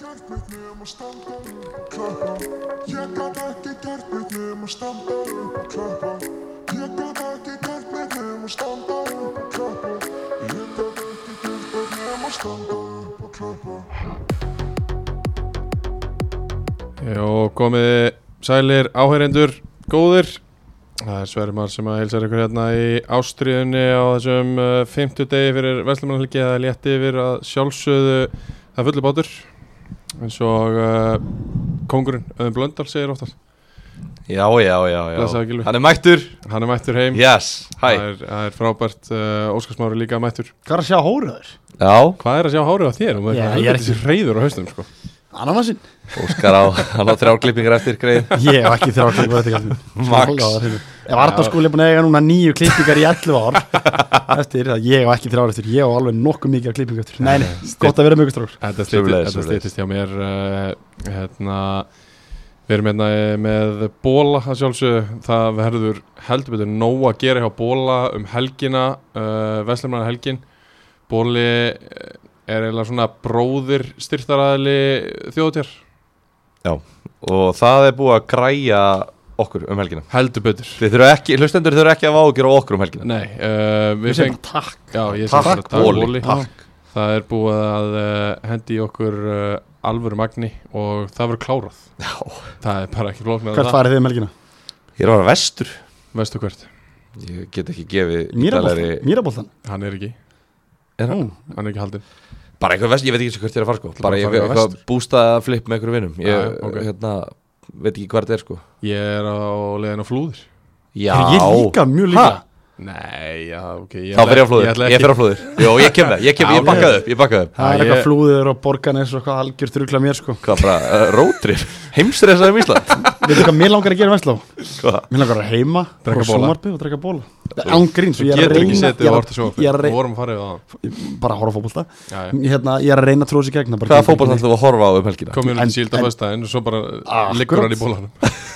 gert neitt nema standa upp klappa. Ég gat ekki gert neitt nema standa upp klappa. Ég gat ekki gert neitt nema standa upp klappa. Ég gat ekki gert neitt nema standa upp klappa. Jó, komið sælir áheyrendur góðir. Það er Sverri Már sem að heilsa ykkur hérna í ástriðunni á þessum uh, 50 degi fyrir Vestlumannhelgi Það er létti yfir að sjálfsögðu það fullu bátur eins og uh, kongurinn Öðum Blöndal segir oftast Já, já, já, já. Hann er mættur Hann er mættur heim Yes, það, er, það er frábært uh, Óskarsmári líka mættur Hvað er að sjá hóruður? Já, Hvað er að sjá hárið á þér? Þú Já, er ég er þessi reyður á haustum sko. Sinn Óskar á Hann á þrjár klippingar eftir greið Ég hef ekki þrjá klippingar eftir kallum Max. Ef Arnór skúli er búin að eiga núna nýju klippingar í 11 ár Eftir ég hef ekki þrjár eftir. Ég hef alveg nokkuð mikið klippingar eftir. Nei, nei, gott að vera mjög strókur Þetta stýttist hjá mér uh, hérna, Við erum hérna með bóla að sjálfsögðu. Það verður heldur betur nóg að gera hjá bóla um helgina uh, Vestlumræna helgin Bóli eh, er eiginlega svona bróðir styrtaræðli þjóðtjar Og það er búið að græja okkur um helgina Heldur betur Þið þurfa ekki, hlustendur þurfa ekki að vágjur á okkur um helgina Nei, uh, við Við segjum feng bara takk Já, ég Takk, segi bara takk Bóli. bóli Takk. Það er búið að uh, hendi í okkur uh, alvöru magni og það verður klárað Já Það er bara ekki flókn Hvert farið þið um helgina? Ég er að vera vestur Veistu hvert? Ég get ekki gefið Mýraboltan? ítarlegri- Mýraboltan? Hann er ekki, Er hann? Hann er ekki haldinn Bara eitthvað vest, ég veit ekki hvert ég er að fara sko Bara eitthvað vestur. bústa flip með einhverjum vinnum Ég, Já, já, ok. hérna, veit ekki hvað þetta er sko Ég er á leiðin á flúðir Já er ég líka mjög líka? Ha? Nei, já, ok ég Þá fyrir ég á flúðir, ætla ég fyrir á flúðir Jó, ég kem það, ég kem, Já, ég bakkaði upp, ég bakkaði upp. Það er eitthvað flúður og borganes og eitthvað algjör þrugla mér sko. Hvað bara, uh, rótrif, heimsreisaði um Ísland? Veitu hvað mér langar að gera Vestló? Hvað? Mér langar að vera heima Drekka bóla. og drekka bóla Án gríns Þú og ég er að getur ekki reyna setið ég og hort að sjóa að- ég er að Við reyna vorum að fara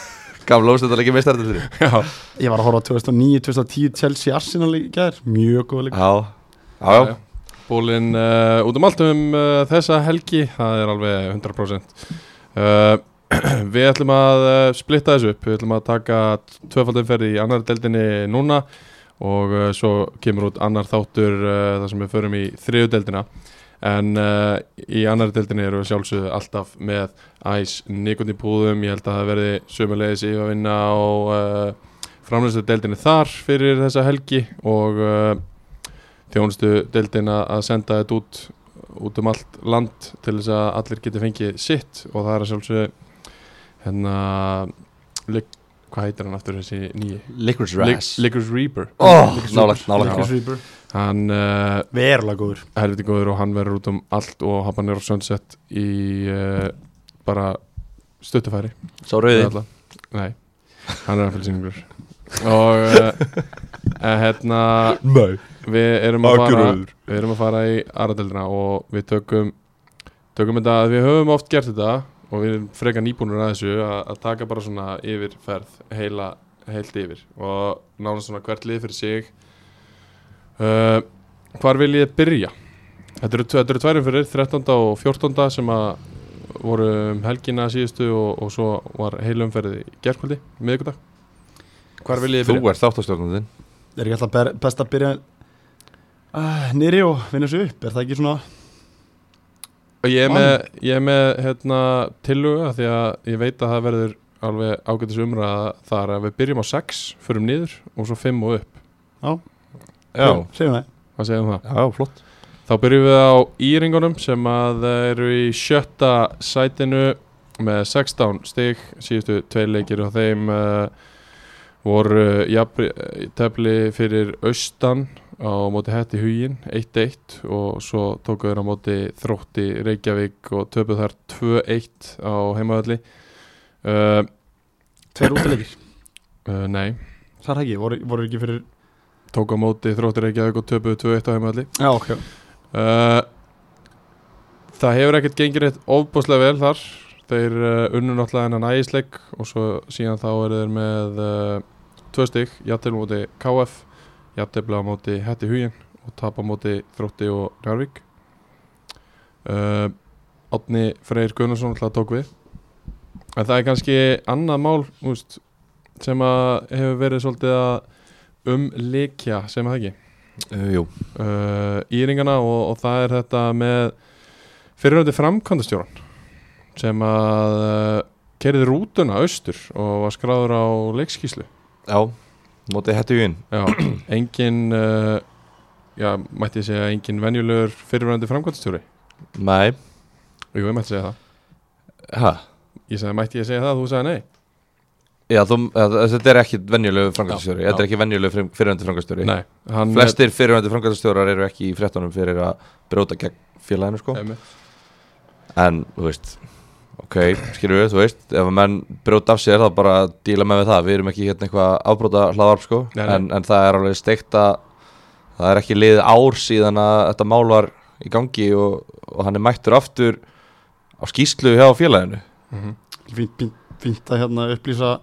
Gamla Já, neitt. Ég var að horfa á 2009-2010 Chelsea Arsenal í gæðir Mjög góð líka Já, já, já. Bólinn uh, út um allt um uh, þessa helgi, það er alveg 100% uh, Við ætlum að uh, splitta þessu upp. Við ætlum að taka tvöfaldumferð í annar deildinni núna og uh, svo kemur út annar þáttur uh, þar sem við förum í þriðu deildina en uh, í annar deildinni erum við sjálfsögðu alltaf með æs nikotínpúðum, ég held að það verði sömulegis í að vinna á uh, framlæstu deildinni þar fyrir þessa helgi og uh, þjónustu deildina að senda þetta út út um allt land til þess að allir geti fengið sitt. Og það er að sjálfsögðu hérna lik, hvað heitir hann aftur þessi nýji Licorice Reaper. Nálægt Licorice Reaper. Hann uh, Verulega góður. helviti góður og hann verður út um allt og Habanero Sunset í uh, bara stuttufæri. Sá rauði. Nei, hann er appelsíningur og uh, uh, hérna Nei. við erum að fara Akkurauður. við erum að fara í aðradeldina og við tökum tökum þetta, við höfum oft gert þetta og við erum frekar nýbúnur að þessu að, að taka bara svona yfirferð heila, heilt yfir og nánast svona hvert lið fyrir sig uh, hvar vil ég byrja? Þetta eru, þetta eru tværum fyrir 13. og 14. sem að voru um helgina síðustu og, og svo var heilumferði í gerkvöldi, miðgudag hvar vil ég Þú byrja? ert þáttastjórnandinn Er ekki alltaf best að byrja uh, Nýri og vinna sig upp Er það ekki svona Ég er með, ég er með hérna, tilluga því að ég veit að það verður alveg ágætis umræða þar að við byrjum á 6, förum niður og svo 5 og upp. Já, Segjum það. Hvað segum það? já, flott. Þá byrjum við á Íringunum sem að eru í sjötta sætinu með 16 stig, síðustu tvei leikir og þeim uh, voru jafn, tefli fyrir austan á móti hætti hugin 1-1 og svo tóku þeir á móti þrótti Reykjavík og töpuð þar 2-1 á heimaðalli uh, Tveir útilegir uh, Nei, Það er ekki Voru, voru ekki fyrir tóku á móti þrótti Reykjavík og töpuð 2-1 á heimaðalli Já, ok. Uh, það hefur ekkert gengið rétt ofbúslega vel þar. Þeir uh, unnu náttúrulega hennan ægisleik og svo síðan þá eru þeir með uh, tvö stygg, á móti KF á móti Hetti Hugin og tap á móti Þrótti og Njárvík uh, Átni Freyr Gunnarsson alltaf tók við. En það er kannski annað mál úst, sem að hefur verið svolítið að umlikja sem að það ekki? Uh, Jú, uh, íringana og, og það er þetta með fyrirhandi framkvæmdastjóran sem að uh, kerði rútuna austur og var skráður á leikskíslu já, mótið hættu inn Já, engin uh, já, mætti ég segja engin venjulegur fyrirhandi framkvæmdastjóri? Nei, Jú, ég mætti segja það. Hæ? Ég sagði, mætti ég segja það, þú sagði nei Já, þú, að, þetta er ekki venjulegu Já, Þetta er ekki venjulegu Nei, hann Flestir fyrirhandi framkvæmstjórar eru ekki í fréttunum fyrir að bróta gegn félaginu sko. En, þú veist Ok, skilur við, þú veist Ef að menn bróta af sér þá bara díla með við það. Við erum ekki hérna eitthvað afbróta hlaðarp sko. En, en það er alveg steikt að Það er ekki liðið ár síðan að þetta mál var í gangi og, og hann er mættur aftur á skýslu hjá félaginu. Mhm. fínt, fínt, fínt að hérna upplýsa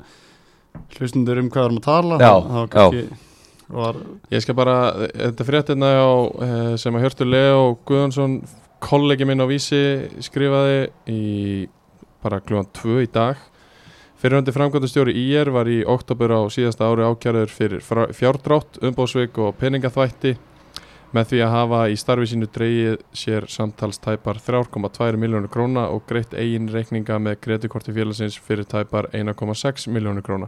hlustundur um hvað við erum að tala. Já, það var kannski var, Ég skal bara, þetta fréttina á, eh, sem að Hjörtur Leo Guðjónsson kollegi minn á Vísi skrifaði í bara klúan 2 í dag. Fyrirhandi framkvæmdastjóri IR var í oktober á síðasta ári ákjærður fyrir fjárdrátt, umbóðsvik og peningaþvætti með því að hafa í starfi sínu dreigið sér samtals tæpar 3,2 miljónur króna og greitt eigin reikninga með kreditkorti félagsins fyrir tæpar 1,6 miljónur króna.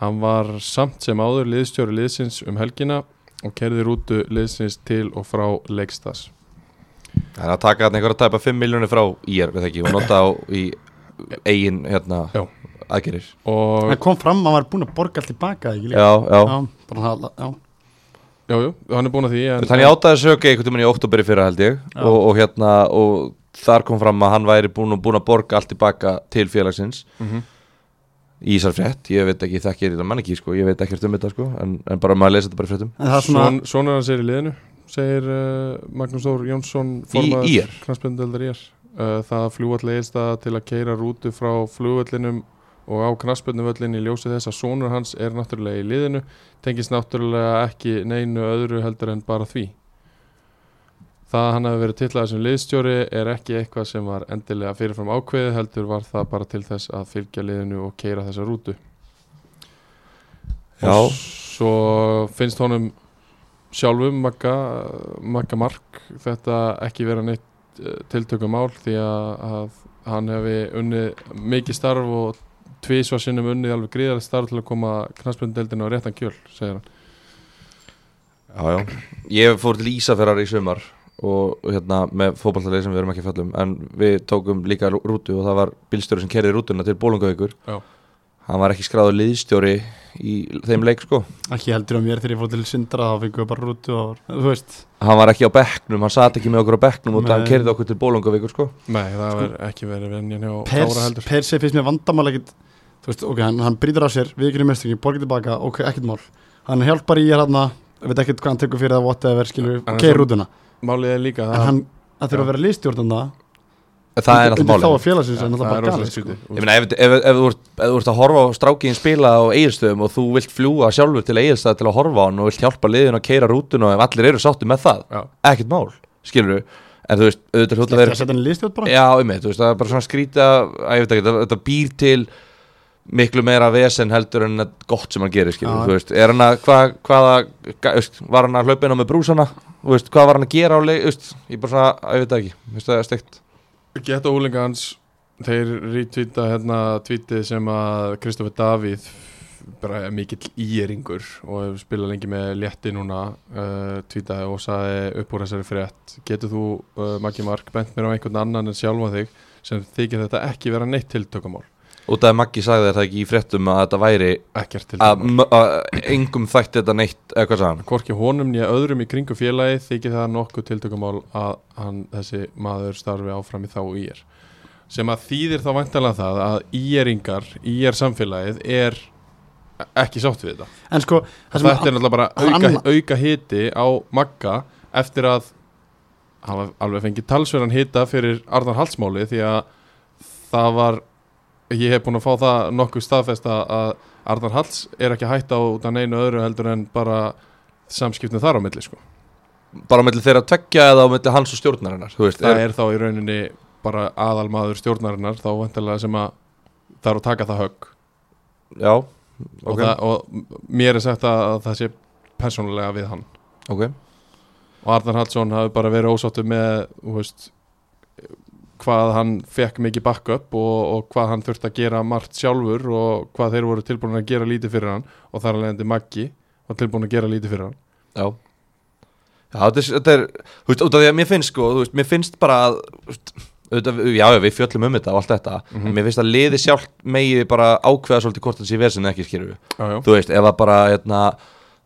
Hann var samt sem áður liðstjóri liðsins um helgina og kerði rútu liðsins til og frá leikstas. Það er að taka þarna einhverja tæpa 5 miljónir frá ír, við ekki, og nota á í eigin, hérna, Já. aðgerir Og, það kom fram að hann var búin að borga allt tilbaka ekki líka Já, já, já, bara já. Jú, jú, hann er búin að því en, Þannig áttaði sögu einhvern tímann í oktober í fyrra held ég og, og hérna, og þar kom fram að hann væri búin, búin að borga allt tilbaka til félagsins Mhm. í þessar frétt, ég veit ekki, þekkir þetta mann ekki, sko, ég veit ekkert um þetta, sko en, en bara maður lesa þetta bara í er svona Sonur hans er í liðinu segir uh, Magnús Þór Jónsson Í IR? knastbundeldar IR uh, það að flugvall eilstaða til að keira rútu frá flugvallinum og á knastbunduvöllin í ljósi þess að sonur hans er náttúrulega í liðinu tengist náttúrulega ekki neinu öðru heldur en bara því það að hann hefði verið tillaði sem liðstjóri er ekki eitthvað sem var endilega fyrirfram ákveðið heldur var það bara til þess að fylgja liðinu og keira þessa rútu Já. og svo finnst honum sjálfum Magga, Magga Mark þetta ekki vera neitt uh, tiltökum mál því að, að hann hefði unnið mikið starf og tvísvar sinnum unnið alveg gríðarlega starf til að koma knastbundeldinu á réttan kjöl segir hann. Já, já, ég fór til Ísafjörðar í sumar og hérna með fótballtalegi sem við erum ekki að fjalla um en við tókum líka rú- rútu og það var bílstjóri sem kerði rútuna til Bólungavíkur Já. hann var ekki skráður liðstjóri í þeim leik sko. Ekki heldur á mér þegar ég fór til Sindra þá fengið við bara rútu og þú veist. Hann var ekki á bekknum, hann sat ekki með okkur á bekknum og Nei. hann kerði okkur til Bólungavíkur sko. Nei, það Sko- verður ekki verið venjan hjá Pers, Kára heldur. Persi finnst mér vandamál ekkit þú veist, ok, hann, hann brýtur af sér við ekki mestingi, borgið tilbaka, ok, ekkert mál. Hann hjálpar í hér hann veit ekkert hvað hann tekur fyrir það whatever, skilur, er svo- rútuna. Málið er líka en það hann, það þurfa að vera liðstjórnanda það er undir náttúrulega þá máli að félagsins það það er bara galið sko. skrítið. Ég meina, ef, ef, ef, þú ert, þú að horfa á strákiðin spila á eiginstöðum og þú vilt fljúa sjálfur til eigilstað til að horfa á hann og vilt hjálpa liðin að keira rútuna og ef allir eru sáttu með það, ekkert mál skilur við, en þú veist, auðvitað hljóta vera að setja hann í liðstjórn bara? Já, einmitt, þú veist, það er bara svona skrýta að ég veit ekki, þetta, þetta býr til miklu meira vesen heldur en gott sem hann gerir, er hann að, hvað, hvaða var hann að hlaupa inn á með brúsana, veist, hvað var hann að gera á leik, þú veist, ég bara svona, að ég veit það ekki það er steikt. Geta húlingans þeir retweeta hérna tweetið sem að Kristoffer Davíð bara er mikill íeringur og hefur spilað lengi með létti núna uh, tweetaði og saði upp úr þessari frétt getur þú, uh, Maggi Mark, bent mér á einhvern annan en sjálfa þig sem þykir þetta ekki vera neitt tiltökumál út af að Maggi sagði þetta ekki í fréttum að þetta væri ekkert að, að engum þætti þetta neitt, eða hvað sagði hann? Hvorki honum nýja öðrum í kringu félagi þykir það nokkuð tiltökumál að hann, þessi maður starfi áfram í þá ír sem að þýðir þá vantalega það að íringar, ír samfélagið er ekki sátt við þetta. En sko, þetta er náttúrulega bara hann- auka, hann- auka hiti á Magga eftir að hafa alveg fengið talsverðan hita fyrir Arnar Halsmáli því að það var ég hef búin að fá það nokkuð staðfest að Arnar Hals er ekki hætta á út af neinu öðru heldur en bara samskiptum þar á milli sko. bara á milli þeirra tveggja eða á milli hans og stjórnarinnar veist, það er, er þá í rauninni bara aðalmaður stjórnarinnar þá vantilega sem að það er að taka það högg. Já, og, ok, það, og mér er sagt að, að það sé persónulega við hann. Ok. Og Arnar Hallsson hafi bara verið ósáttu með þú veist, hvað hann fekk mikið backup og, og hvað hann þurfti að gera margt sjálfur og hvað þeir voru tilbúin að gera lítið fyrir hann og þar alveg endi Maggi var tilbúin að gera lítið fyrir hann Já Já, þetta er, þú veist, út af því að mér finnst sko, veist, mér finnst bara að, já, við fjöllum um þetta og allt þetta, Mhm. en mér finnst að liði sjálf megi bara ákveða svolítið hvort það sé verið sem ekki já. þú veist, ef að bara, hérna,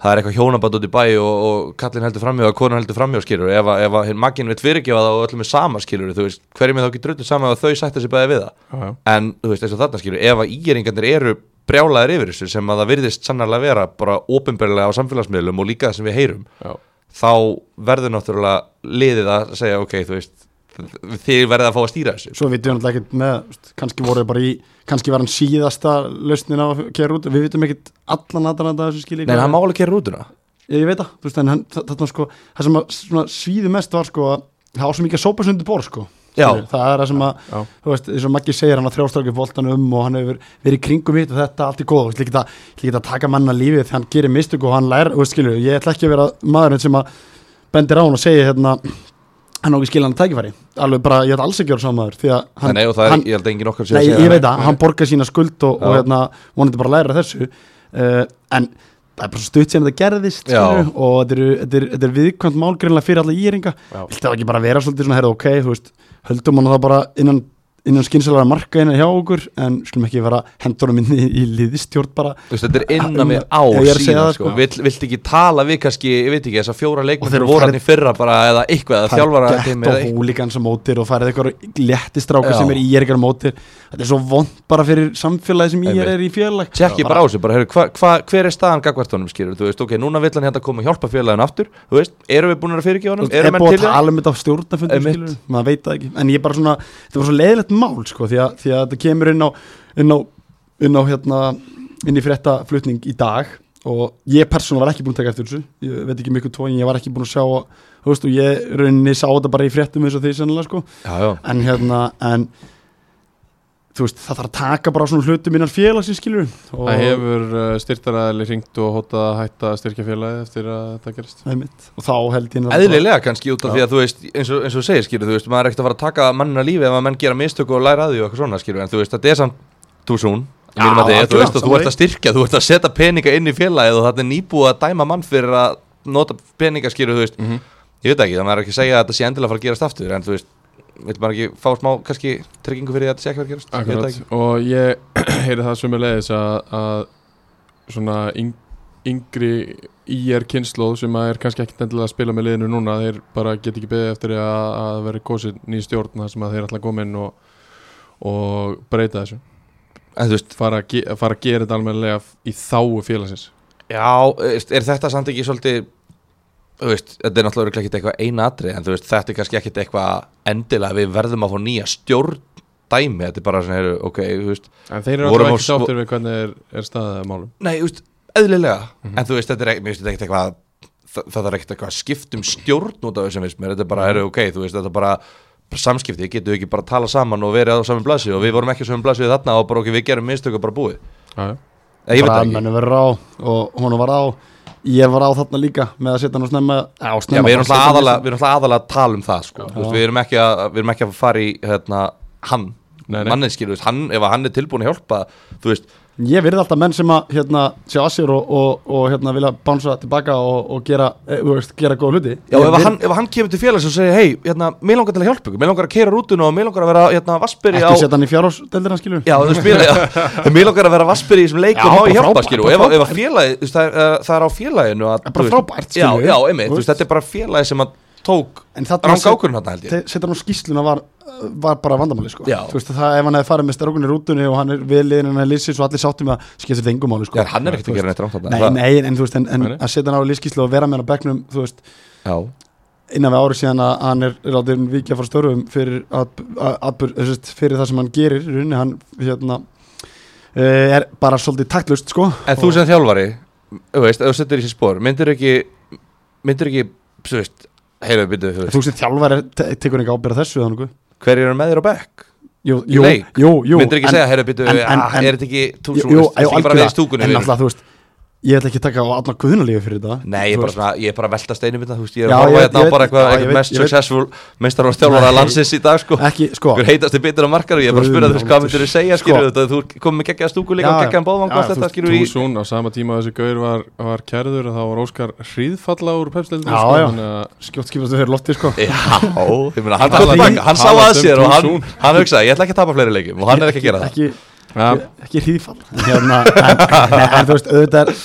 það er eitthvað hjónaband út í bæ og, og kallinn heldur framjá og konan heldur framjá skilur ef að, ef magginn veit fyrirgefa það og öllum er sama skilur þú veist, hverjum er þá ekki drullu sama ef þau sætta sig bæði við það, já. en þú veist, eins og þarna skilur, ef að ígeringarnir eru brjálaðir yfir þessu sem að það virðist sannarlega vera bara ópenbarlega á samfélagsmiðlum og líka það sem við heyrum já. þá verður náttúrulega liðið að segja ok, þú veist þið verðið að fá að stýra þessu Svo vitum við náttúrulega ekkert með kannski voru bara í, kannski var hann síðasta lausnin á að kera út, við vitum ekkert allan aðranda þessu skilji Nei, hann má alveg kera rútuna. Ég, ég veit það, þú veist, en hann, það, það, sko, það sem að svíði mest var sko að það svo mikið að sópa sundi bor sko. Já. Skilurðu, það er það sem að, Já. þú veist, eins og Maggi segir hann að þrjástráki voltan um og hann hefur verið í kringum hitt og þetta allt í góð, þú veist, líka að, að taka manna lífið þegar hann gerir mistök og hann lær, þú veist, skilju, ég ætla ekki að vera maðurinn sem að bendir á hann og segja hérna, hann á ekki skilja hann tækifæri, alveg bara, ég ætla alls ekki að vera sá maður, því að hann, Nei, er, hann, ég held að engin okkar sé að segja ég veit að, hann borgar sína skuld og, og hérna, vonandi bara að læra þessu. Uh, en það er bara stutt sem þetta gerðist og þetta er, er, er viðkvæmt málgreinlega fyrir alla íringa. Já. viltu það ekki bara vera svolítið svona, herra, ok, þú veist höldum hann það bara innan, innan skynsalega marka innan hjá okkur, en skulum ekki vera hendunum inn í, í liðistjórn bara. Þú veist, þetta er innan við ég er að segja síðan sko. sko. Vill, Vilt ekki tala við kannski, ég veit ekki, þessar fjóra leikmenn eru voru hann í fyrra bara eða eitthvað, eða þjálfara það er gett á mótir og farið eitthvað léttistráka Já. sem er í er mótir þetta er svo vond bara fyrir samfélagi sem Einmitt. er í félag. Tjekki bara á sig, bara, hva, hva, hver er staðan gagvart honum skilur, þú veist, ok, núna vill hann hérna koma og hjálpa félagin aftur, þú veist, erum við búin að fyrirgefa Þú um mál sko, því, að, því að þetta kemur inn á inn á, inn á hérna inn í fréttaflutning í dag og ég persónulega var ekki búin að taka eftir þessu. Ég veit ekki mikið tóin, ég var ekki búin að sjá þú veist, og ég rauninni sá þetta bara í fréttum eins og því sennilega sko, Já, já, en hérna en þú veist, það þarf að taka bara svona hlutum innan félagsins skilur og Það hefur uh, styrtaræðili ringt og hótað að hætta styrkja félagið eftir að þetta gerist Einmitt. og þá held ég eðlilega kannski út af Já. því að þú veist eins og, eins og þú segir skilur, þú veist, maður er ekkert að fara að taka mannina lífi ef að menn gera mistök og læra að því og eitthvað svona skilur, en þú veist, þetta er samt túsún, Já, mínum að þið, þú veist, þú ert að styrkja, þú ert að setja peninga inn í félagið og þetta er nýbúið að dæma mann fyrir að nota peninga skilur, þú veist, mm -hmm. ég veit ekki, það maður er ekki að segja að þetta sé endilega að fara að gerast aftur, en þú veist, veit maður ekki fá smá, kannski, tryggingu fyrir að þetta sé ekki fara að gerast, og ég heyri það sömulegis að, að svona yng, yngri IR kynnslóð sem að er kannski ekkert endilega að spila með liðinu núna þeir bara get ekki beðið eftir að, að vera kosið ný stjórn þar sem að þeir koma inn og, og breyta þessu. En veist, fara að, fara að gera þetta almennilega í þáu félagsins. Já, veist, er þetta samt ekki svolítið veist, þetta er náttúrulega ekkert eitthvað eina atrið en þú veist, þetta er kannski ekkert eitthvað endilega við verðum að fá nýja stjórn dæmi, þetta er bara svona, ok, þú veist en þeir eru alltaf ekki sáttir við hvernig er, er staðið að málum. Nei, þú veist, eðlilega. Mhm. en þú veist, þetta er, ekkert eitthvað það, það er ekkert eitthvað að skipta um stjórn út af þessum þetta er bara, heru, ok, þú veist, þetta er bara samskipti, getum við ekki bara að tala saman og verið á saman blasi og við vorum ekki á saman blasi þarna og bara ok, við gerum mistök og bara búið. Það ekki. mennu verður á og hún var á ég var á þarna líka með að setja hann og snemma á Já, snemma við erum bara alltaf setja hann aðalega, í- við erum alltaf aðalega að tala um það sko. Já. við, erum ekki að, við erum ekki að fara í hérna, hann, skilur hann, ef að hann er tilbúin að hjálpa þú veist, ég virði alltaf menn sem að hérna, sjá að sér og, og, og hérna, vilja bánsa tilbaka og, og gera, e, veist, gera góða hluti. Já, ef, virði- hann, ef hann kemur til félags og segir, hei, hérna, mér langar til að hjálpa ykkur mér langar að keira rútuna og mér langar að vera hérna, vasperi á ekki setja hann í fjárhásdeldina skilur Já, mér, já, mér langar að vera vasperi í þessum leik Já, og hjálpa, frábært, skilur ef, ef félagi, það er, uh, það er á félaginu að, bara frábært Já, skilur já, einmitt, þú veist, þetta er bara félagi sem að tók en set- ákvörðun þarna held ég hann á skýsluna var, var bara vandamáli sko. Þú veist, það, ef hann hefði farið með strákunni rútunni og hann er viðliðin hann er lýsis og allir sáttum að skiptir þetta engum máli sko. Já, hann er ekkert að gera neitt þarna nei, nei, en, þú veist, en, en að setja hann á lýskíslu og vera með hann á bekknum þú veist, Já, innan við árið síðan að hann er látið vikið frá störfum fyrir, fyrir það sem hann gerir í rauninni, hann hérna, eh, er bara svolítið taktlust sko. En þú sem þjálfari, þú veist, ef þú setur í sér spór, myndir ekki, myndir ekki, veist, heyrðu, byrju, þú veist, þú veist. þjálfari te tekur ekki ábyrða þessu eða nokkuð? Hver eru með þér á bekk? Jú, í jú, jú, jú myndir ekki en- segja, heyrðu, býtu, en- en- ah, en- er þetta ekki þú, veist, þetta er ekki bara við algjörlega. stúkunni en náttúrulega, þú veist ég ætla ekki að taka á alla guðunarlífi fyrir þetta. Nei, ég er Þú bara svona, ég er bara að velta steinu minna, þú veist, ég er Já, að horfa hérna á bara eitthvað, veit- mest successful meistar og stjálfara landsins í dag, sko. Ekki, sko. Hver heitasti bitur á markar og ég er bara að spyrja þú veist, hvað myndir þú segja, Sko. skilur þú komið með geggjaða stúku líka Já, og geggjaðan bóðvang þú Túsún á sama tíma að þessi gaur var, var kærður og þá var Óskar hríðfalla úr pepsdeildin Já, sko, já. þannig að skjótt skipast þau fyrir lotti sko. Já, hann, sá að sér og hann, hugsaði, ég ætla ekki að tapa fleiri leikjum og hann er ekki að gera það ekki, ja, ekki hríðfall. Hérna, en, en, en þú veist, auðvitað er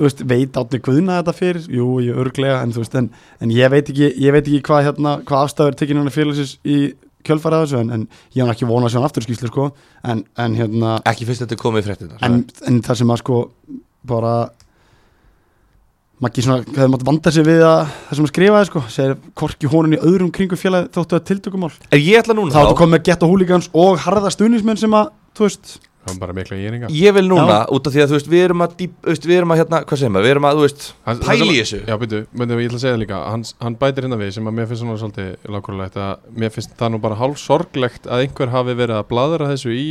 þú veist, veit átni guðna þetta fyrir? Jú, ég örglega, en þú veist en, en ég veit ekki, ég veit ekki hvað hérna, hvað afstæður tekinn hann félagsins í kjölfarið þessu, en, en ég hann ekki vona að sjá hann aftur skýslu, sko, en, en hérna Ekki fyrst þetta er komið í fréttina en, en það sem að sko bara Maggi svona, hvað hefði mátt vanda sig við að það sem að skrifaði sko, segir korki honun í öðrum kringu félagi þóttu að tiltökumál. En ég ætla núna? Þá áttu komið með gett og húlíkans og harða stuðnismenn sem að, þú veist það var bara mikla gýringa Ég vil núna, út af því að þú veist, við erum að, dýp, þú veist, við erum að hérna, hvað segir maður, við erum að, þú veist, pæli í þessu. Já, byrju, við, ég ætla að segja það líka. Hann, hann bætir hérna við sem að mér finnst svona svolítið lágkurlegt að mér finnst það nú bara hálf sorglegt að einhver hafi verið að bladra þessu í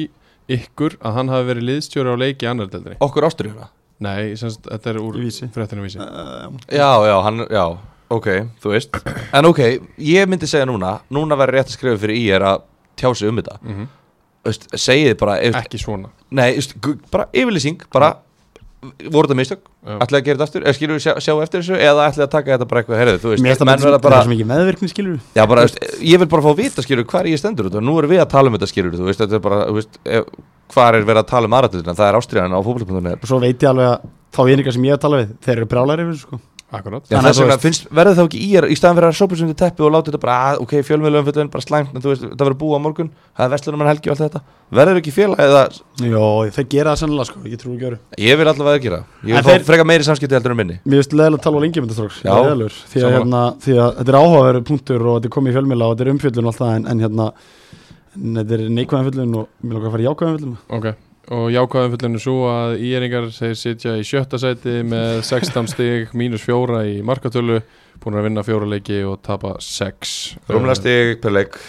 ykkur að hann hafi verið liðstjóri á leiki annar deildinni. Okkur ástriðuna Nei, semst, þetta er úr fréttinu vísi. uh, Já, já, hann, já, ok, þú veist. En ok, ég myndi segja núna, núna að að segið bara, ef, Ekki svona. Nei, bara yfirlýsing, bara voru þetta mistök, ætlaði að gera þetta aftur? Eða skilur við sjá, sjá eftir þessu, eða ætlaði að taka þetta bara eitthvað, heyrðu, þú veist, mér finnst menn það verða bara svo mikið meðvirkni skilur Já, bara, veist, ég vil bara fá að vita, skilur, hvað er ég stendur út og nú erum við að tala um þetta, skilur, þú veist, þetta er bara, þú veist, ef, hvað er verið að tala um aðrættuðina, það er ástriðan á fókbalspunktunni og svo veit ég alveg að þá einingar sem ég hef talað við þeir eru þessu sko Að finnst, verður þá ekki í er í staðan fyrir að sópa sem til teppi og láta þetta bara, að, ok, fjölmiðlum fyrir bara slæmt, en þú veist, það verður búið á morgun það er vestlunum en helgi og allt þetta. Verður ekki félag eða, Jó, þeir gera það sannlega sko, ég trú ekki öru ég vil allavega að gera ég vil freka meiri samskipti heldur en minni. Mér finnst leðilega að tala á lengi með þetta stróks Já, því, að, hérna, því að þetta er áhugaveru punktur og þetta er komið í fjölmjöla og þetta er umfjöllun og allt það en, en hérna en þetta er neikvæðan fjöllun og mér langar að fara í jákvæðan fjöllun Ok Og jákvæðum fullinu svo að íringar þeir sitja í sjötta sæti með 16 stig mínus fjóra í markatölu búin að vinna fjóra leiki og tapa 6 Rúmlega stig per leik.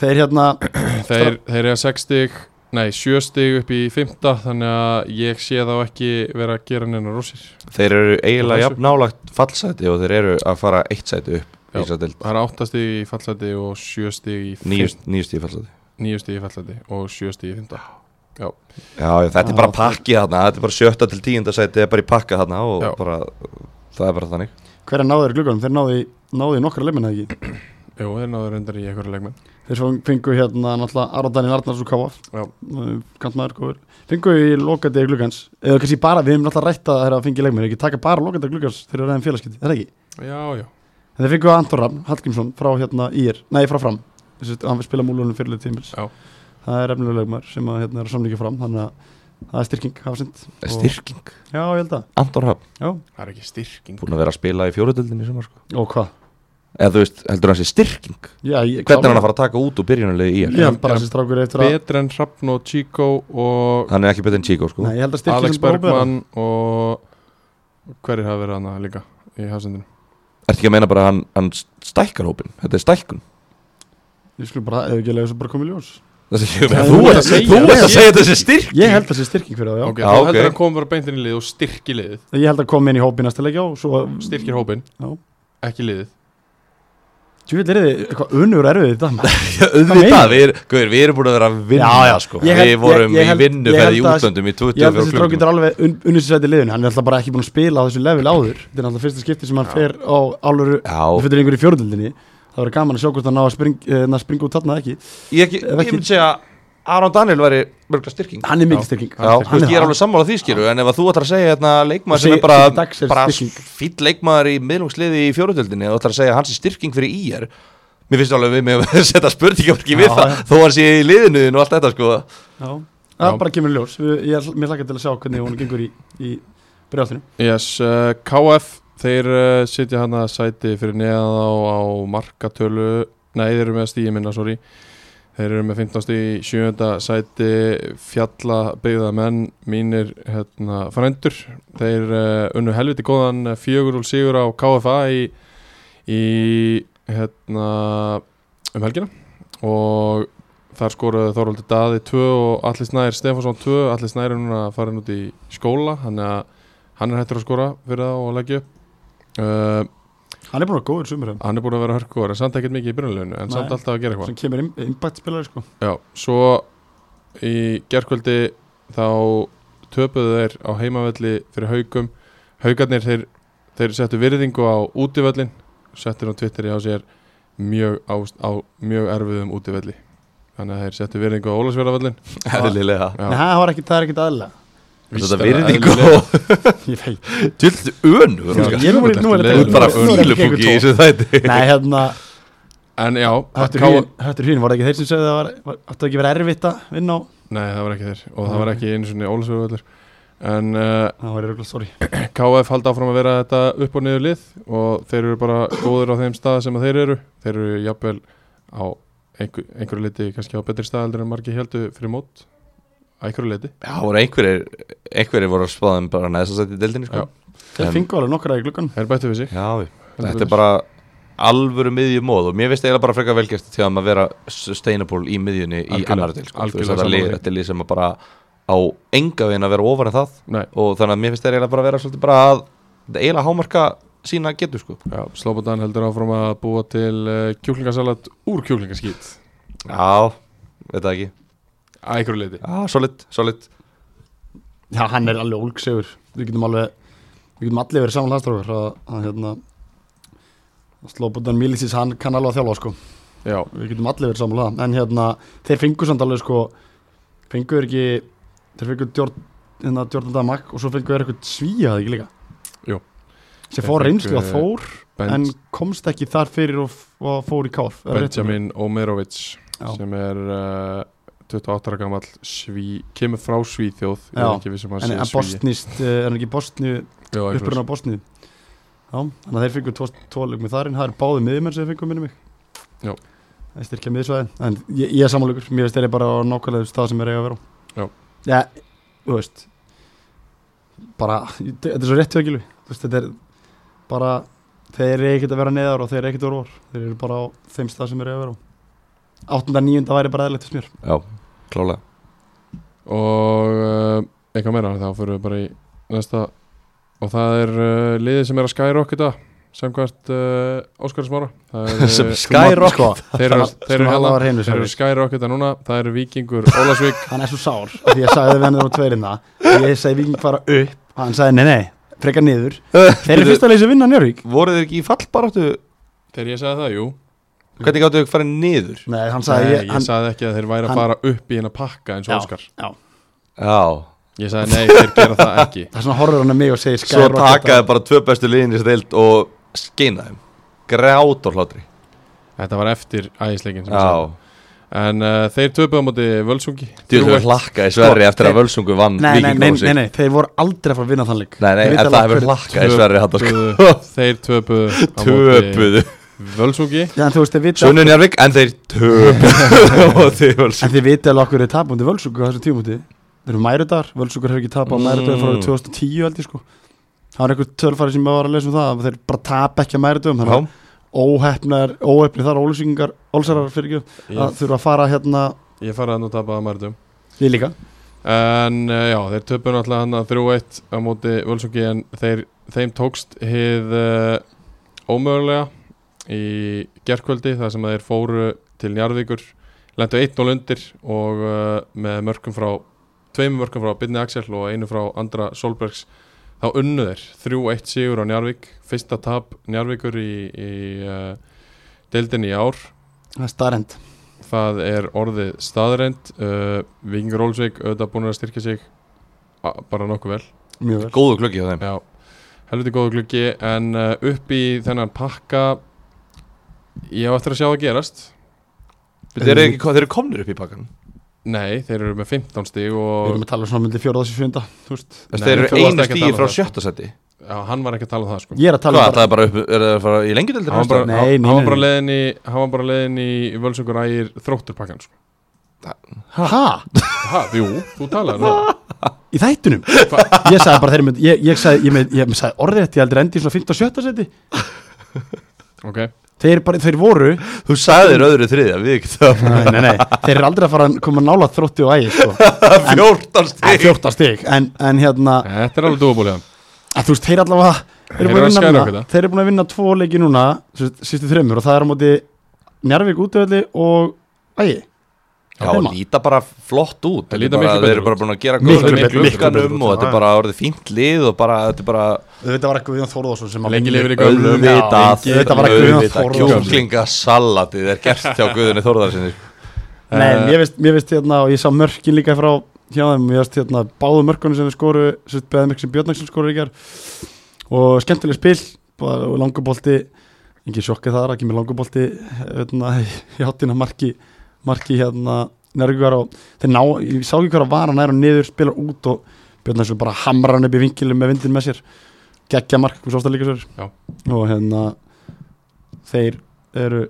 Þeir hérna, Þeir, þeir eru 6 stig Nei, 7 stig upp í 5 þannig að ég sé þá ekki vera að gera neina rússir. Þeir eru eiginlega jafn nálagt fallsæti og þeir eru að fara eitt sæti upp Já. í að deild. Það er 8 stig í fallseti og 7 stig í níu níu stig í fallsæti. 9 stig í fallseti og 7 stig í 5 Já, já, þetta er bara Já, pakki þarna þetta er bara sjötta til tíunda sæti er bara í pakka þarna og Já. bara, það er bara þannig hverja náðu þeir í glugganum? Þeir náðu, í- náðu í nokkra leimina ekki Jú, þeir náður reyndar í einhverju leikmenn Þeir svo fengu hérna náttúrulega Aron Daniel Arnars og Káaf Já. Kantmaður góður Fengu í lokandi gluggans Eða kannski bara, við hefum náttúrulega rætt að þeir að fengi leikmenn Ekki taka bara lokandi gluggans þegar þeir eru ræðin félagskipti Er það ekki? Já, já En þeir fengu Anton Ram, Hallgrímsson frá hérna ír Nei, frá fram Þessi, Hann vil spila múlunum fyrirlið tímils Já. Það er efnilega leikmaður sem að, hérna, er að samlíka fram Þannig að það er styrking hafa sind Styrking, Já, ég held að. Anton Rapp Já. Það er ekki styrking. Búin að vera að spila í fjóruðöldinni sem sko. Og hvað? eða þú veist, heldur hann sé styrking? Já, ég, hvernig er hann að fara að taka út úr byrjunarlegi í Ég er held bara að þessi strákur eftir að Betri en Hrafn og Chico og hann er ekki betur en Chico sko. Nei, ég held að styrking Alex er Bergman og hverjir hafa verið hana líka í hafsendinu? Ertu ekki að meina bara að hann, hann stækkar hópin þetta er stækkun Ekki að er ekki- þú ert að segja þú að þessi styrk. Ég held að þessi styrking fyrir það, já. Ok, Já, þú heldur að koma bara beintin í lið og styrki liðið. Ég held að koma inn í hópi næsta leikja og svo Styrkir hópin, Já. ekki liðið. Tjúvill er þið eitthvað unnur erfið þetta meinar? við, er, erum búin að vera að vinna. Já, já. sko. Held- við vorum ég- ég held- í vinnu ég ferð í að- útlöndum í Ég held að 24 þessi klukktum getur alveg un, unnið sér sæti í liðinu. Hann er alltaf bara ekki búin að spila á þessu level áður. Þetta er alltaf fyrsta skipti sem hann fer á áluru já, Það verður gaman að sjá hvort hann ná að spring, eh, ná að springa út þarna ekki. Ég, ekki, ég myndi segja að Aron Daniel væri mörgla styrking. Hann er mikið Já. styrking. Já, þú veist, ég er alveg sammála því skilu En ef að þú ætlar að segja hérna, leikmaður sem er bara, er bara fýll leikmaður í miðlungsliði í fjóruðöldinni og ætlar að segja að hans er styrking fyrir IR Mér finnst alveg við með að setja spurningamarki við Já, það já. Þó hann sé í liðinu og allt þetta sko. Já. Það Já. bara kemur í ljós. Er mér hlakka til að sjá hvernig hún gengur í, í brjáttinu Yes, uh, KF þeir uh, sitja hana sæti fyrir neðan á, á markatölu. Nei, þeir eru með stíði minna, sorry. Þeir eru með 15 stíð í sjönda sæti. Fjalla byggða menn mínir hérna, frændur. Þeir uh, unnu helviti góðan fjögur og sigur á KFA í, í hérna, um helgina. Og þar skoraði Þorvaldur Daði 2 og Alli Snær Stefansson 2 Alli Snær er núna farin út í skóla hann er, hann er hættur að skora fyrir það og leggja upp uh, Hann er búin að góður sumur hann. er búin að vera hörkur en samt ekkert mikið í byrjunleginu en Nei. samt alltaf að gera eitthvað. Sem kemur impact spilari sko. Já, svo í gerkvöldi þá töpuðu þeir á heimavelli fyrir haugum haugarnir þeir, þeir settu virðingu á útivöllin settur á Twitteri á sér mjög, á, á mjög erfiðum útivelli þannig að þeir settu virðingu á Nei, það var ekki, það er ekkit aðlega Þetta virðingu Ég veit. Djöldu önur Já, Ég er- nú bara fílupúki í þessu þætti. Nei, hérna En já, Höttur hýn, var ekki þeir sem sögðu að það áttu ekki verið erfitt að vinna á Nei, það var ekki þeir. Og það var ekki einu svona Ólasverðavöllur en uh, Það var eitthvað, sorry. KF haldi áfram að vera þetta upp og niður lið og þeir eru bara góður á þeim stað sem að þeir eru. Þeir eru jafnvel á einhver, einhverju liti kannski á betri stað heldur en margir heldur fyrir mót einhverju liti Já, voru einhverjir Einhverjir voru að spáða um bara næsta sætti í deildinni sko. Þeir En- fengu alveg nokkra í gluggan þeir bættu við sig. Já, þetta er bara alvöru miðjumóð og mér finnst eiginlega bara frekar velgjast til að maður vera sustainable í miðjunni í annar del sko. Veist, þetta þetta er lið sem að bara á enga veginn að vera ofar en það. Nei, og þannig að mér finnst eiginlega bara að vera svolítið bara að þetta eiginlega hámarka sína getur sko. Já, Slobodan heldur áfram að búa til uh, kjúklingasalat úr kjúklingaskít. Já, veit það ekki á einhverju liti Já, solid, solid. Já, hann er alveg ólgsegur. Við getum alveg Við getum allir verið saman hlæstrákar að, að hérna Slobodan Milicis, hann kann alveg að þjálfa sko. Já, Við getum allir verið saman það En hérna, þeir fengu samt alveg sko Fengu þeir ekki Þeir fengu Jord- hérna, Jordan Damak Og svo fengu þeir eitthvað svíjaði ekki líka? Jú. Sem fór reynslu að Þór ben, En komst ekki þar fyrir og, og fór í káf? Benjamin Omerovic sem er uh, 28 ára gammal sví, kemur frá Svíþjóð ég Já. að En, en bostnist, uh, er hann ekki eitthvað uppruna á Bosníu? Já, þannig að þeir fengu tvo, tvo leik með þarinn, það er báði miðjumenn sem þeir fengu minni mig. Já. Það er styrkja miðsvæðin, en ég, ég er samanlegur mér veist þeir eru bara á nákvæmlega stað sem þeir eiga að vera á. Já. Já, þú veist bara, þetta er svo rétt veist, þetta er bara þeir eru ekkert að vera neðar og þeir eru ekkert að vera vor þeir eru bara á þeim stað sem þeir eiga að vera á. Áttunda, níunda væri bara eðlert þess mér. Já, klálega. Og uh, eitthvað meira þá fyrir við bara í næsta. Og það er uh, liðið sem er að skyrock þetta samkvæmt uh, Óskar Smára. Það er, Sem uh, Skyrock sko, þeir eru, þeir eru, það hérna, var hreinu þeir eru skyrock þetta núna. Það eru Víkingur Ólasvík hann er svo sár því ég sagði við hann þegar tveirina ég sagði viking fara upp. Hann sagði nei nei, frekar niður. Þeir eru fyrst að leysa vinna Njörvík Voru þeir ekki í fallbaráttu? Þegar ég sagði það, jú Hvernig gáttu þau farið niður? nei, hann Nei, sagði ég, ég, hann, sagði ekki að þeir væri að hann- fara upp í hérna pakka eins og Já. Óskar. já, Já. Ég sagði nei, þeir gera það ekki. Það er svona horfur hann að mig og segir Svo takaði bara. tvö bestu liðin í þessu deild og skeina þeim. Grát og hlátri. Þetta var eftir ægisleikin sem ég Já. sagði. en uh, þeir töpuðu á móti Völsungi. Þú Þrjú hefur hlakkaði Sverri Sko, eftir að þeir- Völsungu vann nei, nei, nei, nei, nei, þeir voru aldrei að fara að vinna þann leik. Nei, nei, Þeir en vita það alveg hefur hver- hlakkað Sverri hann sko. Töpuðu, þeir töpuðu á móti Töpuðu En þeir vita Sunnu Njarvík, en þeir töpuðu Og þeir en Völsungu þið vita alveg okkur er tapundi völsugur á þessum tímúti þeir eru mæruðar, völsugur hefur ekki tapað á Mm. mæruðar frá árið 2010 held ég sko. Það var einhver tölfari sem var að lesa um það að þeir bara tapa ekki að mæruðum þannig að Já, óhefnar, óhefni þar ólusingar, ólusarar fyrir ekki. Að ég, þurfa að fara hérna ég farið að nú tapaði að mærdum við líka? En uh, já, þeir töpuðu náttúrulega hann að 3-1 í gerkvöldi þar sem þeir fóru til Njarðvíkur lentu 1-0 undir og uh, með mörgum frá tveimur mörgum frá Byrni Axel og einu frá Andra Solbergs þá unnu þeir 3-1 sigur á Njarðvík fyrsta tap Njarðvíkur í, í uh, deildinni í ár. Það er starrend það er orðið staðreind uh, Vikingur Ólsvík auðvitað búin að styrkja sig bara nokkuð vel. Mjög vel. Góðu glöggi á þeim. Já, helviti góðu gluggi en uh, upp í þennan pakka ég á eftir að sjá að gerast. Þeir eru, ekki, þeir eru komnir upp í pakkan Nei, þeir eru með 15 stig við og erum að tala um svona myndi fjóra þessi fjönda Nei, Þeir eru þú varst einu ekki að tala um frá það. sjötta seti já, hann var ekki að tala um það sko. Ég er að tala Hvað, um það er bara upp, er það að fara í lengjudeldir Hann var bara, Nei, hann, nei, hann var nei, bara nei. leiðin í hann var bara leiðin í völsungur ægir þrótturpakkan sko. ha, Ha, jú, þú talaði um það. Í þættunum ég sagði bara þeir mynd ég, ég sagði, ég, með, ég sagði orðið þetta ég heldur endi í svona 15 og 17 seti Ok, þeir, bara, þeir voru Þú sagðir öðru þriðja, nei, nei, nei, þeir eru aldrei að fara að koma nála þrótti og ægi sko. 14 Nei, stig 14 stig. En, en hérna, Þetta er alveg dúabúlega að þú veist, þeir allavega þeir eru búin að búin að vinna tvo leiki núna sístu þreymur og það er á móti Njarvík útöðli og ægi Já, líta bara flott út. Þeir eru bara búin að gera Miklu góða með glukkanum og þetta er bara orðið fínt lið og bara, þetta er bara þetta var eitthvað Guðjón Þórðarsson sem að Lengi lifir í gömlum. Þetta var að Guðjón Þórðarson. kjúklingasalatið er gert hjá Guðunni Þórðarsinni Nei, Eh, mér veist, mér veist hérna og ég sá mörkin líka frá hjá þeim, mér veist hérna báðu mörkunum sem við skoru sem beðum ekki sem Björnaksson skoru í gær. Og skemmtileg spil bara langubolti, ekki sjokkið þar ekki með langubolti hérna, marki, hérna og þeir ná, ég sá ekki hver að vara nær og niður, spilar út og Björnaksson bara hamrar hann upp í vinkilum með vindin með sér. Geggja mark, sást það líka sér Já. og hérna þeir eru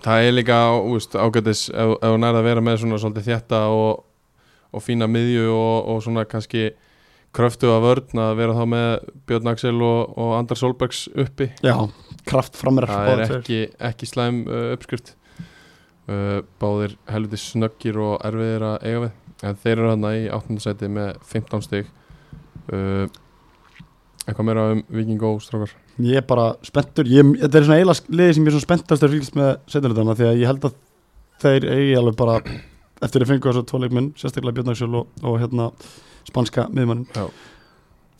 Það er líka ágætis ef, hún er að vera með svona svolítið þjætta og, og fína miðju og, og svona kannski kröftu að vörn að vera þá með Björn Axel og, og Andar Solbergs uppi. Já, kraft frammeir það er ekki, ekki slæm uh, uppskrift báðir helviti snöggir og erfiðir að eiga við. En þeir eru hann í 8. seti með 15 stig. Uh, eitthvað meira um Viking Go strákar? Ég er bara spenntur, ég, þetta er svona eiginlega liði sem ég er svona spenntastur að fylgst með setjulitana því að ég held að þeir eigi alveg bara eftir að fengu þessu tvo leikmenn, sérstaklega Björn Axel og, og hérna spanska miðmann Já.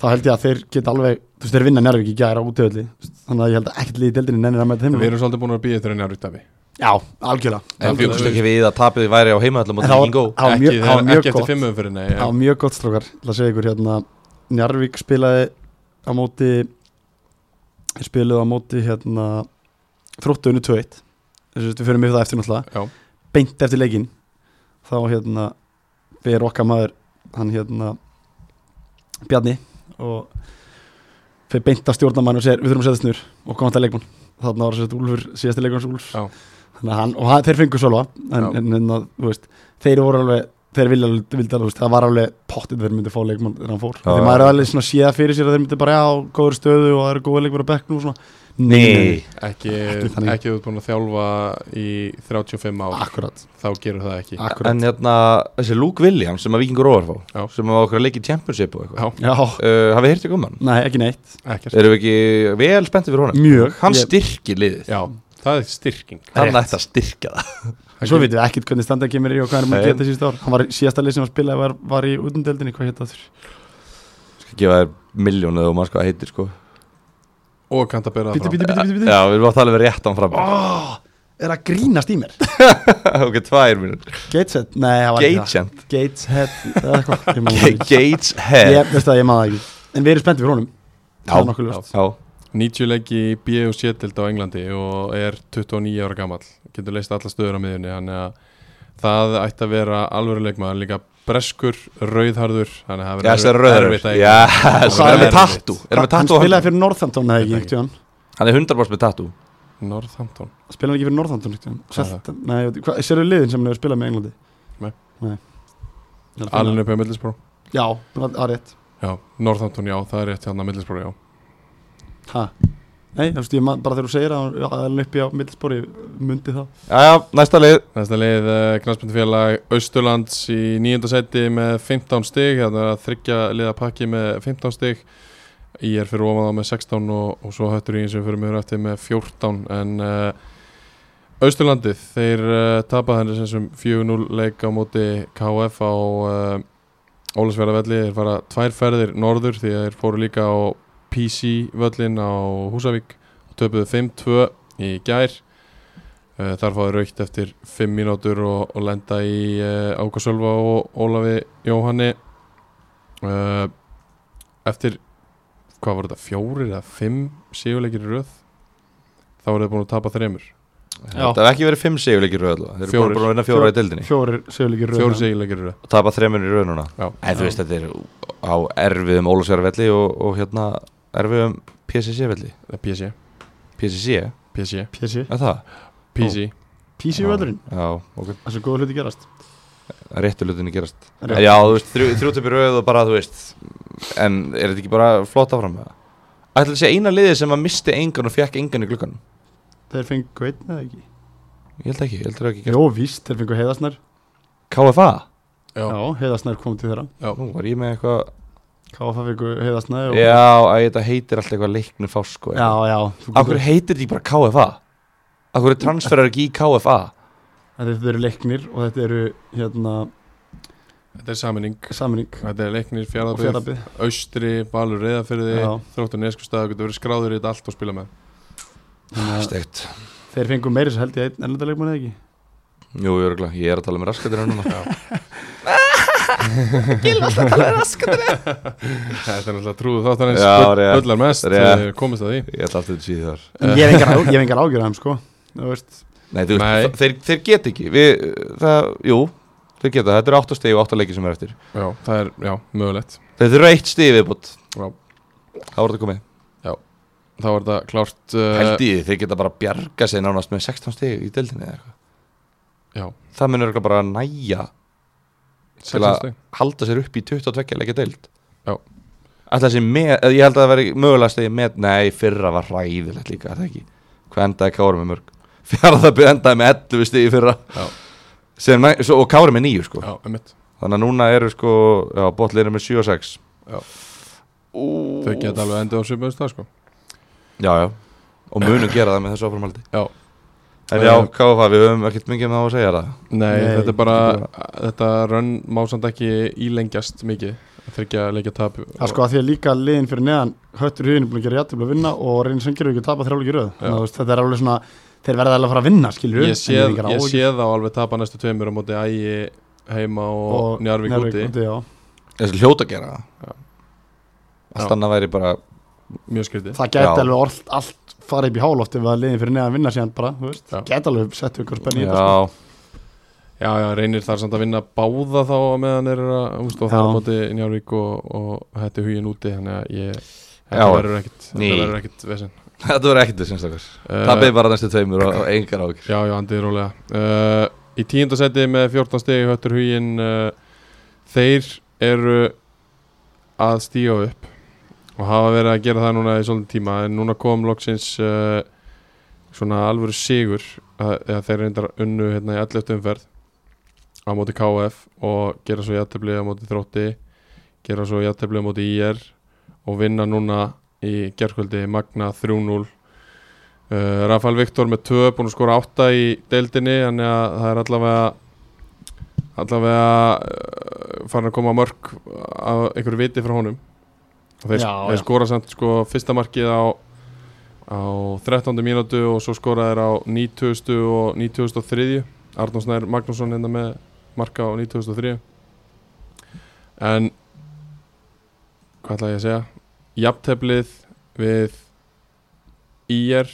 þá held ég að þeir geta alveg, þú veist þeir vinna Njárvík í gæra útöðli, þannig að ég held að ekkert liði deildinni nennir að mæta þeim. Við erum svolítið búin að býja enn árið Já, algjörlega. En fjögust við- ekki við að tapið væri á heimaðallum og það það var ekki, mjög- það var ekki eftir gott. fimmum fyrir nei Það var mjög gott strókar, til að segja ykkur hérna Njarvík spilaði á móti þeir spilaði á móti hérna þróttuðinu 2-1 þess að við fyrir mig það eftir náttúrulega. Já. beint eftir leikinn. Þá hérna fyrir okkar maður hann hérna Bjarni og fyrir beint að stjórnamann og segir við þurfum að setja snur og koma til leikmann. Þarna var setja Úlfur síðasti leikmanns Úlfs. Já. þannig að hann, og hann, þeir fengur svolva en, en, en að, þú veist, þeir voru alveg þeir vilja, alveg- það var alveg pottið þeir myndi fá leikmann þegar hann fór. Já, þegar maður er alveg svona séða fyrir sér að þeir myndi bara já, góður stöðu og það eru góða leikmann á bekknum og svona. Nei, ekki, Ekki þú ert búin að þjálfa í 35 ár. Akkurat, þá gerur það ekki. Akkurat. En hérna þessi Luke Williams sem að Vikingur ofar fá Já. sem að okkur að leiki Championship og eitthvað. Uh, Hafið hirtið um hann? nei, ekki neitt. Ekkert. Erum við ekki vel spenntið fyrir honum? mjög, Hann Ég- styrkir liðið. Já, það er styrking. Ætti að styrkja það. Svo veitum við ekkert hvernig standað kemur í og hvað er maður Nei. að geta síðust ár. Hann var síðasta lið sem var spilað var, var í utandeldinni, hvað hétt það þurr Skal gefa þér miljónu og maður sko að heitir sko. Og kannt að bera það fram. Já, við erum að tala við rétt án fram. Oh, er að grínast í mér? Ok, tvær mínútur. Gateshead, nei, það var ekki það. Gateshead? Gateshead. Gateshead. Ég ég maður það ekki. En við erum spenntið fyrir honum. Það er nokkuð ljóst. Já, 90 leiki í B og C-dild á Englandi og er 29 ára gamall. Getur leist alla stöður á miðjunni þannig að það ætti að vera alvöru leikmaður líka breskur, rauðharður þannig að það Já, verður er erfitt að- Já, Það er er með tattu Er með Hann spilaði fyrir Northampton eða ekki Hann er 100% með tattu Northampton. Spilaði ekki fyrir Northampton er Nei, ég veit- hvað, sérðu liðin sem hann hefur spilað með Englandi? Nei. Alveg upp á Middlesbrough. Já, það er rétt. Já, Northampton, já, það er rétt hérna Middlesbrough, já Ha? Nei, þú veist, ég man, bara þegar þú segir að hann er uppi á middilspori mundi það. Já, já, næsta lið. Næsta lið, uh, knastbundfélag Austurlands í nýjönda seti með 15 stig, þannig að þryggja liða pakki með 15 stig. Í er fyrir ofan þá með 16 og, og svo höttur í eins og fyrir mjög eftir með 14 en uh, Austurlandið, þeir uh, tapa henni sem 4-0 leik á móti KF á uh, Ólasverðavelli, þeir fara tvær ferðir norður því að þeir fóru líka á PC völlin á Húsavík og töpuðu 5-2 í gær Uh, þar fáið raukt eftir 5 mínútur og, og lenda í uh, Áka Sölva og Ólafi Jóhanni uh, eftir hvað var þetta, fjórir eða fimm sigurleikir í röð þá voru þið búin að tapa þremur Já. Það hef ekki verið 5 sigurleikir í röð. Þeir eru Fjórir. búin að vinna fjóra í deildinni Fjórir í röð og tapa þremur í röð núna Já. En þú veist, þetta er á erfiðum Ólusverðarvelli og, og hérna erfiðum PCC-velli Eh, PC, PCC, PC, PC er það? PC PC völlurinn? Já, ok, Það sem góða hluti gerast. Réttu hlutinni gerast. Rétt. Já, þú veist, þrjú, þrjú töpi röð og bara, þú veist En er þetta ekki bara flott áfram? Með það? Ætla að sé eina liðið sem að misti engan og fekk engan í glukkanum þeir fengu einn eða ekki? Ég held ekki, ég held ekki Jó, víst, þeir fengu heiðasnær KFA? Já, Já, heiðasnær kom til þeirra. Já, Nú var ég með eitthvað KFA fengu heiðasnær og... Já, að þetta heitir alltaf eitthvað leiknir fásk sko, já, já hverju heitir þetta ekki bara KFA? Af hverju transferar ekki í KFA? Þetta eru leiknir og þetta eru hérna þetta er saminning saminning Þetta er leiknir fjaraðbyggð Austri, Balur, Reyðafyrði Já. Þróttur Neskustad, þú getur verið skráður í þetta allt og spila með Þannig að Stegt Þeir fengu meiri svo held ég einn ennlega eða ekki Jú, ég er, örugglega. ég er að tala með raskatir núna Þetta er náttúrulega trúðu Já, bull- rétt. Bullar mest, Rétt. eh, komist að því. Ég ætla alltaf til síðu þar. En ég hef engar, á- ég hef engar ágjörðum sko. Þú veist. Nei, þú Nei. veist, þeir, þeir get ekki. Við, það, jú, þeir geta. Þetta eru 8 stegi og 8 leiki sem er eftir. Já, það er, já, mögulegt. Þeir eru eitt stegi viðbútt Já. Það voru þetta komið. Þá er þetta klárt uh, Held í því, þeir geta bara bjarga sig nánast með 16 stegi í deildinni eða eitthvað. Já, Það örugglega bara næja til 16 að halda sér upp í 22 leikja deild. Ætla þessi með, ég held að það veri mögulega stegi með, nei, fyrra var hræðilegt líka, er það ekki? Hvað endaði Kári með mörg? Fjaraðabbi endaði með 11 stegi fyrra. Sem, svo, og Kári með 9 sko. Já, Þannig að núna eru sko, já, botlir með 7 og 6 Já. Ú, Þau geta alveg endið á svipaðum stað sko. Já, já, og munum gera það með þessu áframaldi Já. En já, KFA, við höfum ekkert mikið með það að segja það. Nei, Nei, þetta er bara, þetta þetta rönn má samt ekki ílengjast mikið Þeir ekki að leikja tap Það er sko að því að líka liðin fyrir neðan Höttur huginn er búin að gera jættið að vinna og reynir sem gerur ekki að tapa þrjáleiki röð Þannig að þetta er alveg svona Þeir verða alveg að fara að vinna, skilur Ég sé, ég sé þá alveg tapa næstu tveimur á móti ægi heima og, Njarvík úti. já. Þessi hljóta að gera Já. það Allt annað væri bara Mjög skrítið. Það gæti alveg orð, allt fara upp í háloft ef að liðin fyrir neðan vinna síðan bara þú veist. Já. Gæti alveg sett ykkur spenni í þetta sko. Já, Já, já, reynir þar samt að vinna báða þá meðan er að, úst, og það er á Já. móti Njarvík og, og er hugin úti þannig að ég, þetta verður ekkit þetta verður ekkit vesen þetta verður ekkert þessum stakar uh, Tappið bara næstu tveimur og, og engar ákir Já, já, andið rólega uh, Í tíundasetti með 14 stegi höttur hugin uh, Þeir eru að stíga upp og hafa verið að gera það núna í svolítið tíma en núna kom loksins uh, svona alvöru sigur að, að þeir reyndar unnu hérna í 11. umferð á móti KF og gera svo jættefli á móti þrótti gera svo jættefli á móti IR og vinna núna í gerkvöldi Magna 3-0 Uh, Rafael Viktor með 2 búin að skora 8 í deildinni að það er allavega allavega uh, farin að koma mörg af einhverju viti frá honum og þeir, Já, þeir já. skora samt sko fyrsta markið á á 13. mínútu og svo skora þeir á 90. og 93. Arnóð Snær Magnússon hérna með marka á 93. en hvað ætla ég að segja jafnteflið við IR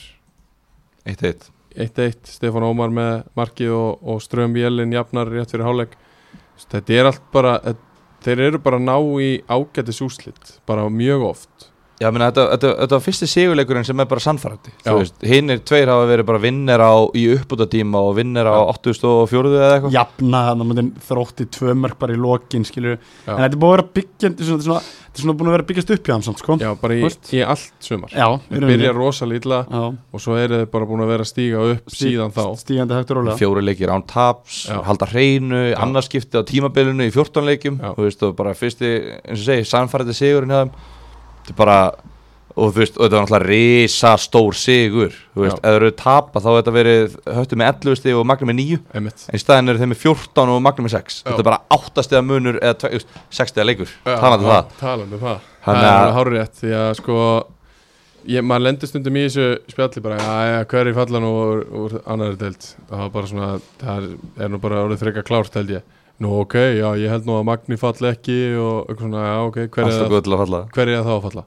1-1 1-1, Stefán Ómar með markið og, og Ström Jellin jafnar rétt fyrir hálfleik þetta er allt bara eh, þeir eru bara að ná í ágætis úslit bara mjög oft Já, menna, þetta, þetta, þetta var fyrsti sigurleikurinn sem er bara sannfærandi veist, Hinnir tveir hafa verið bara vinnir á í uppbútatíma og vinnir á Já. 84 eða eitthvað. Jafna þannig að maður þrótti tvö mörg bara í lokin skilur Já. En þetta er búið að vera byggjandi Þetta er svona, þetta er svona búin að vera byggjast upp hjá hann samt sko. Já, bara í, í allt sumar. Rauninni. byrja Já, og svo eru þeir bara búin að vera að stíga upp Stíg- síðan þá. Fjóri leikir án taps, Já. halda hreinu annarskipti á tímabilinu í 14 leikjum Já. Þú veist, og bara fyrsti, eins og segi, sannfærandi sigurinn hjá þeim Þetta er bara, og þú veist, og þetta var náttúrulega risa stór sigur Þú veist, Já. ef þeir eru tapa þá hefur þetta verið höttu með 11 stig og magnum með 9 einmitt. En í staðin eru þeim með 14 og magnum með 6 Já. Þetta er bara 8 stiga munur eða tve- þú veist, 6 stiga leikur, talandi um það. talandi um það. Þannig það er að- alveg hárið rétt því að sko ég, maður lendur stundum í þessu spjalli bara, já, hver er falla nú úr, úr annari deild? Það var bara svona, það er, er nú bara orðið frekar klárt held ég nú ok, já, ég held nú að Magni falli ekki og eitthvað svona, já, ok, hver er það hver er það að falla?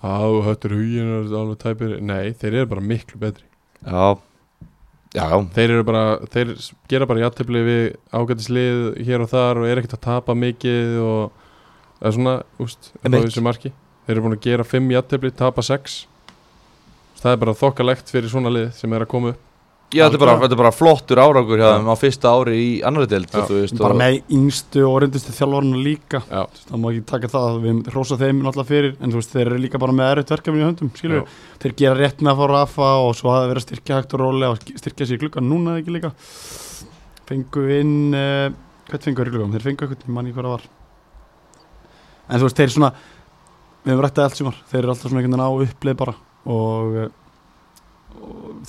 Á, höttur hugin og alveg tæpir nei, þeir eru bara miklu betri. Já, já, þeir eru bara, þeir gera bara játtöfli við ágætislið hér og þar og er ekkert að tapa mikið og það er svona, úst, á Einmitt. þessu marki. Þeir eru búin að gera fimm játtöfli, tapa sex. Það er bara þokkalegt fyrir svona lið sem er að koma upp Já, þetta er bara, þetta er bara flottur árangur hjá þeim á fyrsta ári í annari deild Já. þú veist, bara og- með yngstu og reyndustu þjálfarna líka. Það má ekki taka það, við hrósa þeim náttúrulega fyrir, en þú veist, þeir eru líka bara með erfitt verkefni í höndum, þeir gera rétt með að fá Rafa og svo að vera að styrkja hægt og rólega og styrkja sér í gluggan núna eða ekki líka. Fengu inn uh, hvað fengu þeir gluggan, þeir fengu eitthvað ég manni hvað það var. En þú veist, þeir svona við hefum rættið allt sumar, þeir eru alltaf svona einhvern veginn á uppleið bara og, eh, og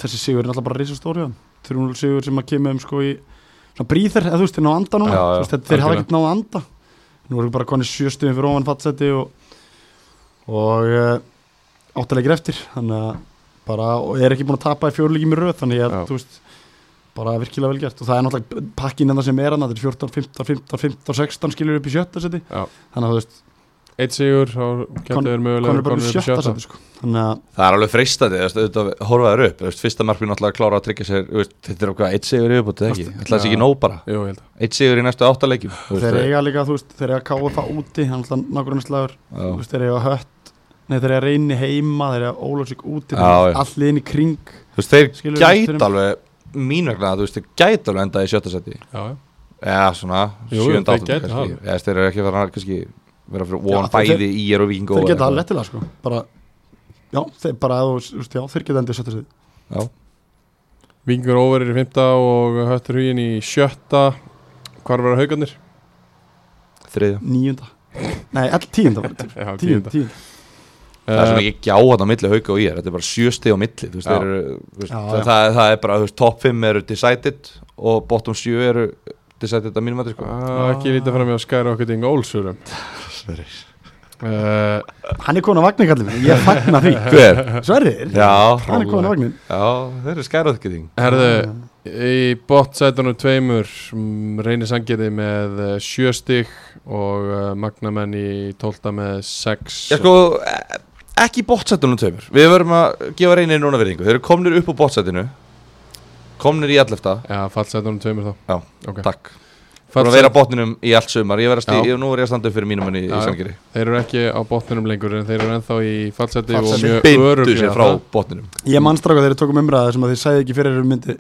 þessi sigur er alltaf bara risastóri þrjúnul sigur sem að kemur um sko í svona bríðir, eða þú veist, þeir ná að anda núna. Já, já, veist, þeir, hafa ekkert náð að anda. Nú við bara konið sjöstuðin fyrir ofan fattseti og og uh, áttalegir eftir. Þannig að bara, og er ekki búin að tapa í fjórleikjum í röð þannig að, þú veist bara virkilega vel gert. Og það er náttúrulega pakkin en það sem er hann, þetta er 14, 15, 15, 15, 16 skilur upp í sjötta seti. Þannig að þú veist, eitt sigur upp í sjötta seti sko. þannig að, Það er alveg freistandi, þú veist, auðvitað horfaður upp Fyrsta markmið náttúrulega að klára að tryggja sér Þetta er okkar eitt sigur yfirbútið ekki? Það er ekki nóg bara? Að Eitt sigur í næstu veist, þeir það- eiga líka, þú veist, þeir eiga KFA úti hann er alltaf nákvæmlega slagur þeir eiga hött nei, þeir eiga reyni heima, þeir eiga ólótsík úti allt liðin í kring. Þú veist, þeir fyrir- alveg mín vegna, þú veist, þeir gæti alveg enda í sjötta seti Já, já. Eða svona, sjönda þeir það. þeir vera fyrir Já, von þeir- bæði í er og vikingo þeir geta það lettilega sko. Bara, já, þeir bara, þú veist, já, þeir geta endið sjötta seti Já, Vingur over er í fymta og höttur hugin í sjötta. Hvar verða haugarnir? þriðja. Níunda. Nei, all tíunda Já, tíunda, tíunda. Það er svona ekki gjáðan á milli hauka og ég þetta er bara sjösti á milli þú veist, Já. þeir eru, veist, Já, það, já. það, það er bara, þú veist, top 5 eru decided og bottom 7 eru decided að mínum að sko. ah, Ekki lítið fram með að skæra okkur ting ólsurum uh, hann er komin á vagnin kallið minn, ég fagna því. Hver? Sverrir, Já, hann er komin á vagnin já, þeir eru skærað ekki þing Herðu, í bottsætunum tveimur mm, reynir sangiði með eh, sjö stig og uh, magnamenn í tólta með sex. Já, sko, ekki bottsættunum tveimur. Við verum að gefa reynir núna verðingu Þeir eru komnir upp á bottsættinu Komnir í allefta, Já, fallsætunum tveimur þá. Já, okay. takk Búin að vera á botninum í allt sumar. Ég verð að Já. stíð, nú er ég að standa upp fyrir mínum manni í sangeri Þeir eru ekki á botninum lengur en þeir eru ennþá í fallsæti og mjög öruglega sér frá það. botninum. Ég mannstráka þegar ég tókum umræða sem að þeir sagði ekki fyrir að myndi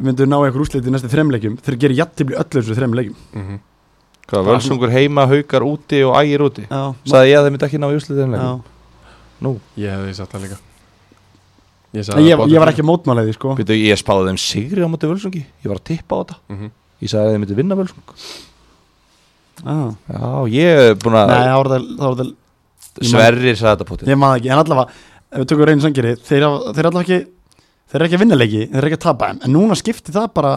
myndu ná einhver úsliti í næstu þremleikjum þeir gerir jattibli öllu þessu þremleikjum Mhm. Hvað, völsungur heima, haukar úti og ægir úti? Já, Saði ég að þeir myndi ekki ná í Nú, Ég Ég, ég, ég var ekki mótmálaði sko. Býtu, ég spáði þeim sigri á móti völsungi. Ég var að tippa á þetta. Mm -hmm. Ég sagði að þeir myndi vinna völsung. Ah. Já, ég er búin að nei, það var það, það, það ég Sverrir sagði þetta potið. Ég maður ekki, en allavega ef við tökum reynin sangeri, þeir, hafa- þeir allavega ekki þeir eru ekki að vinna leiki, þeir eru ekki að tapa þeim en núna skipti það bara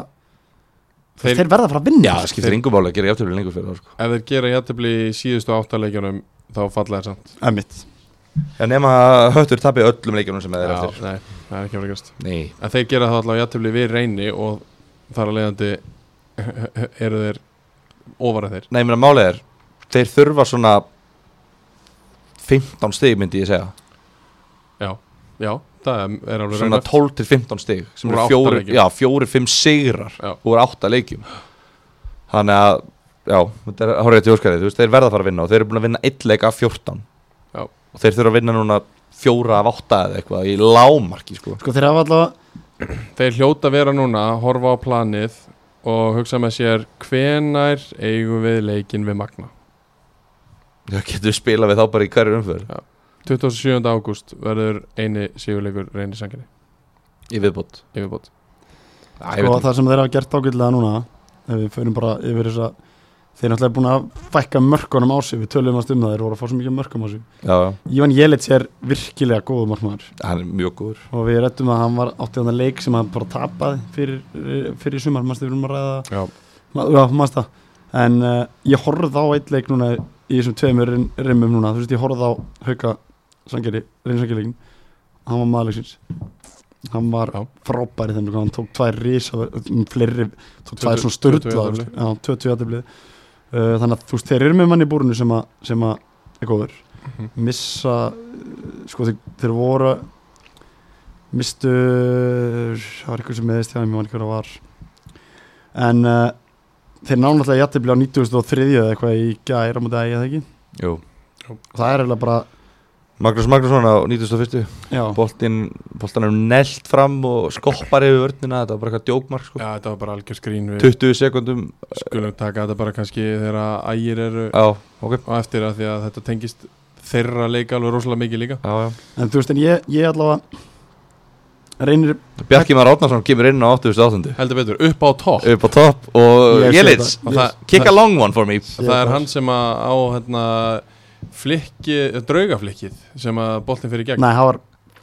þeir, Þeir- verða að fara að vinna. Já, það skiptir yngum máli að gera jafntöfli lengur fyrir það sko. Ef þeir gera jættibli í síðustu áttaleikjunum þá falla þeir samt. Ömmit. Já, nema höttur tapi öllum leikjunum sem þeir eru eftir. nei, það er ekki að vera gæst Nei, En þeir gera það allavega jættibli við reyni og þar að leiðandi eru þeir ofar að þeir nei, mér að málið er Þeir þurfa svona 15 stig myndi ég segja Já, já, það er alveg Svona raunhæft. 12 til 15 stig sem eru fjóri, já, fjóri, fimm sigrar Já. úr átta leikjum Þannig að Já, þetta er horrið til óskarið, þú veist, þeir verða að fara að vinna og þeir eru búin að vinna eitt leik af 14 Já. og þeir þurfa að vinna núna fjóra af átta eða eitthvað í lámarki sko. sko þeir hafa allavega Þeir hljóta að vera núna, horfa á planið og hugsa með sér hvenær eigum við leikin við Magna? Það getur við spila við þá bara í hverju umför 27. ágúst verður eini sigurleikur reynir sanginni í viðbót. Æ, ég sko, veit það sem þeir hafa gert ágætlega núna ef við förum bara yfir þess að þeir eru náttúrulega búin að fækka mörkunum á sig. Við tölum að stumna þeir voru að fá svo mikið mörkum á sig. Ívan Jelits er virkilega góð markmaður. Hann er mjög góður. Og við rettum að hann var áttið þannig leik sem hann bara tapaði fyrir, fyrir sumar, mannstu við erum að ræða Já, Ma- Já, maður það? En uh, ég horfði á eitt leik núna í þessum tveimur rim- rimmum núna. Þú veist, ég horfði á Hauka Sangeri, reynsangerileikin Hann var maðurleiksins Hann var Já. frábær í þeim leik, Hann tók tvær rísa, fleiri Tók tvær 20 svona störtla 20 jafntefli. Já, 20 jafntefli uh, Þannig að þú veist, þeir eru með mann í búrinu sem að, sem að er góður. Mhm. Missa uh, Sko, þeir, þeir voru Mistu Það var eitthvað sem meðist ég man ekki hvað það var. En uh, þeir náttúrulega jættibli á 93 eða eitthvað í gæra mútið ægja það ekki? Jú, og það er eiginlega bara Magnús Magnússon á 91. Já, Boltin, boltan er nelt fram og skoppar yfir vörnina. Þetta var bara eitthvað djókmark sko. Já, þetta var bara algjör skrín við 20 sekundum skulum taka þetta bara kannski þegar ægir eru Já, ok. á eftir að því að þetta tengist þeirra leika alveg rosalega mikið líka. Já, já. En þú veist, en ég, ég allavega reynir Bjarki Már Átnarsson kemur inn á 88. heldur betur, upp á topp. Upp á topp og Jelits. og það, kick a long one for me. og það er hann sem að á hérna, flikki, draugaflikkið sem að boltin fyrir í gegn. Nei, það var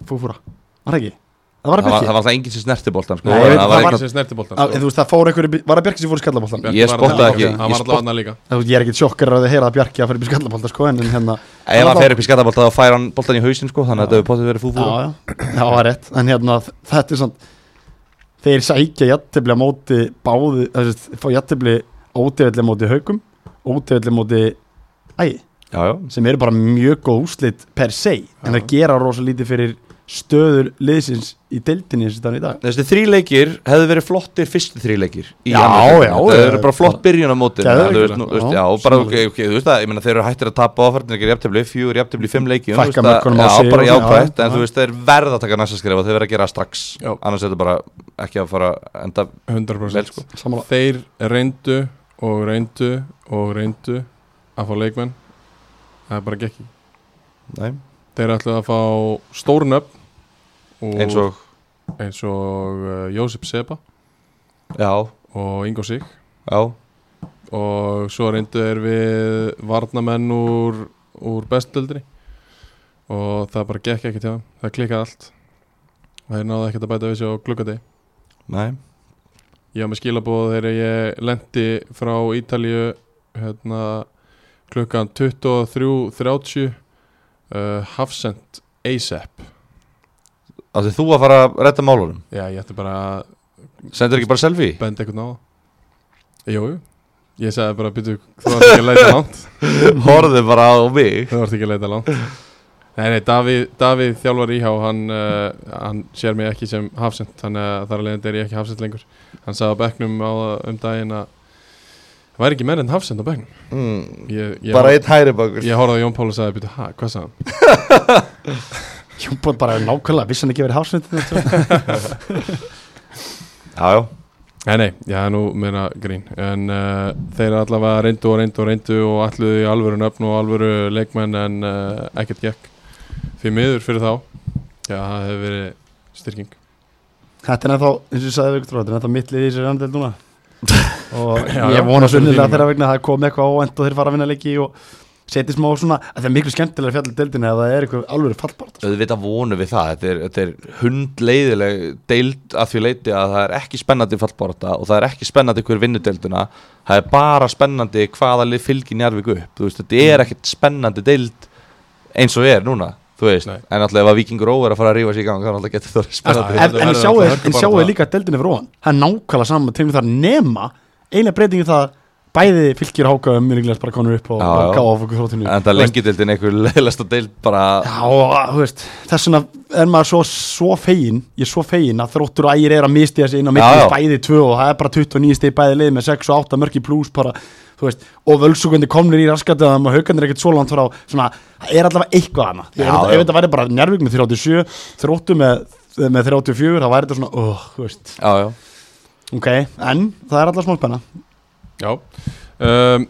fúfúra Var það ekki? Það var það að var, Bjarki. það var alltaf enginn sem snerti boltan sko. Nei, það ég veit, var það var- eitthvað- sem snerti boltan en Þú veist, það fór einhver Var það Bjarki sem fór í skallabóltan? Bjarki Ég var spottaði þarna ekki, hann ég var alltaf spott- annað líka. Ég er ekkit sjokkar að þið heyra að Bjarki að fara upp í skallabólta sko, en, en hérna ef hann fer upp í skattabolta þá fær hann boltan í hausinn sko, þannig að þetta hefur potið verið Já, já, já, það er rétt. En hérna, þetta er svona Þeir sækja jættibli á móti báði Þessi, fá jættibli ótefelli móti haugum Ótefelli móti ægi já, já. sem eru bara mjög góð úslit per se en það gera rosa lítið fyrir stöður liðsins í deildinni og þannig í dag Þessi þrý leikir hefðu verið flottir fyrstu þrý leikir í Já, annarri já. Það já. eru bara flott byrjun á mótin Já, Já, bara, ok, þú veist það, ég meina þeir eru hættir að tapa áfærtin ekki jafntefli, fjögur jafntefli í fimm þú Fækka það- mörkunum á Já, sig bara og- jákvætt, já, en já. þú veist þeir verða að taka næsta skrif og þeir verða að gera það strax Já. annars er þetta bara ekki að fara enda 100% vel sko Sammála. þeir reyndu og reyndu og reyndu að fá leikmenn það er bara gekki Nei. þeir ætlu að fá stórnöfn og eins og, eins og uh, Jósef Seba. Já, og Ingo Sig. Já. Og svo reyndu þeir við varnamenn úr, úr bestöldri og það bara gekk ekki til það það klikkaði allt. Og þeir náðu ekkert að bæta við sig á glukkadegi Nei, ég var með skilabóð þegar ég lendi frá Ítalíu hérna klukkan 23.30 uh, Hafsend ASAP af því þú að fara að redda málunum? Já ég ætti bara að sendur ekki bara selfie? Benda einhvern á það. Jú, jú. Ég sagði bara byrju, þú ert ekki að leita langt. Horfðu bara á mig. Þú ert ekki að leita langt. Nei, nei, Davíð, Davíð þjálfar íhá hann, uh, hann sér mig ekki sem Hafsend þannig að þar leiðandi er ég ekki Hafsend lengur. Hann sagði á bekknum á, um daginn að það væri ekki menn en Hafsend á bekknum? Mm, bara einn hæri bakur. Ég horfði á Jón Pál og sagði, byrju, hæ, hvað sagði hann? Júmbóð bara nákvæmlega, vissi hann ekki verið hásnönd já, já, Nei, nei, já, nú meina grín. En uh, þeir allavega reyndu og reyndu og reyndu og alluðu í alvöru nöfn og alvöru leikmenn en uh, ekkert gekk. Því miður fyrir þá Já, það hefur verið styrking. Þetta er ennþá, eins og ég sagði Viktor, þetta er ennþá mitt lið í þessu randel núna og Já, ég vona sunnilega þeirra vegna að það kom eitthvað óvænt og þeir fara að vinna leiki og setja smá svona, að það er miklu skemmtilega fjallið deildinni að það er eitthvað alveg fallbart auðvitað vonu við það þetta er, þetta er hundleiðileg deild að því leiti að það er ekki spennandi fallbárata og það er ekki spennandi hver vinnudeilduna það er bara spennandi hvaða lið fylgir Njarvík upp, þú veist, þetta er ekkert spennandi deild eins og er núna þú veist, Nei. en alltaf ef að Víkingur Ó er að fara að rífa sig í gang, þannig að getur það spennandi Já, En, sjáu alltaf sjáu það. líka deildinni fyrir ofan það er nákvæmlega saman tegum þar nema eina breytingi það bæði fylgir háka um mjög bara konur upp og, og já. gáða okkur þróttinu en það lengi deildin einhver leiðilegsta deild bara, Já, og, þú veist, þess vegna er maður svo, svo fegin, ég er svo fegin að þróttur og ægir er að misti þessi inn á já. bæði tvö og það er bara 29 steg bæði lið með 6 og 8 mörki pluss bara, veist, og völsugandi komnir í raskatið að maður haugandir ekkert svo langt frá svona, það er allavega eitthvað hana ef, Já, já. ef þetta væri bara njárvík með 37 þróttu með, með 34 þá væri þetta svona, oh, þú veist. Já, já. Ok, en það er allavega smá spenna. Já. Um,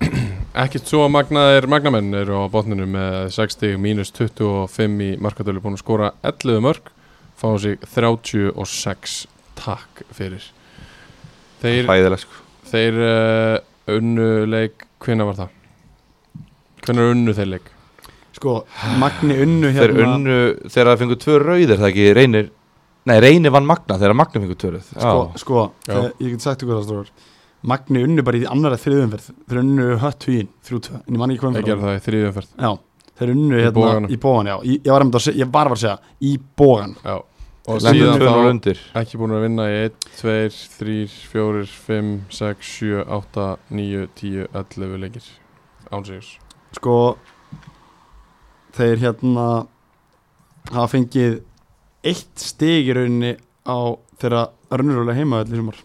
Ekkert svo að magnaðir magnamenn eru á botninu með 60 mínus 25 í markatölu búin að skora 11 mörg fá sig 36 takk fyrir. Þeir, sko. þeir uh, unnu leik hvenær var það? Hvenær unnu þeir leik? sko, Magni unnu þeir hérna unnu þegar það fengur tvö rauðir það ekki? Reynir nei reynir vann Magna þegar Magna fengur tvö rauð. Sko, sko þegar, ég get sagt ykkur það stróður Magni unnu bara í annara þriðumferð. Þeir unnu hött huginn, þrjú tvö en ég man ekki hvað Þeir gerðu það í þriðjumferð. Já, þeir unnu Í hérna boganum. í bógan, já. Ég, ég var, einmitt að se- ég var bara að segja, í bógan Já Og síðan þá ekki búin að vinna í 1, 2, 3, 4, 5, 6, 7, 8, 9, 10, 11 leikir. Ánsíðus Sko Þeir hérna hafa fengið eitt stig í rauninni á þeirra raunverulega heimavelli í sumar.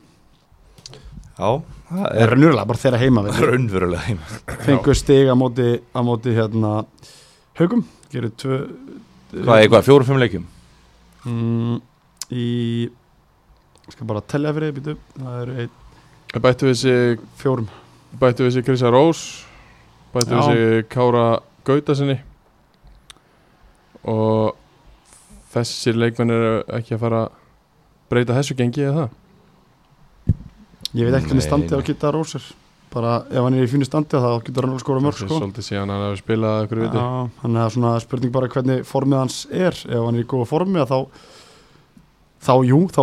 Já það er er raunverulega bara þeirra heimavelli raunverulega heim fengu stig á móti, á móti hérna haugum, gerir tvö Hvað, eitthvað, fjórum, fimm leikjum mm, í ég skal bara tellja fyrir þið býtu það eru einn Bættu við sig, fjórum. Bættu við sig Krisa Rós Bættu við Já. sig Kára Gautasinni Og Þessir leikmenn eru ekki að fara að Breyta þessu gengi eða það? Ég veit ekki hvernig Nei, standið á nei. Kitta Rósir bara ef hann er í fínu standið þá getur hann alveg skora mörg sko. Svolítið síðan hann hefur spilað ykkur viti. Já, þannig að svona spurning bara hvernig formið hans er. Ef hann er í góða formið þá þá jú, þá,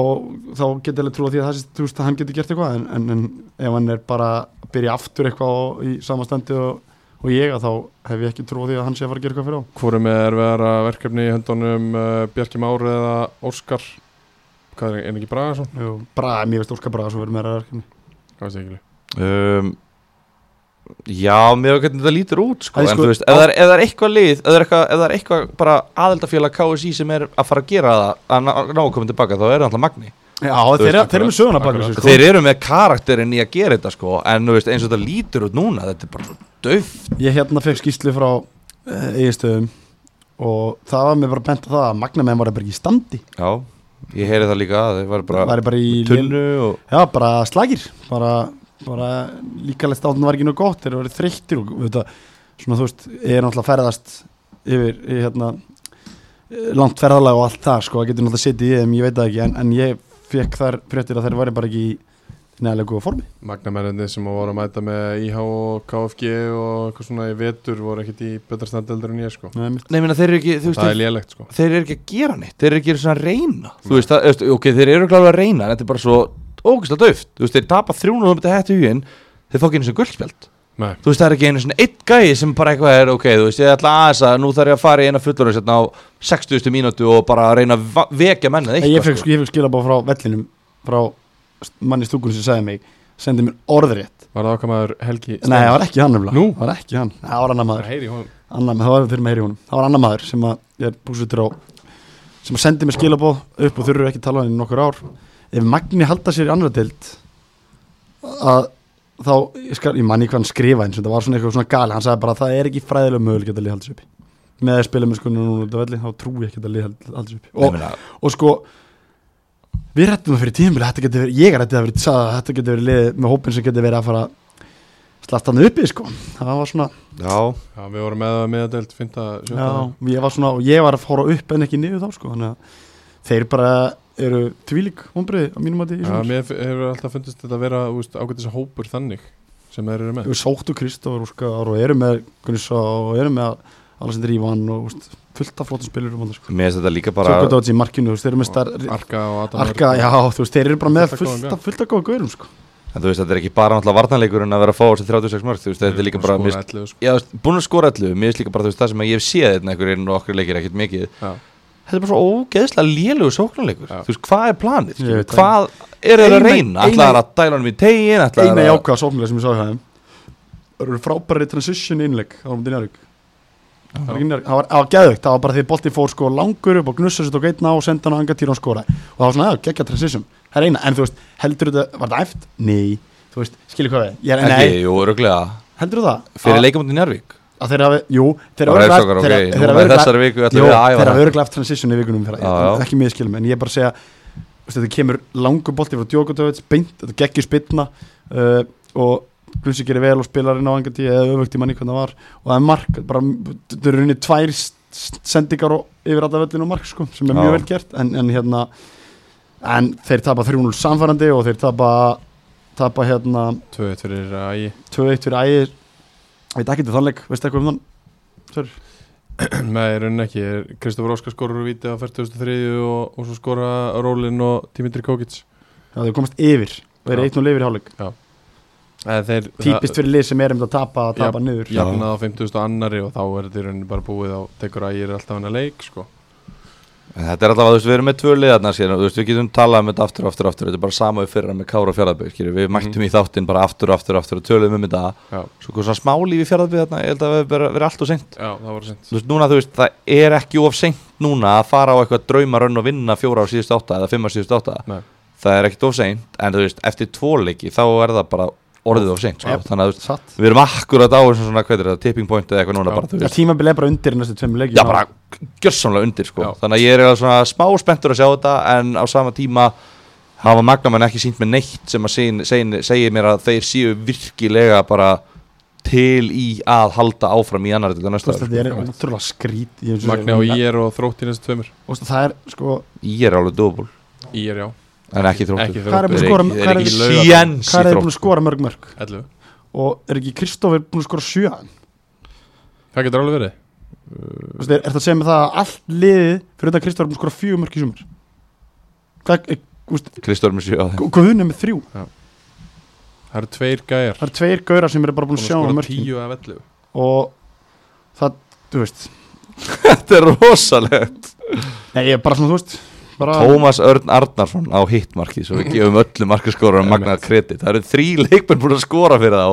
þá geti alveg trúið því að, það, sé- þú veist, að hann geti gert eitthvað. En, en, en ef hann er bara að byrja aftur eitthvað á- í sama standi og, og ég að þá hef ég ekki trúið því að hann sé að fara að gera eitthvað fyrir á Hvorum er vera verkefni í höndunum uh, Bjarki Már eða Óskar? Hvað er, er ekki Bragason? Jú, Braga, mér veist Óskar Braga svo verður meira verkefni. Hvað veist ég ekki um, Já, með hvernig þetta lítur út sko. Æ, En sko, þú veist, ef það er, er eitthvað lið Ef það er eitthvað, er eitthvað bara aðeldafélag KSI sem er að fara að gera það Að ná, ná að koma tilbaka, þá er það alltaf magni Já, þeir, veist, þeir eru með söguna baka sko. Þeir eru með karakterin í að gera þetta sko En þú veist, eins og þetta lítur út núna Þetta er bara svo döf Ég hérna fekk skýslu frá eigistöðum og það var mér bara bent á það að magna með var bara ekki í standi Já, ég heyri það líka að Þeir var bara bara í tunnu og Já, bara slagir bara, bara líkalegt stáðan var ekki nú gott þeir eru verið þreyttir og þetta, svona þú veist, ég er náttúrulega ferðast yfir í, hérna, eh, langt ferðalag og allt það sko, það getur náttúrulega setið í þeim, ég veit það ekki en, en ég fekk þar fréttir að þeir væri bara ekki í neðalega góða formi. Magnamennandi sem voru að mæta með IH og KFG og eitthvað svona í vetur voru ekkert í betra standeldur en ég sko. Nei. Nei, minna, þeir eru ekki, veist, Það er þeir, lélegt sko. þeir eru ekki að gera neitt Þeir eru ekki svona að reyna. Þú veist, það, ok, þeir eru klálega að reyna En þetta er bara svo ógæslega döft Þú veist, þeir tapa 300 og þetta hættu huginn Þeir fá ekki einu sem guldspjald Nei, Þú veist, það er ekki einu svona eitt gæi sem bara eitthvað er Ok, þú veist, ég ætla aðeins að nú þarf ég að fara í eina fullorðis Hérna á 60. mínútu og bara að reyna að vekja mennið Ég eitthvað fekk, sko, ég fekk skilabá frá vellinum frá manni stúkunum sem sagði mig sendi mér orðrétt. Var það okkar maður Helgi Nei, það var ekki hann? Það var ekki hann, það var annar maður. Það heyri í var fyrir meiri honum að að og að ef Magni halda sér í annar tild að þá, ég, skal, ég manni hvað hann skrifa eins og það var svona eitthvað svona gali, hann sagði bara að það er ekki fræðilega möguleik að lið halda sér uppi. Með að spila með sko núna út af velli þá trúi ég ekki að lið halda halda sér uppi og, meina, og sko við rættum það fyrir tímabili þetta getur verið, ég rætti það fyrir að þetta getur verið liðið með hópin sem getur verið að fara slast hann uppi sko. Það var svona, Já, Já, við vorum með það meðadelt, finta, já, ég var svona og ég var að fóra upp en ekki niður þá sko þannig að þeir bara eru tvílík vonbreið á mínum að því mér f- hefur alltaf fundist þetta að vera úst, ágætis hópur þannig sem þeir eru með við sóttu Kristófur og eru með Gunissa og eru með Alessandir Ívan og úst, fullt af flottum spilur um sko. mér finnst þetta líka bara markinu, með star Arka og Adam Arka, já, veist, þeir eru bara með Fullt af góða gaurum sko. En þú veist, þetta er ekki bara náttúrulega varnanleikur en að vera að fá þessi 36 mörg, þú veist, þetta er líka bara mér, Skora 11, sko. Búin að skora allu, mér finnst líka bara þú veist, það sem að ég hef séð þetta einhverjum og okkur leikir ekkert mikið Já. Þetta er bara svo ógeðslega lélugur sóknarleikur Já. Þú veist, hvað er planið? Það. Hvað eru þeir að reyna? Ætlaðar að dæla hann í tegin? Eina að jákvæða sóknulega sem ég þeim það eru frábæri transition innleg á mútið Njárvík það var Njarðvík, það var, það það bara því bolti fór sko langur upp og gnussar sér tók einna og senda hann á anga tíra og skora og það var svona, já, geggja transition það er eina, en þú veist, heldur þetta, var það eft? Nei, þú veist, skilur hvað við ég er, Ekki, nei, jú, öruglega heldur það? Fyrir Að- leikamöndi Njarvík að þeir hafi, jú, þeir Bara hafi öruglega haft transition í vikunum ekki miðskilum, en ég er bara að segja þetta kemur langur bolti frá Djokotovic beint, þetta geggjur spilna uh, og Gunsi gerir vel og spilar inn á angati eða öfugt í manni hvernig það var og það er mark, bara, þetta eru rauninni tvær sendingar og yfir alltaf vellinu mark sko, sem er Já. mjög vel gert en, en hérna en þeir tapa 3-0 samfærandi og þeir tapa tapa hérna 2-1 fyrir ægi. 2-1 fyrir ægir veit ekki til þannleik, veistu eitthvað um þann? Sör. Nei, raunin ekki. Kristofur Óskar skorur úr víti á 43 og, og svo skora Rólin og Dimitri Kokic. Já, þeir komast yfir. Og eru Já. 1-0 yfir þeir típist fyrir lið sem er um að tapa að tapa niður. Jafnað á 50 annari og þá er þetta í rauninni bara búið á tekur ægir alltaf hann að leik sko. Þetta er alltaf að þú veist, við erum með tvö liðarna þú veist, við getum talað um þetta aftur og aftur aftur. Þetta er bara sama við fyrra með Kára og skilur, Við mættum í þáttinn bara aftur og aftur aftur og töluðum um þetta. Já, Svo svona smá lífi Fjarðabæk þarna, ég held að það verið allt og seint. Það er ekki of seint núna að fara á eitthvað draumarönn og vinna fjóra á síðust átta eða fimm á síðust átta. Nei. Það er ekkit of seint, en þú veist, eftir tvo leiki þá er það bara orðið of seint sko. Þannig að þú veist, satt. við erum akkurat á þessum svona, hvað er það, tipping point eða eitthvað núna bara, þú veist, tímabil er bara undir næstu tveimur leikjum já bara gjörsamlega undir sko, Já. þannig að ég er svona smá spenntur að sjá þetta en á sama tíma hafa magnamenn ekki sínt með neitt sem að segja, mér að þeir séu virkilega bara til í að halda áfram í annar þetta næsta þetta er sko. ótrúlega skrít ég eins og á segi, IR og þrótt í næstu tveimur. Það er sko ég er alveg dóból IR já, en ekki þróttur. Hvað er búin að skora- er er mörg mörg. 11 og er ekki Kristófur búin að skora sjöan Það getur alveg verið. Þú veist, er, er það að segja með það að allt liðið fyrir þetta Kristófur er búin að skora fjögur mörg í er, þú veist, Kristóður með sjö Guðun er með þrjú. Það eru tveir gæjar. Það eru tveir gaurar sem eru bara búin að sjá mörg 10 af 11 og það, þú veist. Þetta er rosalegt. Nei, ég er bara svona, þú veist bara, Tómas Örn Arnarsson á hittmarki svo við gefum öllu markaskórar magnað kredit. Það eru þrý leikmenn búin að skora fyrir þá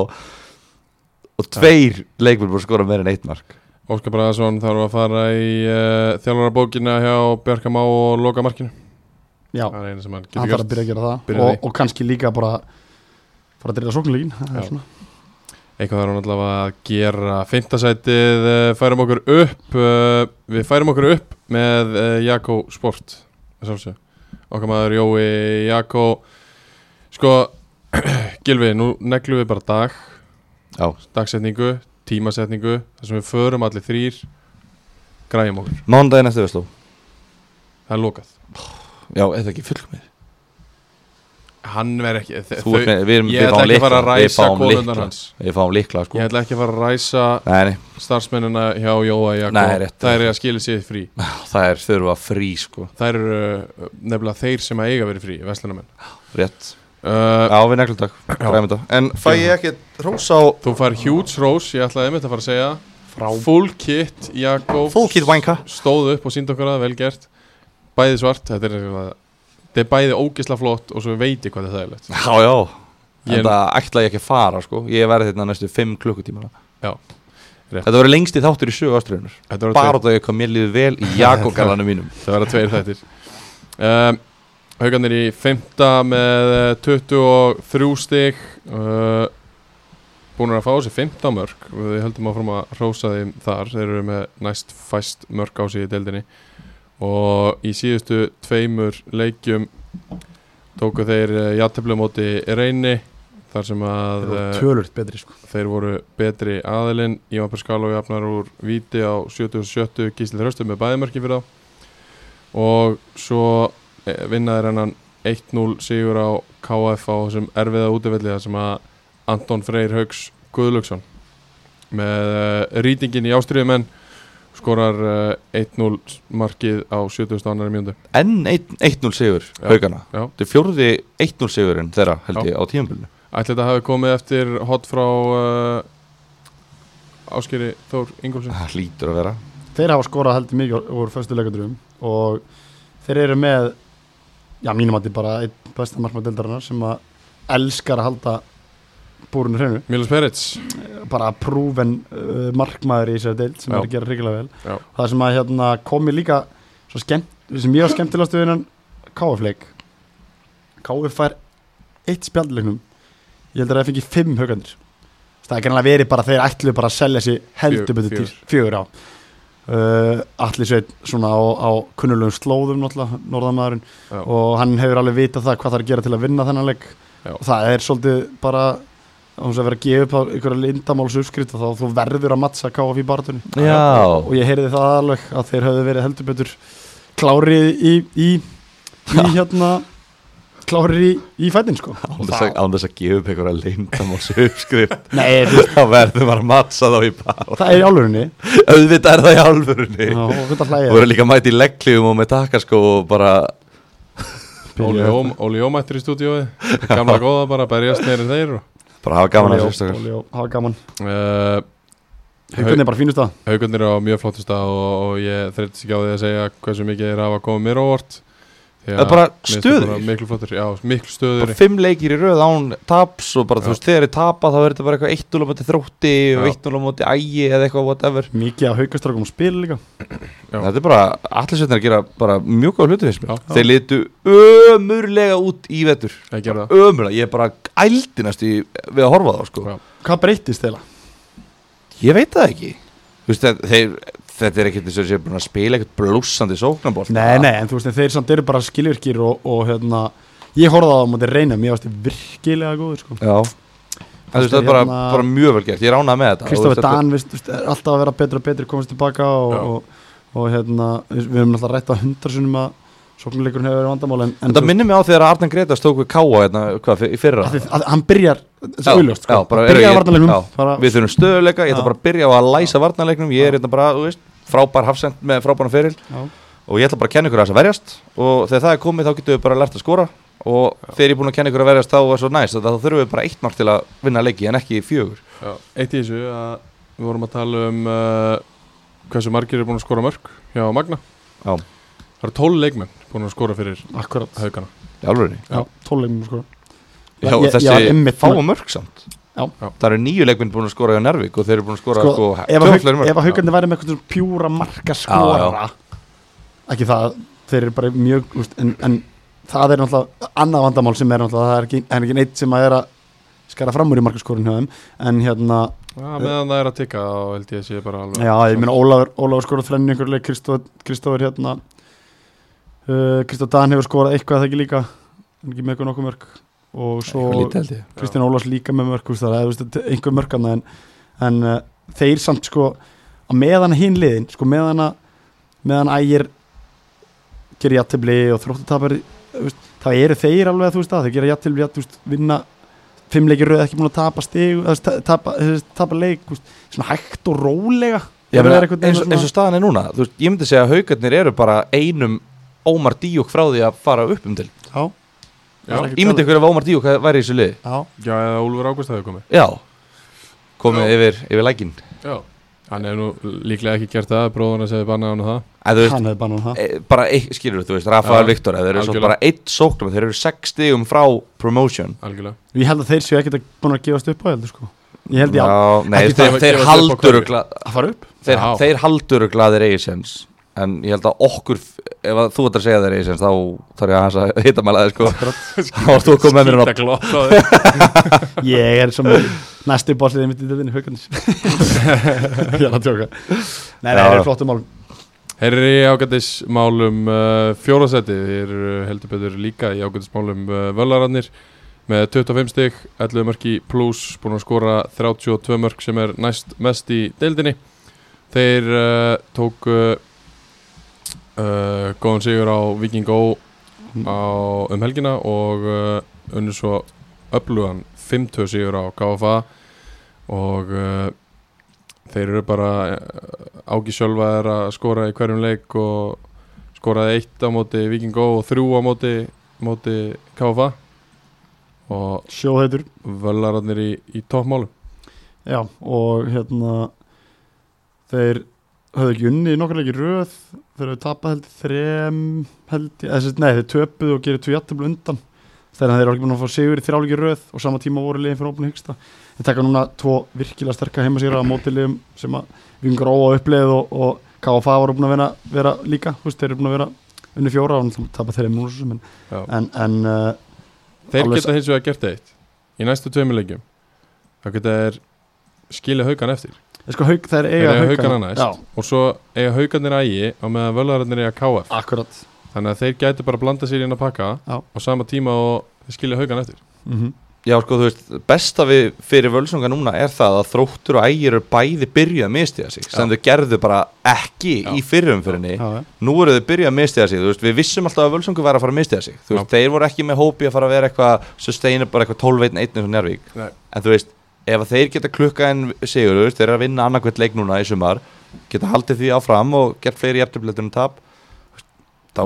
og tveir leikmenn búin að skora meir en eitt mark. Óskar Bræðarsson þarf að fara í uh, þjálfara bókina hjá Bjarka Má og loka markinu. Já, Það er eina sem hann getur þarf að gert. byrja að gera það og, og kannski líka bara fara að drita sóknuleikin Já. Eitthvað þarf hann allavega að gera. Fintasætið uh, færum okkur upp uh, Við færum okkur upp með uh, Jakko Sport. Okkar maður Jói Jakko. Sko Gilvi, nú neglum við bara dag. Já, Dagsetningu, tímasetningu þar sem við förum allir þrýr Græjum okkur, mánudaginn eftir Vestló það er lokað. Já, eða ekki fullkomið Hann verð ekki ert með, við, erum, Ég ætla ekki að fara að ræsa líkla hans. Við fáum líkla sko. Ég ætla ekki að fara að ræsa starfsmennina hjá Jóa rétt. Það er að skilja sig frí. Það er þurfa frí sko. Það uh, nefnilega þeir sem að eiga verið frí Vestlunamenn Rétt. Uh, Já, við neglum takk þetta. En fæ ég ekki hrós á Þú fær huge rose, ég ætlaði einmitt að fara að segja. Frá Full kit, Jakko Full kit wanka Stóð upp og sínd okkur að vel gert. Bæði svart, þetta er, eitthvað- þetta er bæði ógisla flott og svo veit ég hvað þetta er leitt Já, já. Ég- En það ætla ég ekki að fara sko. Ég verði þetta næstu 5 klukkutíma Já, rétt. Þetta verður lengst í þáttur í voru Bara af því hvað mér líður vel í Jakob-galanum mínum. Það verða tveir þættir. Um, Haugarnir í fymta með eh, 23 stig. Uh, Búin að fá sér 15 mörg við höldum áfram að hrósa þeim þar. Þeir eru með næst fæst mörg á sig í deildinni og í síðustu tveimur leikjum tóku þeir játtöflu móti reyni þar sem að eh, tölurt betri sko. þeir voru betri aðilinn Ívan Perskalov jafnar úr víti á 77 Gísli Þröstu með bæðimörki fyrir þá og svo eh, vinnaði hennan 1-0 sigur á KF á þessum erfiða útivelli þar sem að Anton Freyr Haugs Guðlöksson með rýtingin í ástriðumenn skorar uh, 1-0 markið á 70. annari mjöndu En 1-0 sigur Já. Haugana Já. Þetta er fjórði 1-0 sigurinn þeirra held Já. ég á tímabilinu Ætli þetta hafi komið eftir hot frá uh, Áskeri Þór Ingolfsson Það hlýtur að vera þeir hafa skorað heldur mikið úr- úr fyrstu leikadröfum og þeir eru með já, mínum að þetta bara einn besta markmann deildarinnar sem að elskar að halda búrinu hreinu. Milos Perits bara prúven uh, markmaður í þessari deild sem Já. er að gera hrikalega vel. Já. það sem að hérna komi líka svo skemmt, sem ég var skemmtilegast við hennan KF-leik KF fær eitt spjaldleiknum ég held að það fengi fimm haugandir það er kannilega verið bara þeir ætlu bara að selja sig heldur betur til. fjögur. Á uh, allir sveit svona á, á kunnulegum slóðum náttúrulega, norðamæðurinn Já. og hann hefur alveg vitað það hvað það er að gera til að vinna þennan leik. Já. og það er svolítið bara án þess að vera að gefa upp á einhverja lindamáls uppskrift þá þú verður að mattsa KF í barðunni Já. Og ég heyrði það alveg að þeir höfðu verið heldur betur klárið í, í, í hérna klárið í, í fætin sko. Án þess að- gefa upp einhverja lindamáls uppskrift Nei, þú veist, þá verður maður að mattsa þá í bara það er í álfurinni auðvitað er það í alvörunni. Og og verður líka mæti í legglífum og með takaskó og bara Óli Óm- Óli Ómættir í stúdíói Gamla góða bara að berjast en þeir og bara hafa gaman að sérstakar hafa gaman. Uh, Haukarnir er bara fínust það Haugarnir á mjög flottust stað og, og ég þreytist ekki á því að segja hversu mikið þeir hafa komið mér á óvart Já, Það er bara stöður. Miklu flottur, já, miklu stöður bara fimm leikir í röð án taps og bara þú Já. veist þegar er tapa þá er þetta bara eitthvað 1-0 á móti þrótti og Já. 1-0 á móti ægi eða eitthvað whatever Mikið að haukastrákum að spila líka Já. þetta er bara allir setnir að gera bara mjög góð hluti finnst mér Já. þeir litu ömurlega út í vetur ömurlega, ég er bara ældi næst í við að horfa á það sko Já. Hvað breytist þeirra? ég veit það ekki Þú veist, þeir, þetta er ekkert þess að þeir eru búin að spila ekkert blúsandi sóknarból Nei, nei, en þú veist, en þeir samt eru bara skilvirkir og, og hérna Ég horfði á það á móti reyna, mér varst virkilega góður sko. Já En þú veist, það er bara, Hérna- bara mjög vel gert, ég ránað með þetta Og Kristoffer þetta- Dan, veist, veist, er alltaf að vera betur og betur komast tilbaka og, Já. og, og hérna, við við höfum alltaf rætt að hundarsunum að sóknuleikurinn hefur verið vandamál en, en Þetta minnir mig á þegar Arne Gretas tók við Káa hérna, hvað, í fyrra að, að, hann byrjar þessi auðljóst sko. já, bara er byrjar ég- að varnalegnum já. Við þurfum stöðuleika, ég ætla Já. bara að byrja á að læsa varnarleiknum Ég er hérna bara, þú veist, frábær hafsend með frábæran feril. Og ég ætla bara að kenna ykkur að þess að verjast. Og þegar það er komið þá getum við bara lært að skora. Og þegar ég er búin að kenna ykkur að verjast þá er svo næst Þá þurfum við bara eitt mark til að vinna leiki en ekki fjögur. Já, eitt í þessu að við vorum að tala um uh, hversu margir er búin að skora mörg hjá Magna. Já. Það eru 12 leikmenn búin að skora fyrir Akkurat, haugana Í alvörinni já, tólulegnum sko. Já, þessi var einmitt fáa með- mörg samt Já. Það eru nýju leikminn búin að skora hjá Nervík Og þeir eru búin að skora Sko, sko, ef að tvöfalt haug- fleiri mörk. ef að haugandi væri með eitthvað pjúra marka skora ekki það, þeir eru bara mjög úst, en, en það er náttúrulega annað vandamál sem er náttúrulega, það er ekki, er ekki neitt sem að er að skara fram úr í markaskorun hjá þeim en hérna, Já, meðan það er að tikka þá held ég að sé bara alveg já, ég meina Ólafur Ólafur skorað þrennu einhver leik, Kristóf Kristófur hérna uh, Kristóf Dan hefur skorað eitthvað það ekki líka er ekki með eitthvað nokkuð mörg og svo Kristján Ólafs líka með mörg það er er einhver mörg annað en, en uh, þeir samt sko á meðan hinn liðin sko meðan að meðan ægir gerir jættibli og þróttutapar það eru þeir alveg þú veist að þeir gera jættibli að vinna fimm leikir rauð ekki búin að tapa stig tapa, tapa leik veist, svona hægt og rólega. Já, veginn eins, svona- eins og staðan er núna veist, ég myndi segja að haugarnir eru bara einum Ómar Díuk frá því að fara upp um til. Já, Myndi ykkur ef Ómar Díuk væri í þessu liði? Já, já eða Úlfur Ágúst hefur komið. Já, komið Já. yfir, yfir lækin Já, hann hefur nú líklega ekki gert það bróðan að segja bannað hann og það veist, hann hefði bannað það. e, bara eitt, skilur þú veist, Rafael Já, Viktor Þeir eru svo bara eitt sóknum Þeir eru sex stigum frá promotion. Algjörlega. Ég held að þeir séu ekkert að búin að gefast upp á heldur sko. Ég held Já, nei, Ekki þeir, þeir á haldur hverju? þeir, þeir haldur glaðir eigisens En ég held að okkur Ef að þú ert að segja þeir eigisens Þá þarf ég að að hitta mæla þeir sko Þá varst þú að koma með mér þig Ég er sem næstu bóllið mitt í dildinni haugandis Ég er að tjóka Nei, það er flottum mál. Þeir eru í ágættismálum uh, fjórasæti, þeir eru heldur betur líka í ágættismálum uh, völararnir með 25 stygg, 11 mörk í pluss, búin að skora 32 mörk sem er næst mest í deildinni. Þeir uh, tóku uh, góðan sigur á Viking Go á, um helgina og uh, unnur svo öflugan 5-2 sigur á KFA og uh, þeir eru bara Ági Sjölva er að skora í hverjum leik og skoraði eitt á móti Viking Go og þrjú á móti, móti KFA og Sjóðheitur völararnir í, í toppmálu Já, og hérna Þeir höfðu ekki unni í nokkur leiki röð Þeir höfðu tapað held þrem held ég, þessi, Nei, þeir töpuðu og gerir tvö jættablu undan. Þegar þeir eru ekki búin að fá sigur í þrjáleiki röð og sama tíma voru liðin fyrir óbúin hyggsta Þeir taka núna tvo virkilega sterka heimasýra á mótiliðum sem að við yngur óa uppleið og, og KFA voru búin að vera, vera líka veist, þeir eru búin að vera unni fjóra og tapa þeirri múlur sem en, en, en uh, Þeir geta hins vegar gert eitt í næstu tveimur leikjum. Þá geta þeir skilja haugan eftir sko, haug, þeir þeir eiga haugana. haugana næst. Já, og svo eiga haugarnir ægi og meðan völararnir eiga KF akkurat. Þannig að þeir gætu bara að blanda sér inn að pakka Já. á sama tíma og þeir skilja haugan eftir. Mm Já, sko, þú veist, besta við fyrir völsunga núna er það að þróttur og ægir eru bæði byrjuð að mistiða sig sem Já. þau gerðu bara ekki Já. í já. Nú eru þau byrjuð að mistiða sig, veist, við vissum alltaf að völsungu væri að fara að mistiða sig. Veist, þeir voru ekki með hópi að fara að vera eitthvað sustainable, eitthvað 12 veitin einn eins og Njárvík Nei. En þú veist, ef að þeir geta klukka en sigur, þeir eru að vinna annarkvæmt leik núna í sumar Geta haldið því áfram og gert fleiri jæftabletunum tap Þá,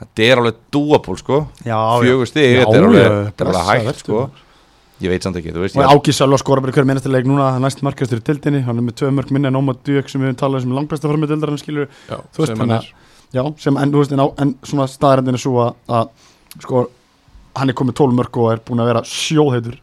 þetta er alveg dúaból, sko. Fjögur stig, þetta er alveg, þetta er alveg hægt, sko. Ég veit samt ekki, þú veist Og ég, Áki Sölva skora bara hver minnasta leik núna næst markastur í tildinni, hann er með tvö mörg minni en Óma Dök sem við höfum talað um sem langbæsta fara með dildarinn skilur Já, Þú veist, hann er. Já, sem en, þú veist, en, á, en svona staðarendin er svo að, að sko, hann er komið 12 mörg og er búin að vera sjóðheitur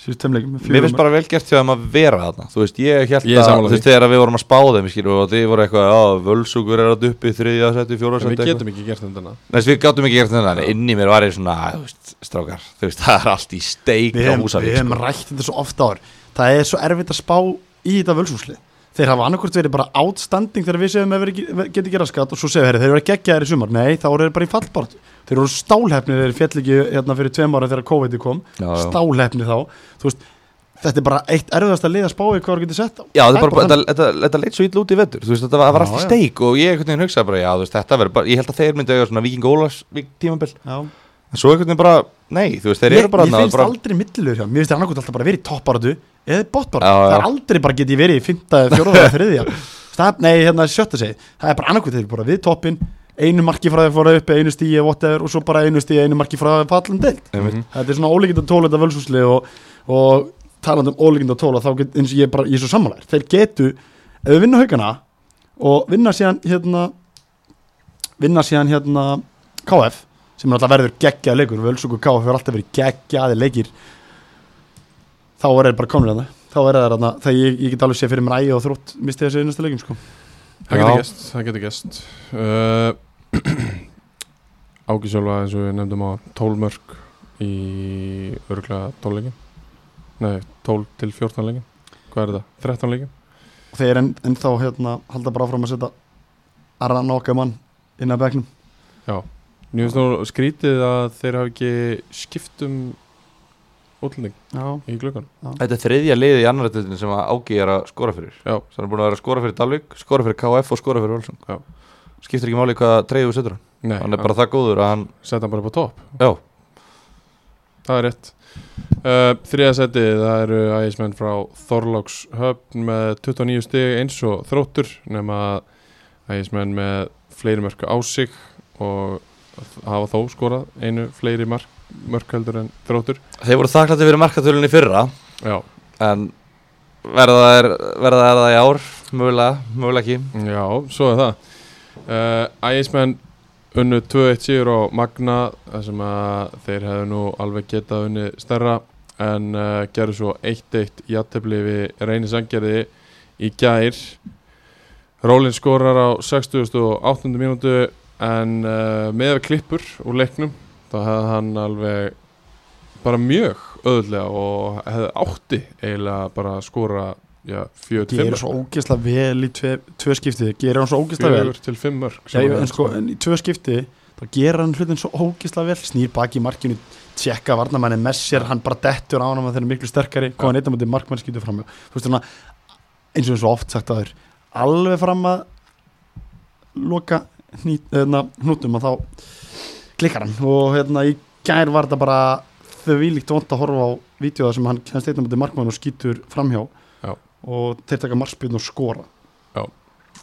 Tveimleikum Mér finnst bara vel gert þeim að vera þarna. Þú veist, ég held Ég að, sammála þú veist, því. þegar við vorum að spá þeim skilur, og þið voru eitthvað, já, völsugur er að uppi þriðja seti, fjóra seti við getum ekki gert þetta Nei, við gátum ekki gert þetta, en inn í mér var ég svona, "Æ, þú veist, strákar, þú veist, það er allt í steik við á hefum, Húsavík við hefum sko. rætt þetta svo ofta áður það er svo erfitt að spá í þetta völsúsli þeir hafa annarkvort verið bara outstanding þegar við segjum að við getum gera skatt og svo segja þeir, þeir eru að gegja þeir í sumar, nei þá eru þeir bara í fallbart þeir eru stálhefni þeir fjall ekki hérna fyrir tveim ára þegar COVID kom Já, já. stálhefni þá, þú veist þetta er bara eitt erfiðast að liða að spá í hvað þú getur sett á Já, þetta, er bara, þannig. þetta, þetta, þetta leit svo illa út í vetur Þú veist, þetta var, var allt í Já, já. steik og ég hugsaði bara, já, þú veist, þetta verður bara Ég held að þeir myndi eiga svona Viking Ólafs tímabil Já. En svo einhvern veginn bara, nei, þú veist, þeir eru bara mér finnst bara, aldrei millilur hjá, mér finnst þeir annarkot alltaf bara verið í toppbaratu eða botbaratu, Já, það er aldrei bara getið verið í fymta, fjóraða eða þriðja. Nei, hérna sjötta segi, það er bara annarkot þeir eru bara við toppin, einu marki frá þeir fóra upp einu stíi, whatever, og svo bara einu stíi einu marki frá þeir fallin deilt, einmitt. þetta er svona ólíkind að tóla þetta völsúsli og, og talandi um ólíkind að tóla, þá get, eins og ég bara, ég er svo sammálar, þeir getu ef við vinna haugana og vinna síðan hérna vinna síðan hérna KF sem er alltaf verður geggjaði leikur. Völsugur KF er alltaf verið geggjaði leikir þá er það bara komin að það þá er það þarna, þegar ég, ég get alveg sé fyrir mér ægi og þrótt misti þessu einnasta leikum sko. Það getur gæst, það getur gæst uh, Áki sjálfa eins og við nefndum á 12 mörg í örgulega 12 leikin Nei, 12 til 14 leikin Hvað er þetta? 13 leikin? og þeir en, en þá hérna halda bara áfram að setja Aran okkar mann inn að begnum Já Mér finnst nú skrítið að þeir hafi ekki skipt um útlending já, í glöggan Þetta er þriðja liði í annarættinu sem að Ági er að skora fyrir. Já, hann er búin að vera að skora fyrir Dalvik, skora fyrir KF og skora fyrir Völsung. Já. Skiptir ekki máli hvað treyðu setur hann. Nei, Hann er bara það góður að hann, Setta hann bara upp á topp. Já, Það er rétt. Uh, Þriða seti, það eru ægismenn frá Þorláks höfn með 29 stig eins og þróttur nema ægismenn með fleiri mörg á sig og hafa þó skorað einu fleiri mark, mörg heldur en þróttur. Þeir voru þakklætti fyrir markatölunni fyrra. Já, En verða það er, verða það er það í ár, mögulega, mögulega ekki. Já, svo er það. Uh, Ægismenn unnu 2-1 sigur á Magna þar sem að þeir hefðu nú alveg getað unni stærra. En uh, gerðu svo 1-1 jættefli við reyni sangerði í gær. Rólinn skorar á 68. mínútu en uh, með klippur úr leiknum þá hefði hann alveg bara mjög öðlega og hefði átti eiginlega bara að skora já, 4-5 gerir svo ógeðslega vel í tvö, tvö skipti. Gerir hann svo ógeðslega vel. Fjögur til fimm mörg Já, en, sko, en í tvö skipti þá gerir hann hlutin svo ógislega vel. Snýr baki í markinu, tjekka varnamanni með sér, hann bara dettur á hann þeir eru miklu sterkari, hvað hann eitthvað mútið markmann skýtur fram þú veist svona eins og eins og oft sagt að þér alveg fram að loka hnútum og þá klikkar hann. Og hérna í gær var þetta bara þau vílíkt vond að horfa á vídeoða sem hann eitthvað mútið markmann og skýtur framhjá. Já. og þeir taka markspiln og skora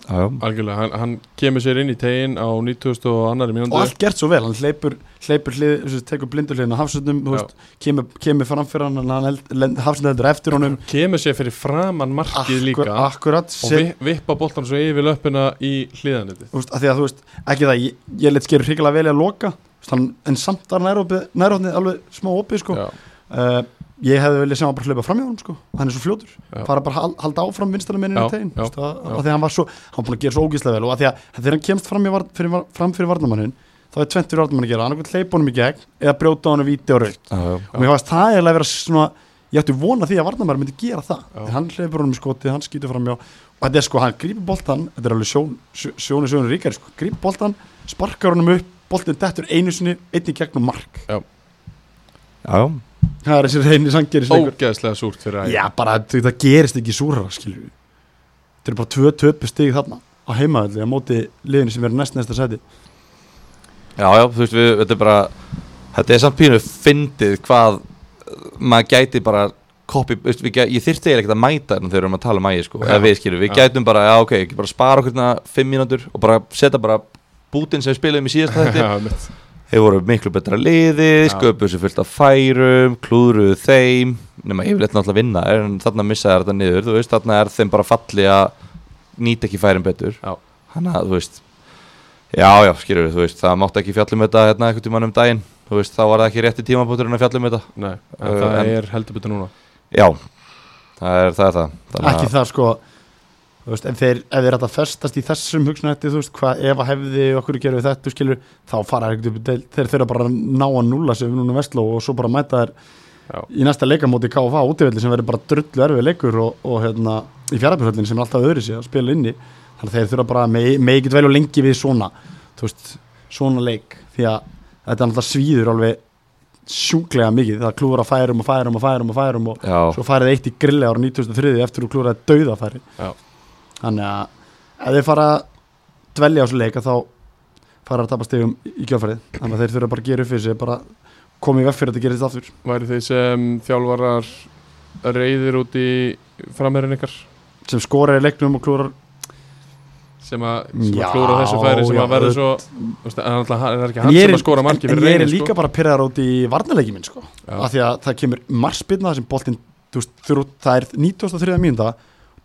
Algjörlega, hann, hann kemur sér inn í tegin á 90 og annari og mínútu allt gert svo vel, hann hleypur, hleypur hlið, tekur blindur hliðin á veist, kemur, kemur fram fyrir hann hafsund heldur eftir honum. Kemur sér fyrir framann markið líka akkurat og vi, vippa boltan svo yfir löppina í að að veist, ekki það ég, ég let skeru hrigalega vel að loka veist, hann, en samt var nærhóttni alveg smá opið sko. Já, uh, ég hefði viljað sem hann bara hlaupa fram hjá hann sko. hann er svo fljótur, Já. fara bara að halda áfram Já, í tegin að, að því að hann var svo, hann var búin að gera svo ógíslega vel og að því að þegar hann kemst fram, í var, fyrir, fram fyrir varnamannin þá er tventur varnamann að gera, annarkoð hleypa honum í gegn eða brjóta honum víti og raut og mér fannst það eiginlega vera svona ég ætti vona því að Varnamæri myndi gera það Já. Hann hleypur honum í skotið, hann skýtur fram hjá og þetta er sko, hann grípur boltan þetta er alveg sjón, sjó- sjónu sjónu ríkari sko. grípur boltan, sparkar honum upp boltin dettur einu sinni, einn í gegnum mark já, já. Það er þessi reyni sangeri ógeðslega súrt fyrir ægi já, bara þetta það gerist ekki súrara skilur við þetta er bara tvö töpu stig þarna á heimaðalli á móti liðinu sem er næst næsta seti Já, já, þú veist, við, þetta er bara Þetta er samt pínu fyndið hvað uh, maður gæti bara copy, veist, við, gæ- ég þyrfti eiginlega ekkert að mæta þarna þegar við erum að tala um ægi, sko, Já. við skilur. Við gætum bara, já, ok, bara spara okkur hérna fimm mínútur og bara setja bara bútin sem við spilum í síðasta þetta. þeir voru miklu betra liði, sköpuðu sér fullt af færum, klúðruðu þeim. Nema yfirleitt náttúrulega vinna en þarna missaði þetta niður, þú veist, þarna er þeim bara falli að nýta ekki færin betur. Já. hann að, þú veist Já, já, skilur þú veist, það mátti ekki fjallum þetta hérna einhvern tímann um daginn. Þú veist, þá var það ekki rétti tímabúturinn að fjallum þetta. Nei, en Uh, það en- er heldur betur núna. Já, það er það, er það. Þannig ekki það sko veist, ef þeir, ef þeir ætta að festast í þessum hugsunætti, þú veist, hvað ef að hefði okkur gerði þetta, skilur, þá fara ekkert upp þeir þurfa bara að ná að núla sig núna vestló og svo bara mæta þær Já. í næsta leikamóti KFA útivelli sem verður bara drullu erfið leikur og, og hérna, í fjárabjörnsvöllin sem er alltaf öðru sig að spila inni. Þannig að þeir þurfa bara með, með ekki dvelja lengi við svona þú veist, svona leik. Því að þetta er alltaf svíður alveg sjúklega mikið, það klúður að færum og færum og færum og færum og Já, svo farið eitt í grilli ára 2003 eftir þú klúraði dauðafæri. Já. Þannig að ef þeir fara að dvelja á þessu leika þá fara að tapa stegum í kjöfærið þannig að þeir þurfa bara að gera upp fyrir sig bara koma í veg fyrir að þetta gerist aftur. Væri þeir sem þjálfarar reyðir út í framherrin ykkar? Sem skorar í leiknum og klúrar sem að, að klúra þessu færi sem já, að verður svo veist, en alltaf hann er sem er- að skora marki en, en ég er líka bara pyrraðar út í varnarleiki minn sko. Af því að það kemur marspilna sem boltinn þú veist, það er 93. mínúta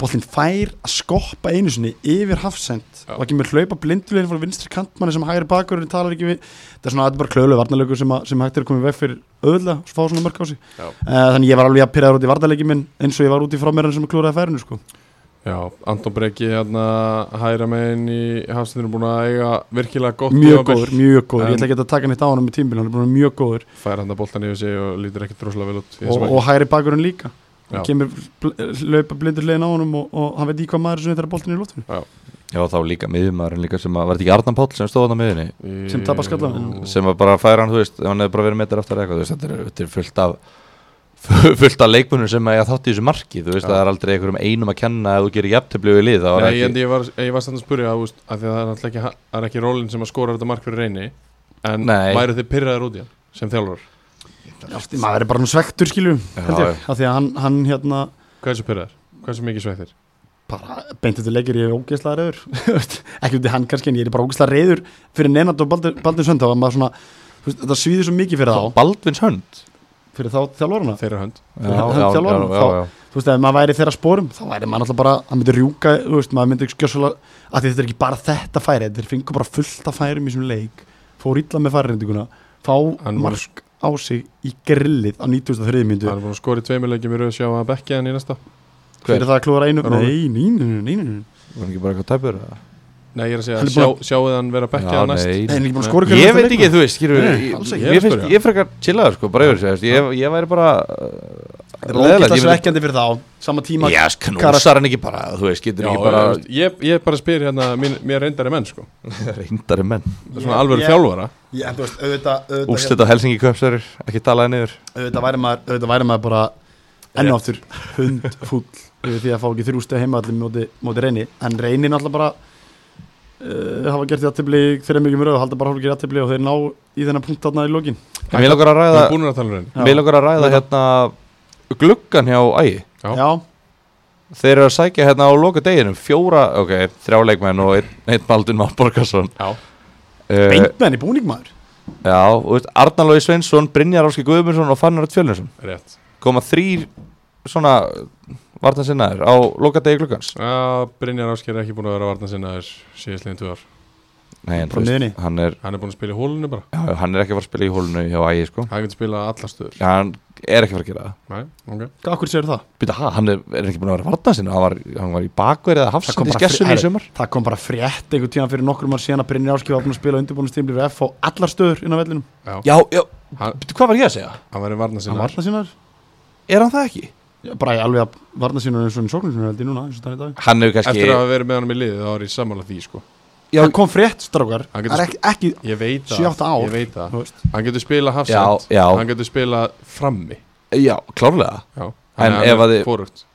boltinn fær að skoppa einu sinni yfir hafsend. Og það kemur hlaupa blindulegin frá vinstri kantmanni sem ekki við. Þetta er svona, er bara klölu varnarleikur sem, sem hægt er að koma veg fyrir öðla og fá svona mörg á sig. Uh, þannig ég var alveg að pyrraðar út í varnarleiki minn eins og ég var út í frámérðan sem klúraði færinu sko. Já, Anton Breki hérna hæra megin í hafstændinu búin að eiga virkilega gott mjög góður, mjög góður, ég ætla ekki að taka neitt á hann með tímbil, hann er búin að mjög góður hann að í Já. kemur laupa blindur hliðin á honum og, og hann veit í hvað maður er sem þetta er boltin í lóttinu já þá líka miðjumæðurinn líka sem að, var þetta ekki Arnan Páll sem stóð hann á miðjunni sem tapar skalla. Jú. sem að bara færa hann, þú veist, hann hefði bara verið metur aftur eitthvað, þú veist, þetta er, þetta er fullt af fullt af leikmunum sem að ég þátt í þessu marki, þú veist, Já. það er aldrei einhverjum einum að kenna ef þú gerir jafntöflu við lið, var Nei, ekki en ég var, ég var stann að spurja að, að því að það er alltaf ekki, er ekki rólinn sem að skora þetta mark fyrir reyni en Nei. væru þið pyrraðir út í hann sem þjálfur maður er bara nú svektur skilju af því að hann, hann hérna Hversu pyrraðir? Hversu mikið sveittir? bara beintið til leikir ég er ógeðslega reyður ekki út í hann kannski en ég er bara ógeðslega reyður fyrir Nenad og Baldur, þú veist, þetta svíður svo mikið fyrir þá. Baldvins hönd? Fyrir þá þjálfarana? Þeirra hönd. Hönd já. þú veist, ef maður væri þeirra spórum þá væri maður alltaf bara, hann myndi rjúka veist, maður myndi skjössalega, að þetta er ekki bara þetta færi, þeir fengur bara fullt af færum í þessum leik, fór illa með færirinduguna fá mark á sig í grillið á 93. myndu Það er búin að skora í tveimilegjum í rauð sjá að bekki hann í næsta Hver? fyrir það að klúra einu, nei, nei, nei, nei, nei, nei. var hann ekki bara eitthvað tæpur eða? Nei, ég er að segja, er sjá, sjáuð hann vera bekki Já, hann næst nei. Er að ég veit ekki, þú veist, skilur Nei, ég- alls ekki. ég Ég er að finnst- spyrja. ég er frekar chillaður, sko, bara yfir ég væri bara Þetta er ógeðslega svekkjandi fyrir þá sama tíma já, knúsar hann ekki bara, þú veist, getur Já, ekki bara ég, ég bara spyr hérna mín, mér reyndari menn sko. Reyndari menn. Svona alveg þjálfara. úrslit á Helsingi köpsverður, ekki talaði niður. Auðvitað væri maður, auðvitað væri maður bara enn og aftur hund fúll yfir því að fá ekki þrjústu heima allir móti, móti reyni. En reyni náttúrulega bara uh, hafa gert jættibli þeirra mikið mjög og halda bara hálfur jættibli og þeir ná í þennan punkt átna í lokin. En mér langar að ræða að tala um mér að ræða hérna gluggan hjá Ægi Já. Þeir eru að sækja hérna á loka deginum fjóra, ok, þrjá leikmenn og einn, einn Baldun Már Borgarsson Já, uh, beintmenn í búningmaður. Já, og veist, Arnar Lói Sveinsson, Brynjar Áski Guðmundsson og Fannar Tjölninsson rétt. Koma þrýr svona vartansinnaðir á loka degi gluggans. Já, Brynjar Ásker er ekki búin að vera varna sinna þess síðastliðin tvö ár. Nei, en Frá þú miðjunni. hann er, Hann er búin að spila í hólunni bara. Já, já, hann er ekki að fara að spila í hólunu hjá Ægi sko. Hann getur spilað alla stöður. Já, hann er ekki að fara að gera það. Nei, ok. Hvað okkur séu það? Býta, ha, hann er, er ekki búin að vera vartan sinna hann var, hann var í bakverið eða hafsend í bara skessunni í sumar. Það kom bara frétt einhvern tíðan fyrir nokkrum ár síðan að Brynjar Áskif var búin að spila undirbúinustímli við F á allar stöður inn á vellinum. Já, Já, já, hann, býta, hvað var ég að segja? hann var í varna Hann sinna varna sínar Er hann það ekki? bara í alveg að varna sínar eins og sóknum sem held í núna eins og það er í dag. Hann hefur kannski Eftir að hafa verið með hann í liðið þá er ég sammála því sko Já. Það kom frétt strákar Hann Það getur er ekki, ekki Ég veit það ár. Ég veit það þú veist. Hann getur spilað Já, hafsend Hann getur spilað frammi já, klárlega Já En Hann ef að þið- fórugt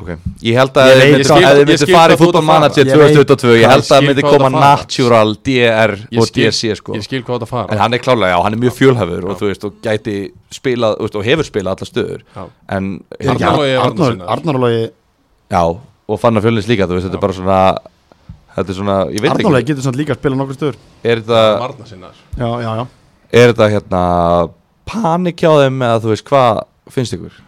Ok, ég held að þið myndi- þið fara í að fútbolmanager fara. Ég veit 2022 Ég held að það skil myndi koma að natural DR og DC sko Ég skil hvað þetta fara En hann er klárlega, já, hann er mjög fjölhæfur og þú veist, og gæti spilað, þú veist, og hefur spilað alla stöður Já. En, ekki Arnar Ar- Logi Arnar varnarsinnaður. Arnar Logi já, og fann að fjölnins líka, þú veist, þetta er bara svona Þetta er svona, ég veit ekki. Getur samt líka að spila nokkur stöður Er þetta, Já, já, já. Er þetta hérna panik hjá þeim eða þú veist, hvað finnst ykkur?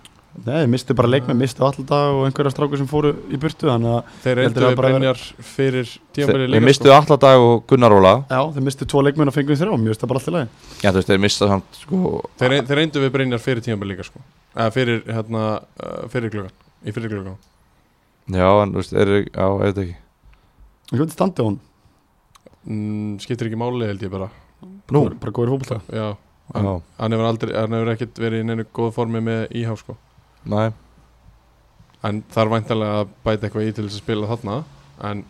Nei, mistu bara leikmenn, mistu alltaf og einhverja strákur sem fóru í burtu þannig að Þeir reyndu að Brynjar fyrir tímabili Þeir líka mistu sko. Alladag og Gunnar Óla. Já, þeir mistu tvo leikmenn og fengu þrjá, mjög veist það bara alltaf lagi. Já, þú veist, þeir mista samt sko. Þeir, þeir reyndu við Brynjar fyrir tímabili líka sko. Eða fyrir, hérna, uh, fyrir hvernig standi hún? mm, Skiptir ekki máli held ég bara. Nú, Bara- Bara góður fótbolta? Já, hann, já, hann hefur aldrei Hann hefur ekkert verið í neinu góð formi með íhá sko. næ En það er væntalega að bæta eitthvað í til þess að spila þarna En,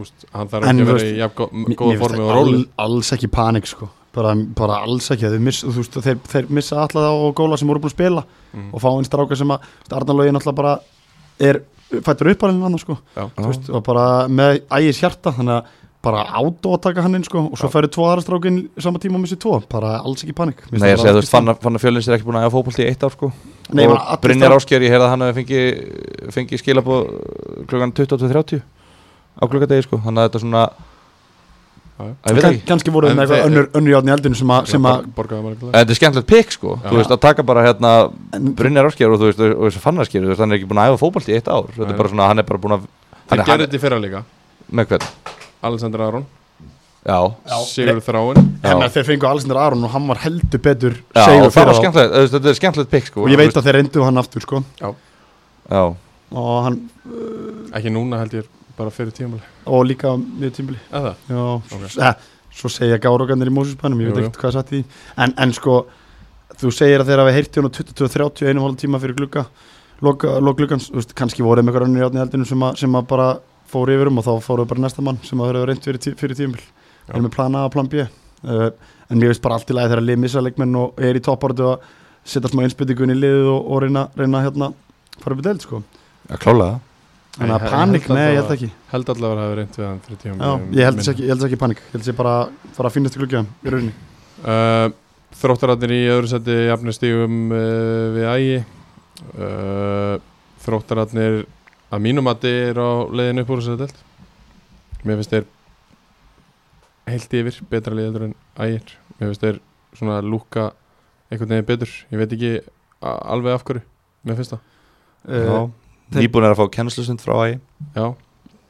úst, hann þarf En ekki að vera í jafn gó- góða formi og róli. all, Alls ekki panik sko. Bara, bara alls ekki, þeir, miss, veist, þeir, þeir missa alltaf á góla sem voru búin að spila mm. og fá einn stráka sem að Arnalógin alltaf bara er fættur uppalinn hann sko. Veist, og bara með ægis hjarta þannig að bara átó að taka hann inn sko og svo færi tvo aðra strákin sama tíma og missi tvo, bara alls ekki panik. Nei, ég segi, bara þú veist, Fannar Fanna Fjölins er ekki búin að hafa fótbolt í eitt ár sko. Nei, Og Brynjar Ásker, ég heyrði að hann hefði fengið fengi skilabóð klukkan 22.30 á klukkadegi sko. Þannig að þetta er svona, Já, já. að ég veit Kann- ekki kannski voru þeim eitthvað önnur, önnur játn í eldinu sem að, Þetta er skemmtilegt pikk sko, Já. þú veist, að taka bara hérna Brynjar Ásker og þú veist, og þess að Fannar Ásker, þú veist, hann er ekki búin að æfa fótbolt í eitt ár. Þetta er bara svona, hann er bara búin að Þeir hann er- gerði þetta í fyrra líka. Með hvern? Alexander Aron, Já, Sigur Þráin þeir fengu Alexander Aron og hann var heldur betur þetta er skemmtilegt pikk sko. Og ég veit að þeir reyndu hann aftur sko. Já, og hann, Ekki núna held ég bara fyrir tímabili. Og líka niður tímbili Eða? Já, Ok. s- eh, svo segja gárógarnir í Mósusbænum, ég Jú, veit ekkert hvað það satt í því. En, en sko, þú segir að þeir hafi heyrti hún á 22-30 einum hálf tíma fyrir gluggans, þú veist, kannski voru með eitthvað önnur játni eldinu sem, að- sem að bara fóru yfir um og þá fóru bara næsta mann sem að hafa reynd fyrir, tí, fyrir tímbil Já. erum með plan A og plan B. Uh, en mér veist bara allt í lagi þegar að lið missa leikmenn og er í topparötu að setja smá einspytingun í liðið og, og reyna, reyna hérna fara upp í deild sko. Já klálega þannig að panik, að nei, ég það- held ekki. Held allavega að hafa reynd við hann fyrir Já, tímabili ég held þess ekki, þess ekki panik. Ég held þess bara fara að finnast í glugga í rauninni. Uh, Þróttararnir í öðru seti jafnustígum uh, við ægi. Uh, Þróttararnir að mínum að þið er á leiðinu upp úr þessari delt Mér finnst þeir heilt yfir betra liður en ægir. Mér finnst þeir svona lúka einhvern veginn betur. Ég veit ekki alveg af hverju. Mér finnst það. Uh, þeir- Nýbúin er að fá kennslusund frá ægi Já,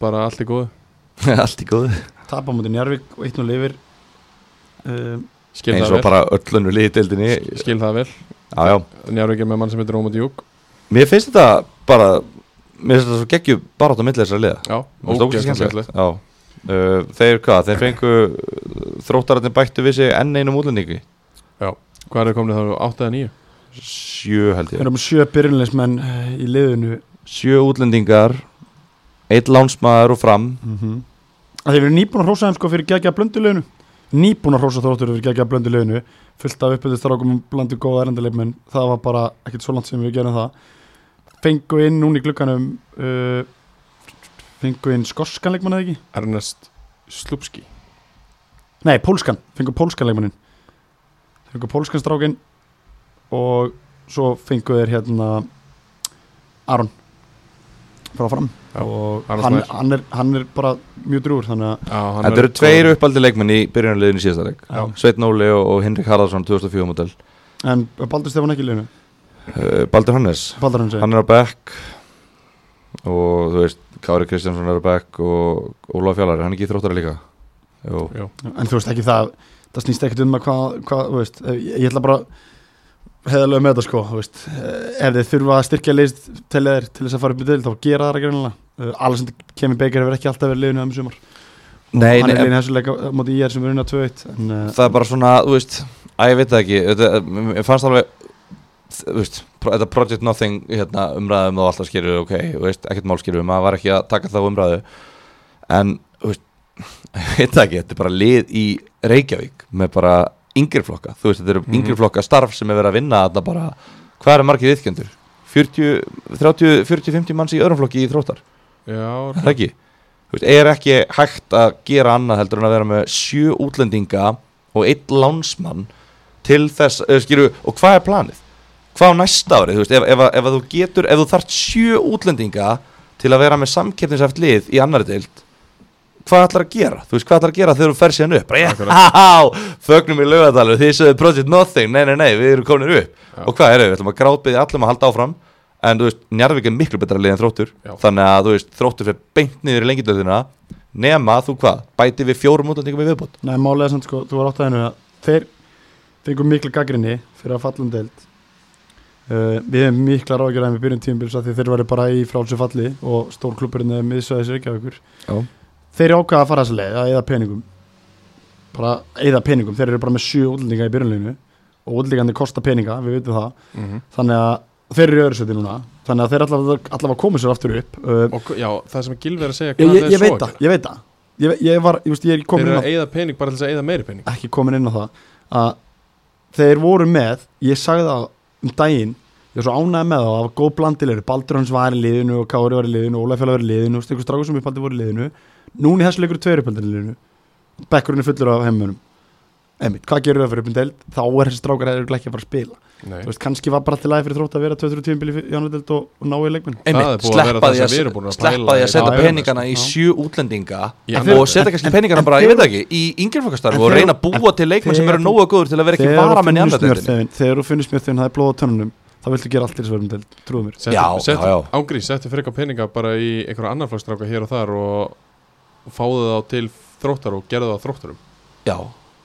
bara allt í góðu. Allt í góðu. Tapa mútið Njarvík og 1-0 yfir uh, Skil Eins og bara öllunur liðdeildinni Skil það vel. Já, já. Njárvík er með mann sem heitir Ómar Djúk. Mér finnst þetta bara Mér finnst þetta svo geggju bara átt á milli þessar liða. Já, skemmtilegt. Já. Uh, Þeir hvað, þeir fengu Þróttararnir bættu við sig enn einum útlendingi. Hvað er það komnið þá? 8 eða 9? Sjö held við ég erum með sjö byrjunleismenn uh, í liðinu Sjö útlendingar Eitt lánsmaður og fram. Mm -hmm. að þeir eru nýbúin að hrósa þeim sko fyrir gegja blöndu liðinu nýbúin að hrósa þróttur fyrir gegja blöndu liðinu fullt af uppbyggðistrákum og blandi góða erendileikmenn það var bara ekkert svo langt sem við gerum það. Fengu inn núna í glugganum uh, fengu inn skorskan leikmann eða ekki? Ernest Slupski. Nei, pólskan, fengu pólskan leikmannin Fengu pólskan strákin Og svo fengu þeir hérna Aron Frá fram. Já, Og hann, hann, er, hann er bara mjög drúur Þetta er eru tveir uppaldi leikmenn í byrjunarliðinu í síðasta leik. Já. Sveit Nóli og, og Henrik Haraldsson 2004 model En Baldur Stefán ekki í liðinu? Uh, Baldur Hannes. Baldur hann er á bekk Og þú veist, Kári Kristjánsson er á bekk Og Ólaf Fjallari, hann er ekki í þróttari líka? Jú, Jú. En þú veist ekki það Það snýst ekkert um að hvað, hvað þú veist, ég, ég ætla bara Heðalega með þetta sko veist, eh, Ef þið þurfa að styrkja list til þess að fara upp í til þá gera það ekki reynilega Alessandr Kemi Beikir hefur ekki alltaf verið liðinu um sumar. Nei, nei, leika er sem er unna 2-1 en uh, það er bara svona, þú veist að ég veit það ekki, ég fannst alveg þú veist, þetta Project Nothing hérna, umræðum og alltaf skýrðu ok, veist, ekkert mál skýrðu, maður var ekki að taka þá umræðu. En, þú veist ég veit það ekki, þetta er bara lið í Reykjavík með bara yngri flokka. Þú veist, þetta eru Mhm. yngri flokka starf sem er verið að vinna þarna bara, hvað eru margir viðkjöndur 40, 30, 40, 50 manns í öðrum flokki í þróttar, Já, er það ekki? Þú veist, er ekki hægt að gera annað heldur en að vera með sjö útlendinga og einn lánsmann til þess, eða skýru, og hvað er planið? Hvað á næsta árið, þú veist, ef, ef, að- ef að þú getur, ef þú þarft sjö útlendinga til að vera með samkeppnisæft lið í annari deild, hvað ætlar að gera? Þú veist, hvað ætlar að gera þegar þú fer síðan upp? Bara, já, fögnum í laugadalur, þið sögðu Project Nothing, nei, nei, nei, við erum komin upp. Já. Og hvað er það, við ætlum að grátbyggja allum að halda áfram en þú veist, Njarðvík er miklu betra lið en þróttur Já. þannig að þú veist, þróttur fyrir beint niður í lengjadöðina nema þú hvað, bæti við fjórum útlendingum í viðbót Nei, málega samt sko, þú var átt að hennu að þeir fengum mikla gaggrinni fyrir að falla um deild uh, Við hefum mikla ráðgjörðan við byrjun tímubils að því þeir væri bara í frálsu falli og stór klubburinn eða miðsvæðis Reykjavíkur Já. Þeir ákvaða að fara þessa leið að eða peningum. Bara eða peningum, þeir eru bara með sjö útlendinga í byrjunleginu og útlendingandi kosta peninga, við veitum það. Mm þannig að þeir eru í öðru seti núna. Þannig að þeir allavega, allavega komið sér aftur upp. Og já, það sem Gilvi er að segja ég, ég, ég veit það, ég veit það. Ég, ég var, er Þeir komin eru inn á að eyða pening bara til þess að eyða meiri pening. Ekki komin inn á það. Að þeir voru með ég sagði það um daginn ég var svo ánægð með það, það var góð blandilegur Baldur hans var í liðinu og Kári var í liðinu og Ólafjörð var í liðinu og Stekur Strákur sem uppaldi voru í liðinu núna í þessu leikur tveir uppaldi í liðinu bekkurinn er fullur af heimunum Einmitt, hvað gerur það fyrir deild? Þá er þessi strákar eða ekki að fara að spila. Nei, Þú veist, kannski var bara til aðeins fyrir þrótt að vera 2-3 tímabili í deild og, og ná í leikmenn. Það er búið að vera það sem við erum búin að pæla sleppa því í. að setja peningana í sjö útlendinga og setja kannski en- peningana en bara, ég þegar- veit ekki, í yngjörfokastarf og þegar- reyna að búa til leikmenn sem þegar- eru nógu góður til að vera ekki Þegar vara menn í þú smjörþefinn- Þegar þú það er blóð á tönnunum þá viltu gera allt til þess að vera um deild, trúðu mér Já, settu, frekar peninga bara í einhverja annar flagstráka hér og þar og fáðu þá til þróttar og gerðu það þróttarum. Já,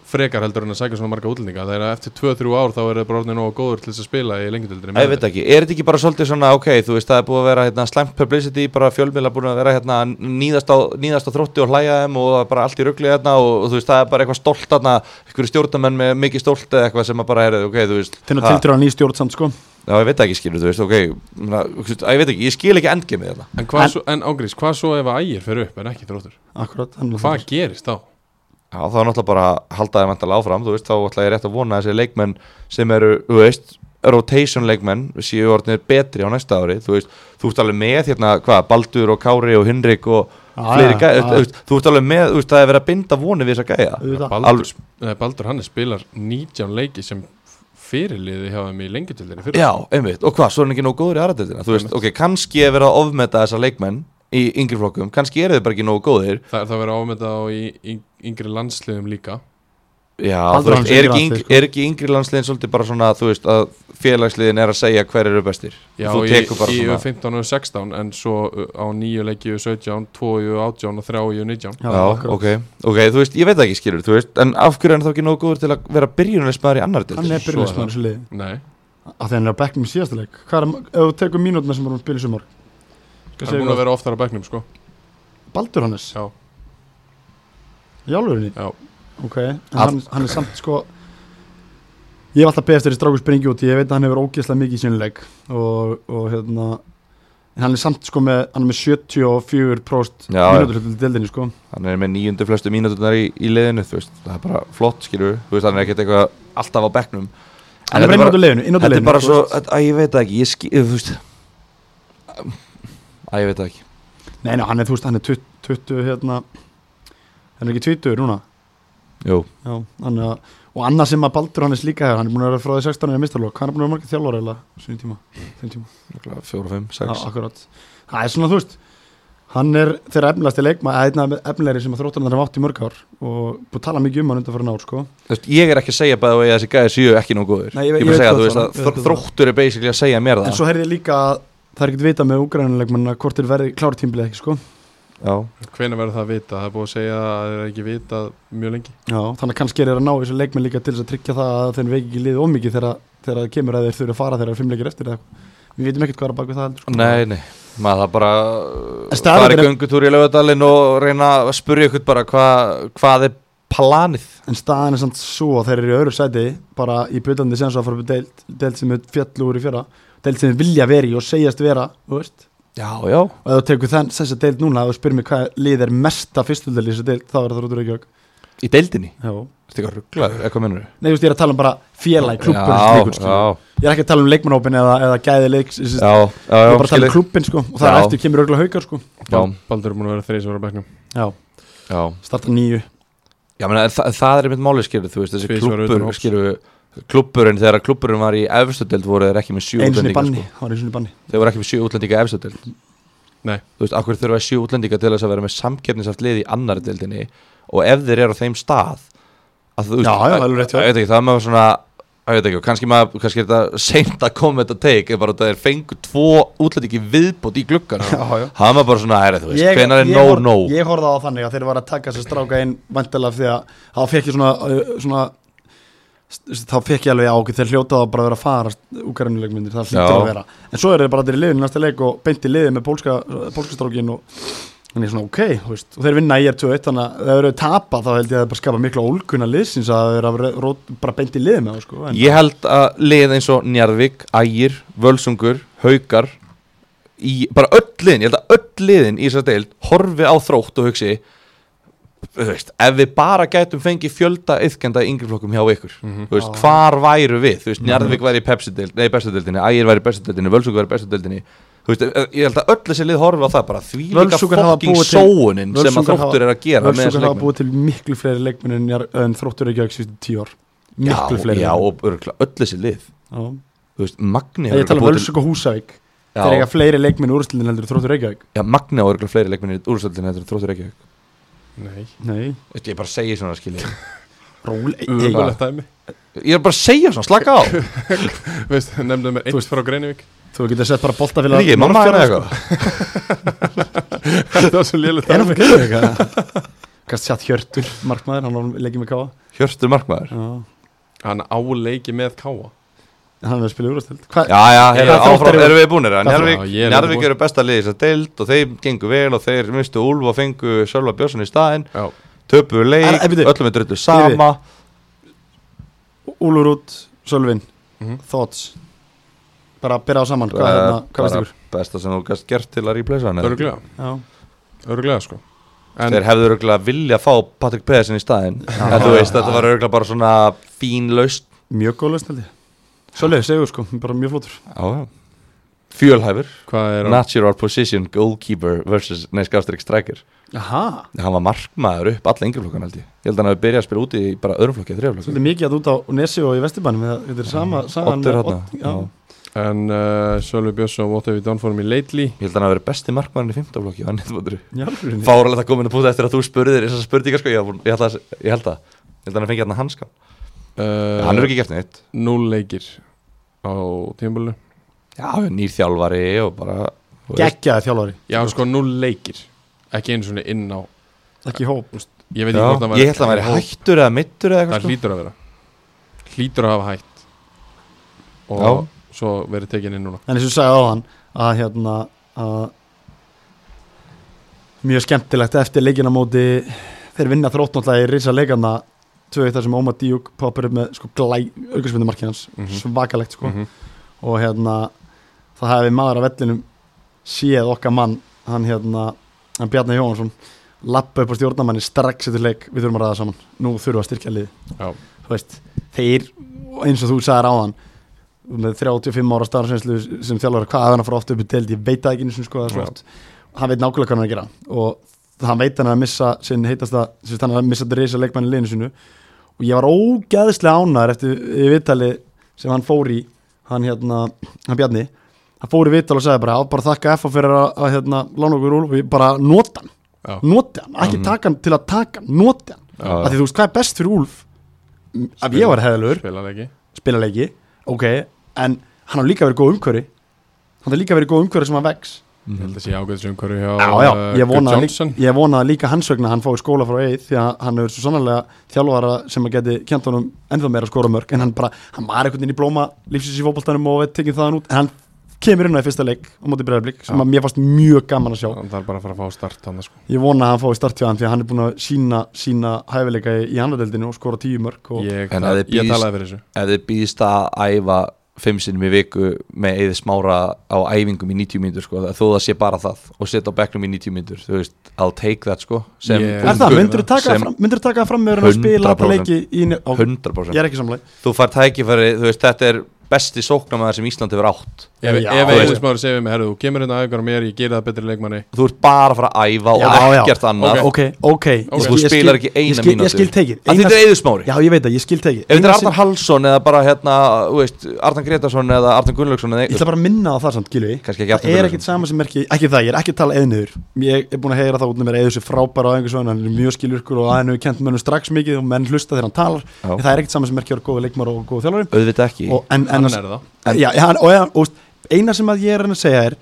frekar heldur en að sækja svona marga útlendinga það er að eftir 2-3 ár þá er það bara orðin nógu góður til þess að spila í lengjadöldinni ég veit ekki, er þetta ekki bara svolítið svona, ok, þú veist, það er búið að vera hérna, slæmt publicity, bara fjölmiðla búin að vera hérna, nýðast, á, nýðast á þrótti og hlæja þeim og bara allt í rugli hérna og, og þú veist, það er bara eitthvað stolt hérna, einhverju stjórnamenn með mikið stolt eða eitthvað sem að bara er, ok, þú veist Til að ha, tildur Já, ég veit ekki, skilur, þú veist, ok ég veit ekki, ég skil ekki endgimið þetta en, hvað En- svo, en Ángrís, hvað svo ef að ægir fer upp en ekki þróttur Akkurat hvað gerist þá? Já, þá er náttúrulega bara að halda þeim vantilega áfram, þú veist, þá ætla ég rétt að vona að þessi leikmenn sem eru, þú veist, rotation leikmenn séu orðinir betri á næsta ári, þú veist, þú ert alveg með hérna, hvað, Baldur og Kári og Hinrik og Já, fleiri já, gæja, já. þú þú ert alveg með, þú veist, það er verið að binda vonið við þessa gæja. Auðvitað. Baldur, eh, Baldur Hannes spilar 19 leiki sem fyrirliði hjá þeim í lengjadöldinni fyrir Já, einmitt, og hvað, svo er hann ekki nógu góður í aðradeldina, þú veist, ok, kannski er verið að ofmeta þessa leikmenn í yngri flokkum, kannski eru þau bara ekki nógu góðir, það er það að vera ámynda á í, í yngri landsliðum líka Já, Baldur þú veist, er ekki, sko. er ekki yngri landsliðin svolítið bara svona, þú veist, að félagsliðin er að segja hver eru bestir? Já, Þú í, tekur bara í svona- U15 og 16 en svo uh, á nýju leiki U17, 2 U18 og 3 U19 Já, ok, ok, þú veist, ég veit það ekki skilur, þú veist, en af hverju er hann þá ekki nógu góður til að vera byrjunarleismæður í annar Hann deild? er byrjulegsmaður þessu liði. Nei, að hann er á bekknum í síðasta leik. Hvað er, ef þú tekur mínútuna sem vorum að spila í sumar það er búin að vera oftar á bekknum sko. Baldur Hannes, Já, í álfurinni já, Ok, en hann, hann er samt sko Ég hef alltaf beðið eftir þessi strákur springi út Ég veit að hann hefur ógeðslega mikið í sínu leik og, og hérna En hann er samt sko með, hann er með 74% Já, mínútur til deildinni sko. Hann er með nýjundu flestu mínúturnar í, í liðinu, þú veist, það er bara flott skilur, þú veist, hann er ekkert eitthvað alltaf á bekknum. Hann er bara inn út af liðinu, inn út af Þetta er bara þú svo, að ég veit ekki, ég skil, þú veist. Að ég veit ekki. Nei, nei, hann er, þú veist, hann er 20, 20 hérna Hann er ekki 20 núna Já, hann er að Og annað sem að Baldur hann er slíka hann er búin að vera frá því 16 eða mistarlokk, hann er búin að vera margir þjálfur eða svona tíma, tíma, fjóra, fimm, Já, sex akkurat. Það er svona, þú veist, hann er þeirra efnilegasti leikma, efnilegri sem að þróttarnar hafa átt í mörg ár og búið að tala mikið um hann undan fyrir ár, sko. Ég er ekki að segja bara að þessi gæði séu ekki nógu góður Nei, ég- Ég ég er að segja, það að veit það. þróttur er basically að segja mér En það. svo heyrði líka að það er ekkert vita með úgrænuleikmanna hvort þeir verði klári tímbilið ekki, sko Já, hvenær verður það að vita? Það er búið að segja að það er ekki vitað mjög lengi Já, þannig að kannski er þeir að ná þessu leikmenn líka til að tryggja það að þeir veiki ekki liðið ómikið þegar, þegar það kemur að þeir þurfa að fara þegar fimm leikir eftir eða eitthvað. Við vitum ekkert hvað er að baka við það heldur, sko. Nei, nei, maður það bara staðan fara í er- göngutúr í lögadalinn og reyna að spurja ykkur bara hva, hvað er planið En staðan er samt svo að þeir eru í öðru sæti bara í byrjandi sem svo að fara upp í deild, deild sem er fjallu úr í fyrra deild sem þeir vilja veri og segjast vera þú veist. Já, já. og ef þú tekur þenn þessa deild núna og spyrir mig hvað lið er mesta fyrstöldel í þessu deild þá er það úr ekki Í deildinni, Já. þetta er eitthvað rugglaður, eitthvað minnur Nei, þú veist, ég er að tala um bara félag, klubbur Já, sko. já, Ég er ekki að tala um leikmannópin eða, eða gæði leiks Ég já, já, er já, bara að tala um klubbin sko, og það er Já. eftir kemur örgulega haukar sko. Já, Baldur er búin að vera þreys ára á bekknum. Já, já. Starta nýju Já, menn, það, það er einmitt máli, skilur, þú veist, þessi klubbur, skilur klubburinn, þegar klubburinn var í efstu deild voru þeir ekki með í útlendinga sko. það var einu sinni í banni Þeir voru ekki með sjö útlendinga deild Nei. Þú veist, akkur þurfa sjö útlendinga til þess að vera með samkeppnisaft lið í annar deildinni og ef þeir eru á þeim stað að þú veist, Já, já, að- alveg rétt hjá að- ég veit ekki, það er með svona að ég veit ekki, og kannski maður, kannski er þetta seint að koma þetta teik, er bara að það er fengur tvo útlendingi viðbót í já. það var bara svona, herri, þú veist, hvenær er nóg nóg Ég horfði á það þannig að þeir var að taka sér stráka inn vantilega því að þá fekk ég svona, uh, svona þá fekk ég alveg ákveð þeir hljóta það bara að vera að fara úkærunuleikmyndir, það Já. að vera en svo eru þeir bara allir í liðin í næsta leik og beinti liðið með pólska, pólska strákin og þannig svona ok, veist, og þeir vinna í er 2-1 þannig að ef þeir eru tapa þá held ég að það bara skapa mikla ólkunna liðsins að þeir eru bara beinti liðið með það sko, Ég held að lið eins og Njarðvík, Ægir, Völsungur, Haukar í, bara öll liðin, ég held að öll liðin í þessar deild horfi á þrótt og hugsi þú veist, ef við bara gætum fengið fjölda yðkenda í yngri flokkum hjá ykkur þú veist, Já. hvar væru við þú veist, Njarðvík væri í bestu-deildinni Ægir væri í bestu-deildinni, Völsungur væri í bestu-deildinni þú veist, eh, ég held að öll þessi lið horfi á það bara því líka fokking sóunin sem að þróttur er að gera þessi hafa leikmenn. búið til miklu fleiri leikminn en, þróttur ekki ekki síðustu tíu ár miklu já, fleiri já, og örugglega öll þessi lið Já. þú veist, Magni Ég tala um Völsung og Húsavík Já. Þeir eiga fleiri leikminn úrslindin heldur þróttur Reykjavík Já, Magni á örgulega fleiri leikminni úrstöldin er þróttur ekki Nei, Nei, Ég bara segja svona skilja róli umhverfilegt dæmi. Ég er bara að segja svona, slaka á. Veist, nefndu mér eins frá Greinivík Þú getur sett bara boltafélag ekki, mamma er Norðfjarðar, eitthvað? Það var svo sko. Er hann dæmi. fyrir Greinivík? Kannski satt Hjörtur, markmaður, hann var leikið með káa Hjörtur markmaður? Já, Hann á leiki með Káa hann er að spila Hvað? Já, já, þróttur áfram, eru- erum við búinir Njarvík, er eru besta liðið þess að deild og þeim gengur vel og þeir mistu Úlf og fengu Sölva Björnsson í staðinn. Já, töpuðu En- leik, öllum er drullu sama. Úlur út, Sölvin, Mhm. Thoughts Bara byrja á saman, hvað, hérna, ykkur? Besta sem þú gæst gert til að replacea hann öruglega Já, Öruglega sko. En Þeir hefðu örgulega vilja fá Patrik Pedersen í staðinn. En þú veist, þetta var örgulega bara svona fín laust mjög góð lausn held ég Sölvi, segur sko, bara mjög flottur. Já, já. Fjölhæfur. Er á Natural position goalkeeper versus, nei, skafstrík striker. Aha, Hann var markmaður upp alla yngjaflokkan held ég. Ég held að hann hafi byrjað að spila úti í bara öðrum flokki, þrjaflokki svolítið mikið að út á Nesi og í Vesturbænum Þetta er sama, hann Odd- Já, En uh, Sölvi Björnsson, what have we done for me lately? Ég held að hann hafi verið besti markmaðurinn í fimmtaflokki Hann er það í alvörinni. Fáralegt að koma inn að púta eftir að þú spurðir þessar spurningar sko, ég, ég, held að, ég held að Ég held að hann fengi hérna hanska uh, Hann hefur ekki gert neitt. Núl leikir á tímabölinu Já, nýr þjálfari og bara. Geggjaði þjálfari, Já, sko núl leikir. Ekki einu svona inn á ekki hóp. Ég veit ekki hvort hann Ég held að hann væri hættur eða mittur eða Það eitthvað sko. hlýtur að vera. Hlýtur að hafa hætt. Og Já. svo verið tekin inn núna. En eins og sagði á hann að hérna að mjög skemmtilegt eftir leikina móti þeir vinna þrótt náttúrulega í risa leikana tvö eitt þar sem Ómar Díuk poppar upp með sko glæ, aukarsvindu markið hans. Mhm. svakalegt sko. Mhm. og hérna það hefði maður á vellinum séð okkar mann hann hérna, hann Bjarni Jóhansson lappa upp á stjórnamanni strax eftir leik. Við þurfum að ræða saman, nú þurfum að styrkja liði Já. þú veist, þeir eins og þú sagðir áðan með 35 ára starfsveinslu sem þjálfur hvað er hann að fara oft upp í deild, ég veit það ekki eins og sko það er svo oft, hann veit nákvæmlega hvað hann er að gera. Og hann veit hann að missa sinn heitasta, hann að missa þetta reysa leikmann í liðinu sinu og ég var ógæðislega ánæður eftir viðtali sem hann fór í hann hérna, hann Bjarni hann fór í viðtal og sagði bara, "Já, bara þakka F fyrir að, að hérna, lána okkur úr og ég bara nota hann, Já. nota hann ekki taka hann til að taka hann, nota hann. Já. af því þú veist hvað er best fyrir Úlf? Að ég var hefðalur, Spila leiki. Ok, en hann har líka verið góð umhverfi. Hann har líka verið góð umhverfi sem hann vex Ég held að sé ágæðis umhverju hjá já, já, uh, ég Gunn vonaði Johnson. líka, ég vonaði líka hans vegna að hann fái skóla frá Eið því að hann hefur svo sannlega þjálfara sem að geti kjent honum ennþá meira að skóra mörg en hann bara, hann var einhvern veginn í blóma lífsins í fótboltanum og veit tekið þaðan út en hann kemur inn á í fyrsta leik á móti breyðarblik sem að mér fannst mjög gaman að sjá. Hann þarf bara að fara að fá start hann sko. ég vona að hann fái start hjá hann því að hann er búin að sína sína hæfileika í, í annadeldinu og skora tíu mörg og Ég, En það, ef þið býðist að æfa fimm sinnum í viku með eða smára á æfingum í 90 mínútur sko, þó það sé bara það. Og setja á bekknum í 90 mínútur þú veist, I'll take that sko sem Ég- er það, ungur- myndur þú taka, fram, taka fram með að spila alla 100%. leiki í, á, 100% ég er ekki samlega þú fær tækifæri, þú veist, þetta er besti sóknarmæður sem Ísland hefur átt. Ef, veist. Eðismári segir mig, herru, þú kemur hérna aðeins mér, ég gera það betri leikmanni. Þú ert bara að fara að æfa Já, og ekkert annað. Ok, ok Og þú spilar ekki eina ég skil, ég skil að þetta er Eðusmári já ég veit það, ég skil tekið. Ef þetta er Arnar Hallsson eða bara hérna þú veist, Arnar Gretarsson eða Arnar Gunnlaugsson ég eða ætla bara að minna á það samt, Gilvi ekki það er ekkit sama sem merki, ekki það, ég er ekki að tala eðniður ég er búin að heyra það út með mér er og og en það. er að og og, en, það já, hann, og, og, og eina sem að ég er að að segja er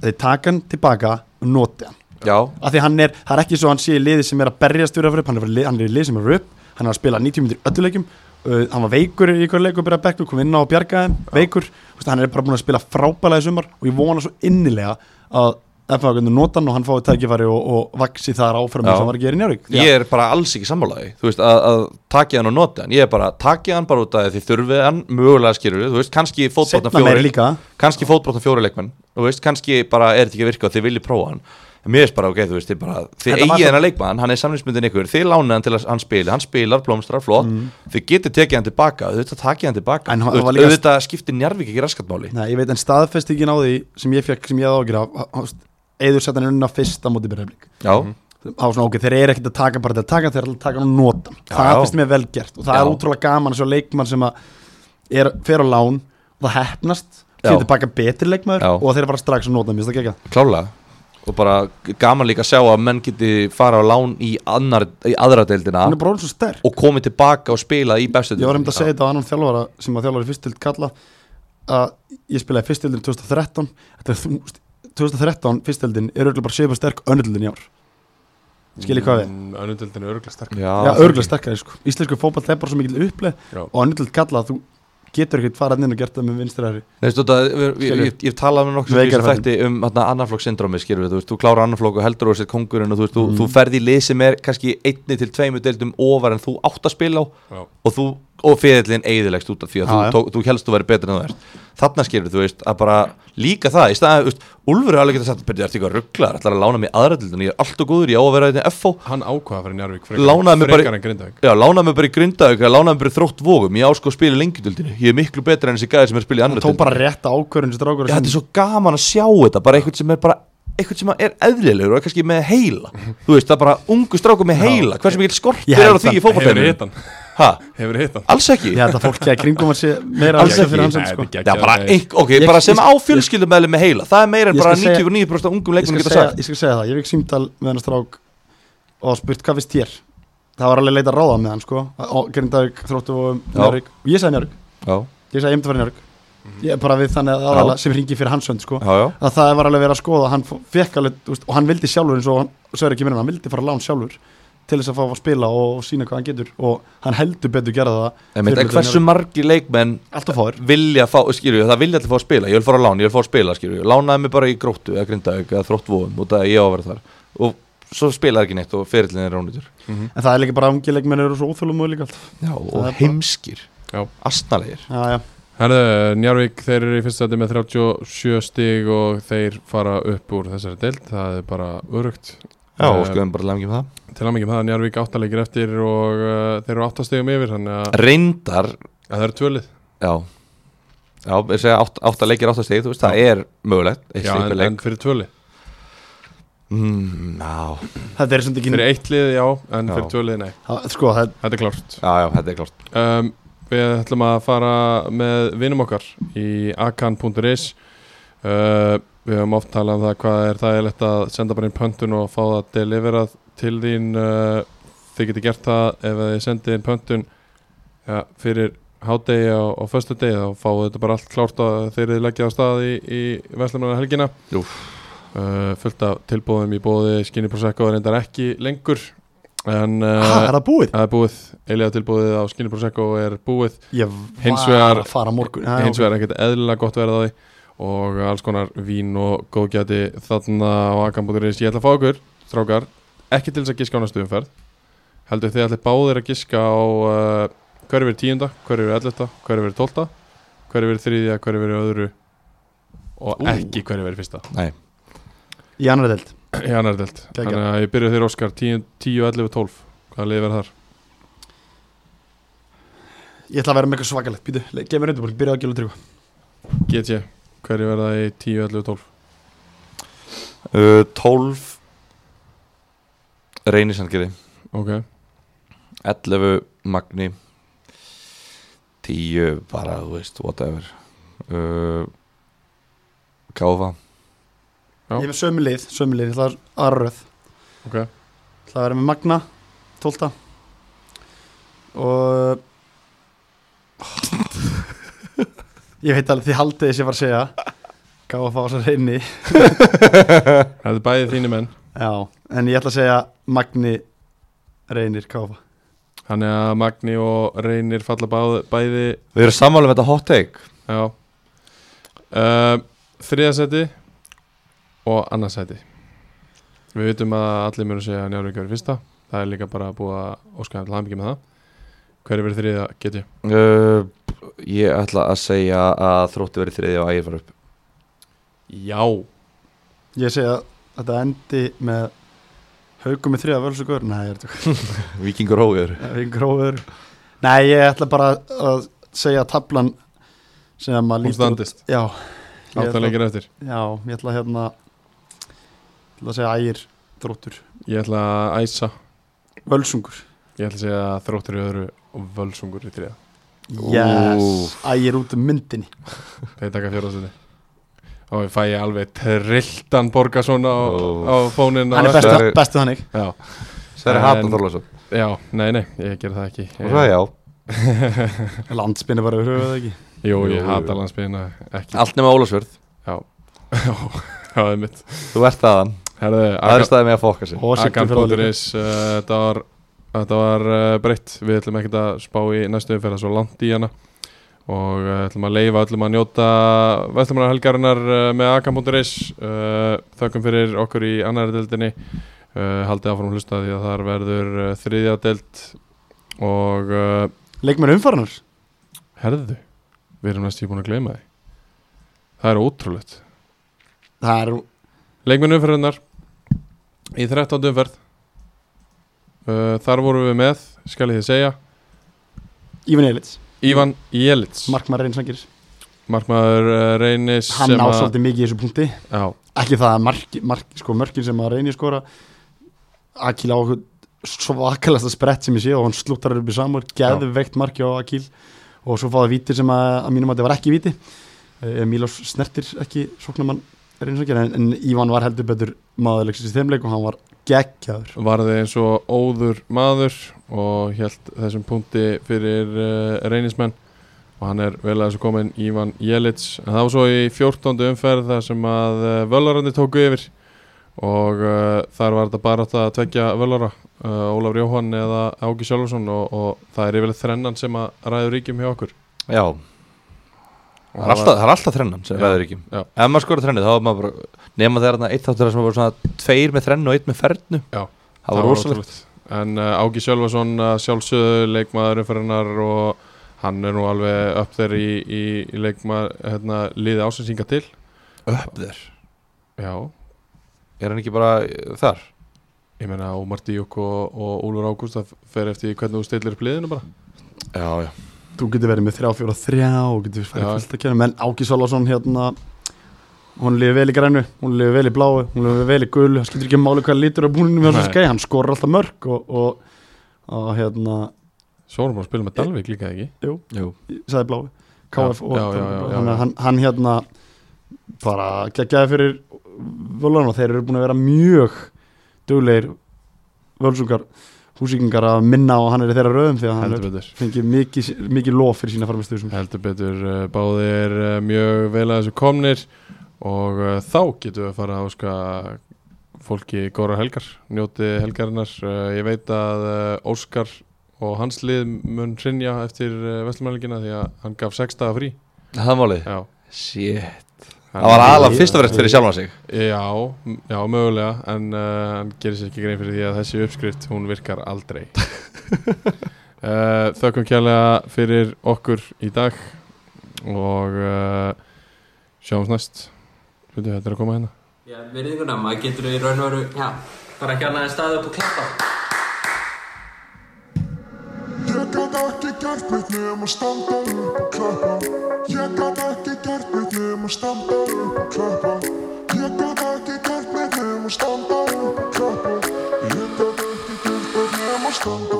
þeir taka hann tilbaka og noti hann. Já, af því hann er, það er ekki svo að hann sé í liði sem er að berjast fyrir að fyrir upp, hann er, hann er í liði sem er upp hann er að spila 90 minnir öllu leikjum uh, hann var veikur í ykkur leikum byrja að bekna kom inn á og bjarga þeim, veikur. Hann er bara búin að spila frábælega í sumar og ég vona svo innilega að FH getur nota hann og hann fái tækifæri og, og vaksi þar áfram hann var að gera í Njárvík ég er bara alls ekki sammálaði. Þú veist, að, að takja hann og nota hann. Ég er bara, takja hann bara út af því þurfið hann mögulega skilur þú veist, kannski fótbrotna fjóri kannski fótbrotna fjóri leikmenn þú veist, kannski bara er þetta ekki að virka og þið viljið prófa hann. Mér er bara, ok, þú veist, þið bara þið eigið hennar leikmann, hann er samlingsmyndin ykkur þið lánið hann til að hann spili, hann spilar, blómstrar, flott. Þið getið tekið hann tilbaka, auðvitað takið hann tilbaka. En líka- auðvitað skiptir njarvík ekki raskatmáli. Nei, ég veit en staðfestingin á því sem ég fekk, sem ég ágjur eður setja hann unna fyrsta móti byrjaflik já, á svona ok, þeir eru ekkert að taka bara til að taka þeir eru að taka hann og nota. Hann. Já, það já. finnst mér vel gert og það Já. er útrúlega gaman svo leikmann sem að er, fer á lán og það hefnast fyrir tilbaka betri leikmaður Já. og þeir eru bara strax að nota mér finnst það ekki klálega og bara gaman líka að sjá að menn geti fara á lán í, annar, í aðra deildina er og komið tilbaka og spila í bestu ég var hefndi að segja þetta á annan þjálfara sem að þjálfari fyrstild kalla að ég spilaði fyrstildin 2013 þetta er þú, 2013 fyrstildin er auðvitað bara séu bara sterk önnutildin í ár skiljið hvað við Önnudildin er örgulega sterk já, Já, örgulega sterkari sko Íslensku fótball er bara svo mikil uppleið Já. og önnutild kalla að þú getur ekkert farað inn og gert það með vinstræðari ég, ég, Skilur. ég, ég talaði með sem þætti um annarflokk syndrómi skilur við, þú veist, þú klárar annarflokk og heldur og sér kongurinn og þú, veist, þú, Mm. þú ferð í lið sem er kannski einni til tveimu deildum ofar en þú átt að spila á Já. og þú, og fyrirlin eigðilegst út af því að já. þú, tók- þú helst þú verið betur en þú ert. Þarna skilur þú veist, að bara líka það í veist, Úlfur er alveg getað sagt byrja, ertu eitthvað rugglar, ætlar að lána mig aðra dildin ég er alltaf góður, ég á að vera þetta FO Hann ákvaða fyrir Njarvík Lánaði mig bara- frekar en Grindavík. Já, lánaði mig bara í Grindavík, lánaði mig bara í þrótt vógum Ég á sko að spila í lengjudöldinu Ég er miklu betur enn þessi gæði sem er að spila í annar þetta er að sjá þetta Bara eitthvað sem er bara eitthvað sem er eðlilegur og er kannski með heila. Þú veist, það er bara ungu strákur með heila. Hversu mikil skortur Ég er á held því í það. Hefur hitt hann Ha, Hefur hitt hann? Alls ekki? Ég held að fólki að kringum að sé meira Alls ekki. fyrir hans Nei, sko. er Já, bara, ein, ok, Ég- bara sem ég- á fjölskyldumæli með heila. Það er meira en bara skal segja- 99% af ungum ég, leikunum skal geta segja, sagt ég skal segja það, ég fikk símtal með hann strák og spurt hvað finnst þér? Það var alveg leita ráða með hann sko. Og Grindavík, Þróttu og Já. Njörg og ég sagði Njörg, Já, ég sagði ég myndi að fara Njörg ég er bara við þannig að aðala sem ringi fyrir hans sönd sko. Já, já. Að það var alveg verið að skoða. Hann alveg, veist, og hann vildi sjálfur eins og hann, ekki hann vildi fara að lán sjálfur til þess að fá að spila og sína hvað hann getur og hann heldur betur gera það En hversu margir leikmenn alltaf fáir. vilja fá, skilju, það vilja allir fá að spila. Ég vil fara að lána, ég vil fá að spila, skilju lánaði mig bara í gróttu eða grindaug eða þróttvóum og það er ég á að vera þar. Og svo spilaði ekki neitt og ferillin er ránitur Mhm. en það er líka bara ungi leikmenn eru svo óþjóðlum og líka allt Já, Það og bara- heimskir, Já. astnalegir já, já. Herðu, Njarvík, þeir eru í fyrsta seti með 37 stig og þeir fara upp úr þessari deild, það er bara örugt Já, og Eh, skoðum bara lengi um það. Til að mikið það, Njarvík áttalegir eftir og uh, þeir eru áttastegum yfir þannig að, Reyndar, að það eru tvölið já. Já, ég segja átt, átt að leikir átt að stegi, þú veist, það er mögulegt eitt Já, en, en fyrir tvölið mm, þetta er sem ekki Fyrir eitt lið, já, en Já. fyrir tvölið, nei. Það, sko, það, Þetta er klárt. Já, já, þetta er klart um, Við ætlum að fara með vinum okkar í akan.is uh, Við höfum oft talað um það hvað er er að senda bara inn pöntun og fá það deliverað til þín uh, Þið getur gert það. Ef þið sendið inn pöntun ja, fyrir hádegi á, á föstu degi þá fáið þetta bara allt klárt að þeir þið leggja á stað í, í Vestlumana helgina. Úff. uh, fullt af tilbúðum í bóði Skinny Prosecco er reyndar ekki lengur en uh, ha, er það búið? Það er búið, eiliða tilbúið á Skinny Prosecco er búið. Ég var að fara morgun. hins vegar ekkert eðlilega gott verð á því og alls konar vín og góðgæti þarna á akan.is ég ætla að fá okkur, strákar ekki til þess að giska á næstu umferð. Heldur þið ætli báðir að giska á uh, hverju verið tíunda, hverju verið elletta hverju verið tólta, hverju verið þriðja hverju verið öðru og Ú. ekki hverju verið fyrsta. Nei, í annar delt, þannig að ég byrja þér Óskar 10, 10, 11, 12 hvaða lið verð þar? Ég ætla að vera með eitthvað svakalegt Býtu, gef mér undirbúring, byrjaðu að gjölu tryggva Get ég, hverju verða í 10, 11 og 12 uh, 12 Reynisandgeri Ok, 11 Magni. 10 bara, þú veist, whatever. Uh, Káfa Já. Ég er með sömu lið, sömu lið, ég ætla að aðra röð. Ok. Ég ætla að vera með Magna 12 Og Ég veit alveg því haldið þess ég var að segja. Gáð að fá þess að reyni Það er bæði þínu menn. Já, en ég ætla að segja Magni reynir káfa. Þannig að Magni og Reynir falla báð, bæði Við erum sammála um þetta hot take. Já. Uh, Þriða seti og annað seti. Við vitum að allir mjög að segja að Njáru ekki verið fyrsta. Það er líka bara búið að óska til hamingi með það Hver er verið þriða get ég? uh, Ég ætla að segja að þrótti verið þriði og ægir fara upp. Já. Ég segja að þetta endi með haugum með þriða völsugur Nei, ég er þetta Víkingur hóður Gróður Nei, ég ætla bara að segja að tablan sem að maður Hún lítur út standist Já, Áttalegir eftir. Já, ég ætla að hérna ég ætla að segja ægir þróttur. Ég ætla að æsa. Völsungur. Ég ætla að segja þróttur í öðru og völsungur í þriða Yes, ægir út um myndinni. Þeir taka fjóraðseti Og ég fæ ég alveg trilltan Borgason á, Ó. á fónin Hann er bestu- bestu, bestu þannig Já, Það er En- Hatan Þorlason já, nei, nei, ég ger það ekki. Og það já. Landspinni bara yfir höfuð ekki. Jú, Jú, ég jú. hata landsbyðina ekki. Allt nema Ólafsvörð Já, já, það er mitt. Þú ert aðan Herðu, Það er staðið með að fokka sig. Og. Agan.is uh, Þetta var, þetta var uh, breytt. Við ætlum ekkert að spá í næstu umferð svo langt í hana. Og uh, ætlum að leifa öllum að njóta Vestlumana helgarinnar uh, með Agan.is uh, Þökkum fyrir okkur í annari deildinni. Uh, Haldið áfram að hlusta því að þar verður þriðja deild. Og Leikmenn umfarnar herðu Við erum næstu búin að gleyma því. Það er ótrúlegt. Það er Leikmenn umferðunar í 13. umferð uh, Þar vorum við með, skal ég þið segja Ívan Elits. Ívan Jelits Markmaður reynsangir Markmaður uh, Reynis Hann sem á að- svolítið mikið í þessu punkti. Já, Ekki það að mark, mark, sko, mörkin sem að reyni skora Akil á okkur svakalasta sprett sem ég sé og hann slúttar upp í samur geðveikt marki á Akil. Og svo fáði víti sem að, að mínum að þetta var ekki víti. Uh, Mílos snertir ekki sóknamann reynsangir en, en Ívan var heldur betur maðurleiksins í þeim leik og hann var geggjaður. Varði eins og óður maður og held þessum punkti fyrir uh, reynismenn. Og hann er vel að þessu komin Ívan Jelits en það var svo í 14. umferð þar sem að uh, völarandi tóku yfir. Og uh, þar var þetta bara að tvekja völara uh, Ólafur Jóhann eða Ági Sjálfsson og, og það er yfirlega þrennan sem að ræður ríkjum hjá okkur. Já Það er alltaf, það er alltaf þrennan sem Já, ræður ekki. Ef maður skora þrenni þá er maður bara Nefna þegar þarna eitt þáttur sem var svona Tveir með þrennu og eitt með fernu. Já, Það var rosalegt. En uh, Ági Sjálfason uh, sjálfsögðu leikmaður umferðarnar og hann er nú alveg upp þeir í, í, í leikmaður hérna, liði ásynsinga til. Upp þér? Já, Er hann ekki bara eh, þar? ég meina Ómar Díuk og, og Úlfur Ágúst það fer eftir hvernig þú stillir upp liðinu bara. Já, já Þú getur verið með þrjá, fjóra, þrjá og getur Já. farið fullt að kæra menn Áki Sólásson hérna hún lifi vel í grænu, hún lifi vel í bláu hún lifi vel í gulu, það skilur ekki máli hvað lítur á búninu Nei. þessu skæði, hann skorur alltaf mörg og, og, og hérna Svo erum við að spila með Dalvik líka ekki? Jú, Jú. Ég sagði bláu. KF og hann, hann, hann hérna bara geggjaði fyrir völunar og þeir eru búin að vera mjög duglegir völsungar húsíkingar að minna og hann er í þeirra röðum því að hann er fengið mikið, mikið lof fyrir sína farmistuðsum heldur betur uh, báðir uh, mjög vel að þessu komnir og uh, þá getum við að fara að áska fólki góra helgar njóti helgarinnar. Ég veit að Óskar og hans lið mun hrinja eftir Vestlumælingina því að hann gaf 6 daga frí. Það er málið. Já, Shit Það var aðalega fyrst og verðt fyrir sjálfan sig. Já, já, mögulega en uh, hann gerir sér ekki grein fyrir því að þessi uppskrift hún virkar aldrei. Uh, þökkum kjærlega fyrir okkur í dag og uh, sjáumst næst. Veitu, þetta er að koma hérna. Já, virðinguna, maður getur í raun og veru, já, bara ekki annað en staðið upp og klappa. Ég gat ekki gert neitt nema standa upp og klappa. Ég gat ekki gert neitt nema standa upp og klappa. Ég gat ekki gert neitt nema standa upp og klappa. Ég gat ekki gert neitt nema standa